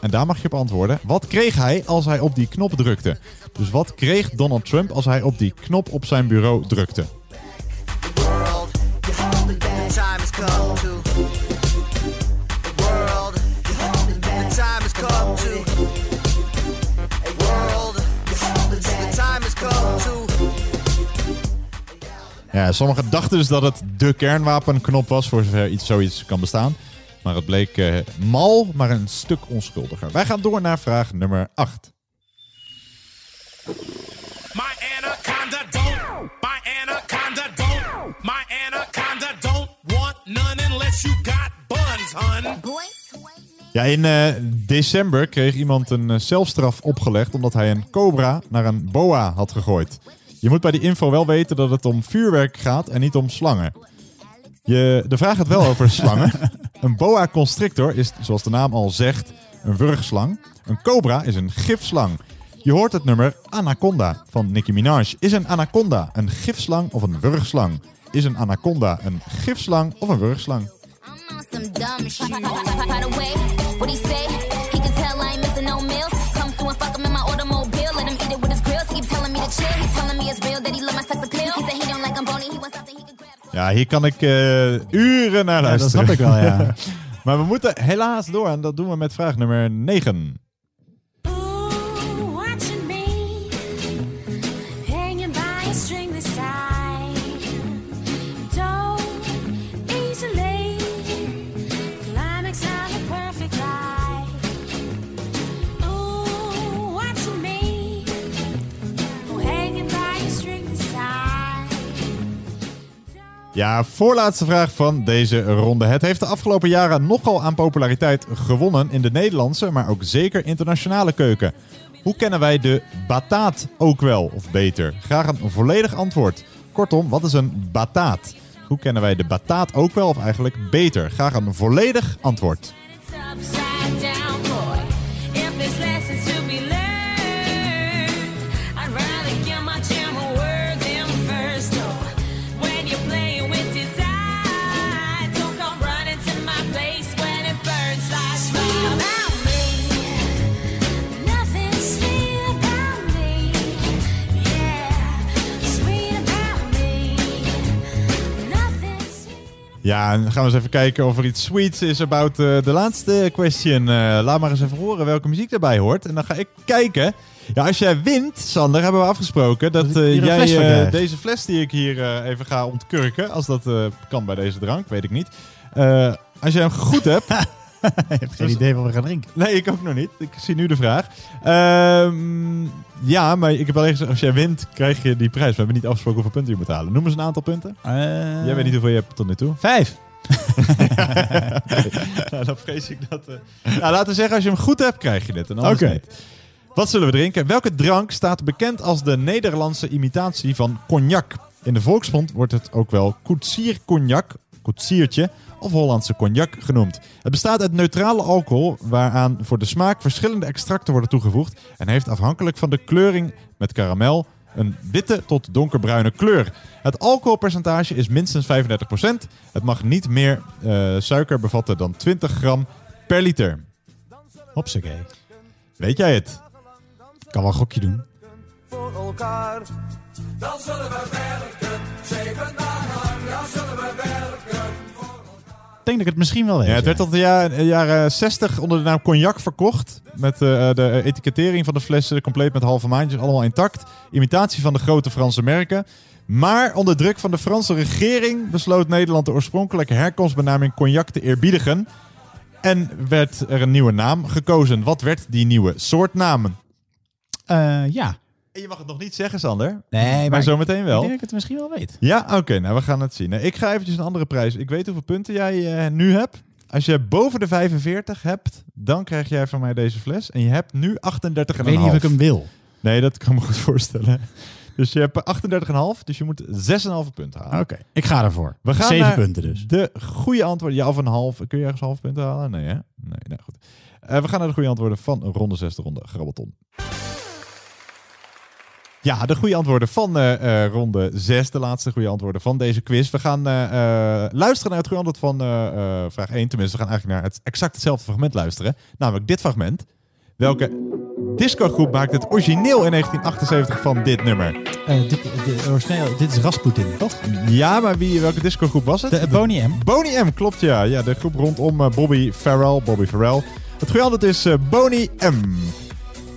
en daar mag je op antwoorden. Wat kreeg hij als hij op die knop drukte? Dus wat kreeg Donald Trump als hij op die knop op zijn bureau drukte? Ja, sommigen dachten dus dat het de kernwapenknop was, voor zover iets, zoiets kan bestaan. Maar het bleek eh, mal, maar een stuk onschuldiger. Wij gaan door naar vraag nummer 8. My anaconda don't. My anaconda don't. My anaconda don't want none unless you got buns, hun. Ja, in eh, december kreeg iemand een eh, celstraf opgelegd omdat hij een cobra naar een boa had gegooid. Je moet bij die info wel weten dat het om vuurwerk gaat en niet om slangen. Je, de vraag gaat wel over slangen. Een boa constrictor is, zoals de naam al zegt, een wurgslang. Een cobra is een gifslang. Je hoort het nummer Anaconda van Nicki Minaj. Is een anaconda een gifslang of een wurgslang? Is een anaconda een gifslang of een wurgslang? Ja, hier kan ik eh, uren naar Ja, dat luisteren. snap ik wel, ja. (laughs) maar we moeten helaas door en dat doen we met vraag nummer 9. Ja, voorlaatste vraag van deze ronde. Het heeft de afgelopen jaren nogal aan populariteit gewonnen in de Nederlandse, maar ook zeker internationale keuken. Hoe kennen wij de bataat ook wel, of beter? Graag een volledig antwoord. Kortom, wat is een bataat? Hoe kennen wij de bataat ook wel, of eigenlijk beter? Graag een volledig antwoord. Ja, en dan gaan we eens even kijken of er iets sweets is about eh, de laatste question. Eh, laat maar eens even horen welke muziek daarbij hoort. En dan ga ik kijken. Ja, als jij wint, Sander, hebben we afgesproken dat eh, een jij fles eh, deze fles die ik hier eh, even ga ontkurken, als dat eh, kan bij deze drank, weet ik niet. Eh, als jij hem goed hebt. (laughs) (laughs) Ik heb geen idee wat we gaan drinken. Nee, ik ook nog niet. Ik zie nu de vraag. Ehm, ja, maar ik heb alleen gezegd, als jij wint, krijg je die prijs. We hebben niet afgesproken hoeveel punten je moet halen. Noem eens een aantal punten. Jij weet niet hoeveel je hebt tot nu toe. Vijf. (laughs) nou, dan vrees ik dat... eh, Nou, laten we zeggen, als je hem goed hebt, krijg je dit. Oké. Wat zullen we drinken? Welke drank staat bekend als de Nederlandse imitatie van cognac? In de volksmond wordt het ook wel koetsiercognac, koetsiertje of Hollandse cognac genoemd. Het bestaat uit neutrale alcohol waaraan voor de smaak verschillende extracten worden toegevoegd en heeft afhankelijk van de kleuring met karamel een witte tot donkerbruine kleur. Het alcoholpercentage is minstens 35%. Het mag niet meer eh, suiker bevatten dan 20 gram per liter. Hopsakee. Weet jij het? Ik kan wel een gokje doen. Dan zullen we werken, denk dat ik het misschien wel weet. Ja, het werd tot de jaren, jaren 60 onder de naam cognac verkocht. Met eh, de etikettering van de flessen, compleet met halve maandjes, allemaal intact. Imitatie van de grote Franse merken. Maar onder druk van de Franse regering besloot Nederland de oorspronkelijke herkomstbenaming cognac te eerbiedigen. En werd er een nieuwe naam gekozen. Wat werd die nieuwe soortnaam? Eh, ja. En je mag het nog niet zeggen, Sander. Nee, maar, maar zometeen wel. Ik denk dat ik het misschien wel weet. Ja, oké. nou, we gaan het zien. Nou, Ik ga eventjes een andere prijs. Ik weet hoeveel punten jij eh, nu hebt. Als je boven de 45 hebt, dan krijg jij van mij deze fles. En je hebt nu 38,5. Ik weet niet of ik hem wil. Nee, dat kan me goed voorstellen. Dus je hebt 38,5, dus je moet 6,5 punten halen. Oké, ik ga ervoor. We gaan Zeven naar punten dus. De goede antwoorden. Ja, of een half. Kun je ergens half punten halen? Nee, hè? Nee, nou goed. Eh, we gaan naar de goede antwoorden van ronde 6, de ronde Grabbelton. Ja, de goede antwoorden van eh, eh, ronde 6, de laatste goede antwoorden van deze quiz. We gaan eh, luisteren naar het goede antwoord van vraag 1. Tenminste, we gaan eigenlijk naar het exact hetzelfde fragment luisteren. Namelijk dit fragment. Welke discogroep maakt het origineel in 1978 van dit nummer? Dit, origineel, dit is Rasputin, toch? Ja, maar wie, welke discogroep was het? De Boney M. Boney M, klopt ja. Ja, de groep rondom Bobby Farrell. Bobby Farrell. Het goede antwoord is Boney M.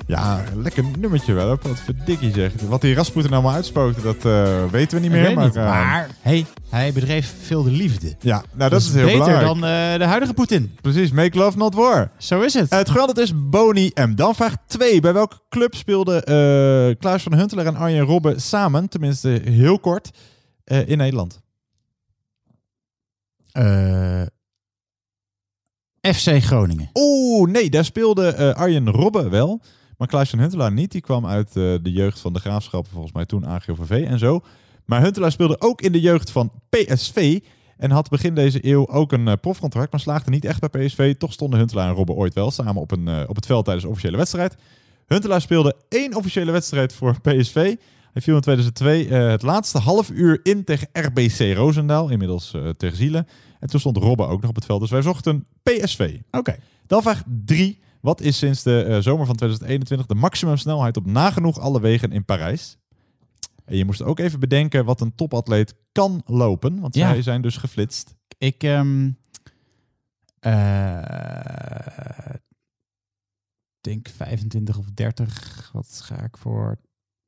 Ja, lekker nummertje wel. Wat verdikkie zegt. Wat die Rasputin allemaal uitspookte, dat eh, weten we niet meer. Maar niet, eh, maar hey, hij bedreef veel de liefde. ja, nou dat, is heel beter belangrijk. dan eh, de huidige Poetin. Precies, make love not war. Zo is het. Het antwoord is Boney M. Dan vraag 2. Bij welke club speelden Klaas van Huntelaar en Arjen Robben samen, tenminste heel kort, in Nederland? Eh, FC Groningen. Oeh, nee, daar speelde Arjen Robben wel. Maar Klaas van Huntelaar niet. Die kwam uit eh, de jeugd van de Graafschappen, volgens mij toen AGOVV en zo. Maar Huntelaar speelde ook in de jeugd van PSV. En had begin deze eeuw ook een eh, profcontract, maar slaagde niet echt bij PSV. Toch stonden Huntelaar en Robben ooit wel samen op, een, eh, op het veld tijdens een officiële wedstrijd. Huntelaar speelde één officiële wedstrijd voor PSV. Hij viel in 2002 eh, het laatste half uur in tegen RBC Roosendaal, inmiddels ter ziele. En toen stond Robben ook nog op het veld. Dus wij zochten PSV. Oké. Dan vraag 3. Wat is sinds de eh, zomer van 2021 de maximumsnelheid op nagenoeg alle wegen in Parijs? En je moest ook even bedenken wat een topatleet kan lopen. Want Ja. zij zijn dus geflitst. Ik ehm eh, denk 25 of 30. Wat ga ik voor?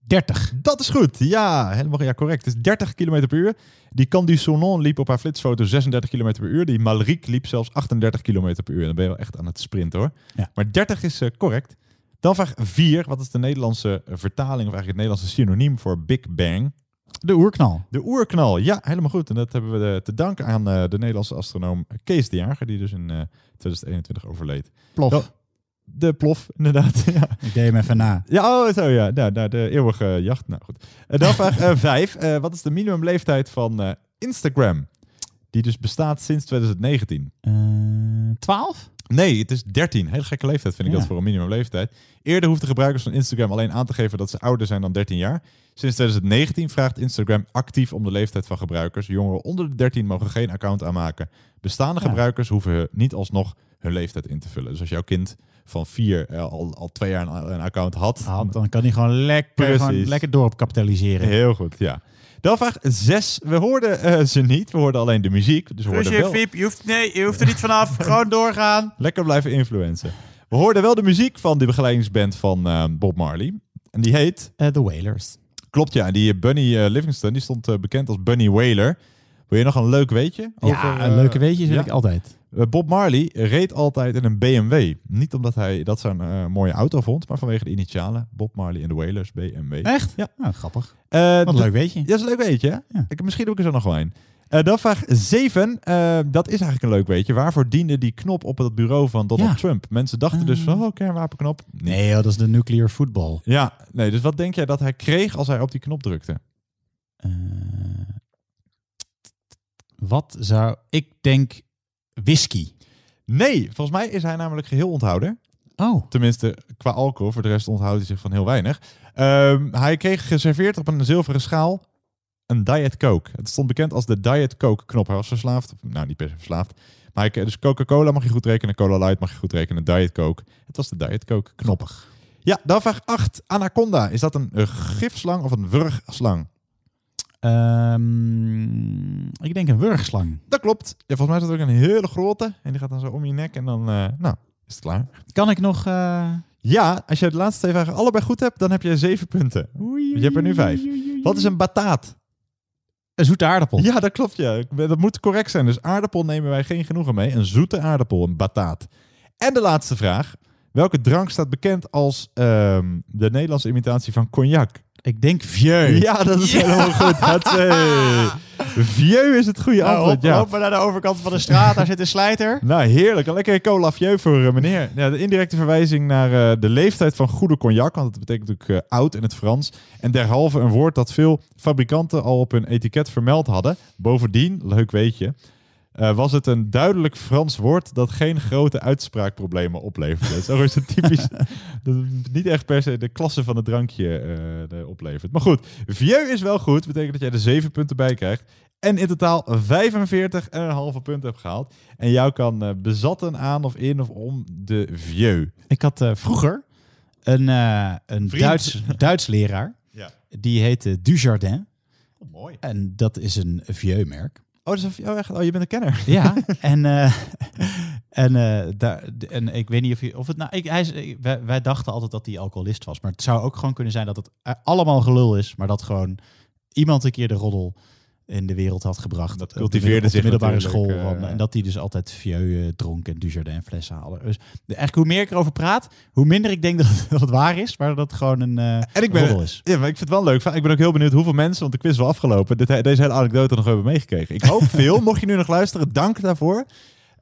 30. Dat is goed. Ja, helemaal ja, correct. Het is 30 km per uur. Die Candy Sonon liep op haar flitsfoto 36 km per uur. Die Malrique liep zelfs 38 km per uur. Dan ben je wel echt aan het sprinten hoor. Ja. Maar 30 is eh, correct. Dan vraag 4. Wat is de Nederlandse eh, vertaling of eigenlijk het Nederlandse synoniem voor Big Bang? De oerknal. De oerknal, ja, helemaal goed. En dat hebben we eh, te danken aan de Nederlandse astronoom Kees de Jager, die dus in eh, 2021 overleed. Plof. De plof, inderdaad. (laughs) ja. Ik deed hem even na. Ja, oh, zo ja. Nou, naar de eeuwige jacht. Nou goed. En dan vraag (laughs) 5. wat is de minimumleeftijd van eh, Instagram? Die dus bestaat sinds 2019. Eh 12? Nee, het is 13. Hele gekke leeftijd vind ik Ja. dat voor een minimumleeftijd. Eerder hoefden gebruikers van Instagram alleen aan te geven dat ze ouder zijn dan 13 jaar. Sinds 2019 vraagt Instagram actief om de leeftijd van gebruikers. Jongeren onder de 13 mogen geen account aanmaken. Bestaande Ja. gebruikers hoeven niet alsnog hun leeftijd in te vullen. Dus als jouw kind van 4 al, al twee jaar een, een account had, dan kan hij gewoon lekker, gewoon lekker dorp kapitaliseren. Heel goed, ja. Dan vraag 6. We hoorden eh, ze niet. We hoorden alleen de muziek. Dus we hoorden wel... je hoeft, nee, je hoeft er niet vanaf. (laughs) gewoon doorgaan. Lekker blijven influencen. We hoorden wel de muziek van de begeleidingsband van eh, Bob Marley. En die heet... Eh, The Wailers. Klopt, ja. Die Bunny eh, Livingston, die stond eh, bekend als Bunny Wailer. Wil je nog een leuk weetje? Ja, eh, een leuke weetjes wil ja? ik altijd. Eh, Bob Marley reed altijd in een BMW. Niet omdat hij dat zo'n eh, mooie auto vond, maar vanwege de initialen. Bob Marley en de Wailers, BMW. Echt? Ja. Nou, grappig. Eh, Wat leuk weetje. Dat is een leuk weetje, hè? Ik, misschien doe ik er zo nog wel een. Eh, dan vraag 7. dat is eigenlijk een leuk weetje. Waarvoor diende die knop op het bureau van Donald Ja. Trump? Mensen dachten dus van, oh, kernwapenknop. Nee, joh, dat is de nuclear football. Ja, nee, dus wat denk jij dat hij kreeg als hij op die knop drukte? Wat zou... Ik denk whisky. Nee, volgens mij is hij namelijk geheel onthouder. Oh. Tenminste, qua alcohol. Voor de rest onthoudt hij zich van heel weinig. Ehm, hij kreeg geserveerd op een zilveren schaal een Diet Coke. Het stond bekend als de Diet Coke knop. Hij was verslaafd. Nou, niet per se verslaafd. Maar hij, dus Coca-Cola mag je goed rekenen. Cola Light mag je goed rekenen. Diet Coke. Het was de Diet Coke knoppig. Ja, dan vraag 8. Anaconda. Is dat een gifslang of een wurgslang? Ehm, ik denk een wurgslang. Dat klopt. Ja, volgens mij is dat ook een hele grote. En die gaat dan zo om je nek en dan, eh, nou, is het klaar. Kan ik nog... eh, Ja, als je de laatste twee vragen allebei goed hebt, dan heb je zeven punten. je hebt er nu vijf. Wat is een bataat? Een zoete aardappel. Ja, dat klopt. Ja. Dat moet correct zijn. Dus aardappel nemen wij geen genoegen mee. Een zoete aardappel, een bataat. En de laatste vraag. Welke drank staat bekend als ehm, de Nederlandse imitatie van cognac? Ik denk vieux. Ja, dat is helemaal goed. Hatsé. Vieux is het goede Nou, antwoord. op, ja. naar de overkant van de straat, daar zit een slijter. (laughs) Nou, heerlijk. Een lekkere cola vieux voor eh, meneer. Ja, de indirecte verwijzing naar eh, de leeftijd van goede cognac. Want dat betekent natuurlijk eh, oud in het Frans. En derhalve een woord dat veel fabrikanten al op hun etiket vermeld hadden. Bovendien, leuk weetje, eh, was het een duidelijk Frans woord dat geen grote uitspraakproblemen opleverde. Zo is het typisch (laughs) dat het niet echt per se de klasse van het drankje eh, oplevert. Maar goed, vieux is wel goed. Betekent dat jij er 7 punten bij krijgt. En in totaal 45 en een halve punt hebt gehaald. En jou kan eh, bezatten aan of in of om de vieux. Ik had vroeger een, een. Duits, Duits leraar. Ja. Die heette Dujardin. Oh, mooi. En dat is een vieux-merk. Oh, dat is een, oh, echt? oh, je bent een kenner. (laughs) Ja, (laughs) en, eh, en, eh, daar, en ik weet niet of, je, of het nou... Ik, hij is, wij, wij dachten altijd dat hij alcoholist was. Maar het zou ook gewoon kunnen zijn dat het eh, allemaal gelul is. Maar dat gewoon iemand een keer de roddel in de wereld had gebracht. Dat Op de cultiveerde op zich de middelbare school. eh, van- en dat hij dus altijd vieux eh, dronk en Dujardin flessen haalde. Dus eigenlijk hoe meer ik erover praat, hoe minder ik denk dat het, (laughs) dat het waar is. Maar dat het gewoon een eh En ik ben, is. ja, maar ik vind het wel leuk. Ik ben ook heel benieuwd hoeveel mensen, want de quiz is wel afgelopen, dit, deze hele anekdote nog hebben meegekregen. Ik hoop (laughs) veel. Mocht je nu nog luisteren, dank daarvoor.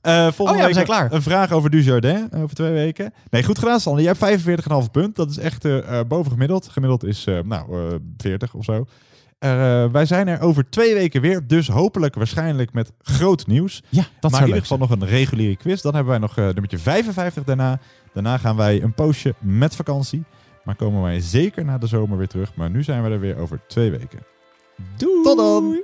Eh volgende Oh ja, we zijn klaar. Een vraag over Dujardin over twee weken. Nee, goed gedaan, Sander. Jij hebt 45,5 punt. Dat is echt eh, eh, boven gemiddeld. Gemiddeld is eh, nou, eh 40 of zo. Er, eh, wij zijn er over twee weken weer. Dus hopelijk waarschijnlijk met groot nieuws. Ja, dat maar in ieder geval nog een reguliere quiz. Dan hebben wij nog eh, nummertje 55 daarna. Daarna gaan wij een poosje met vakantie. Maar komen wij zeker na de zomer weer terug. Maar nu zijn we er weer over twee weken. Doei! Tot dan!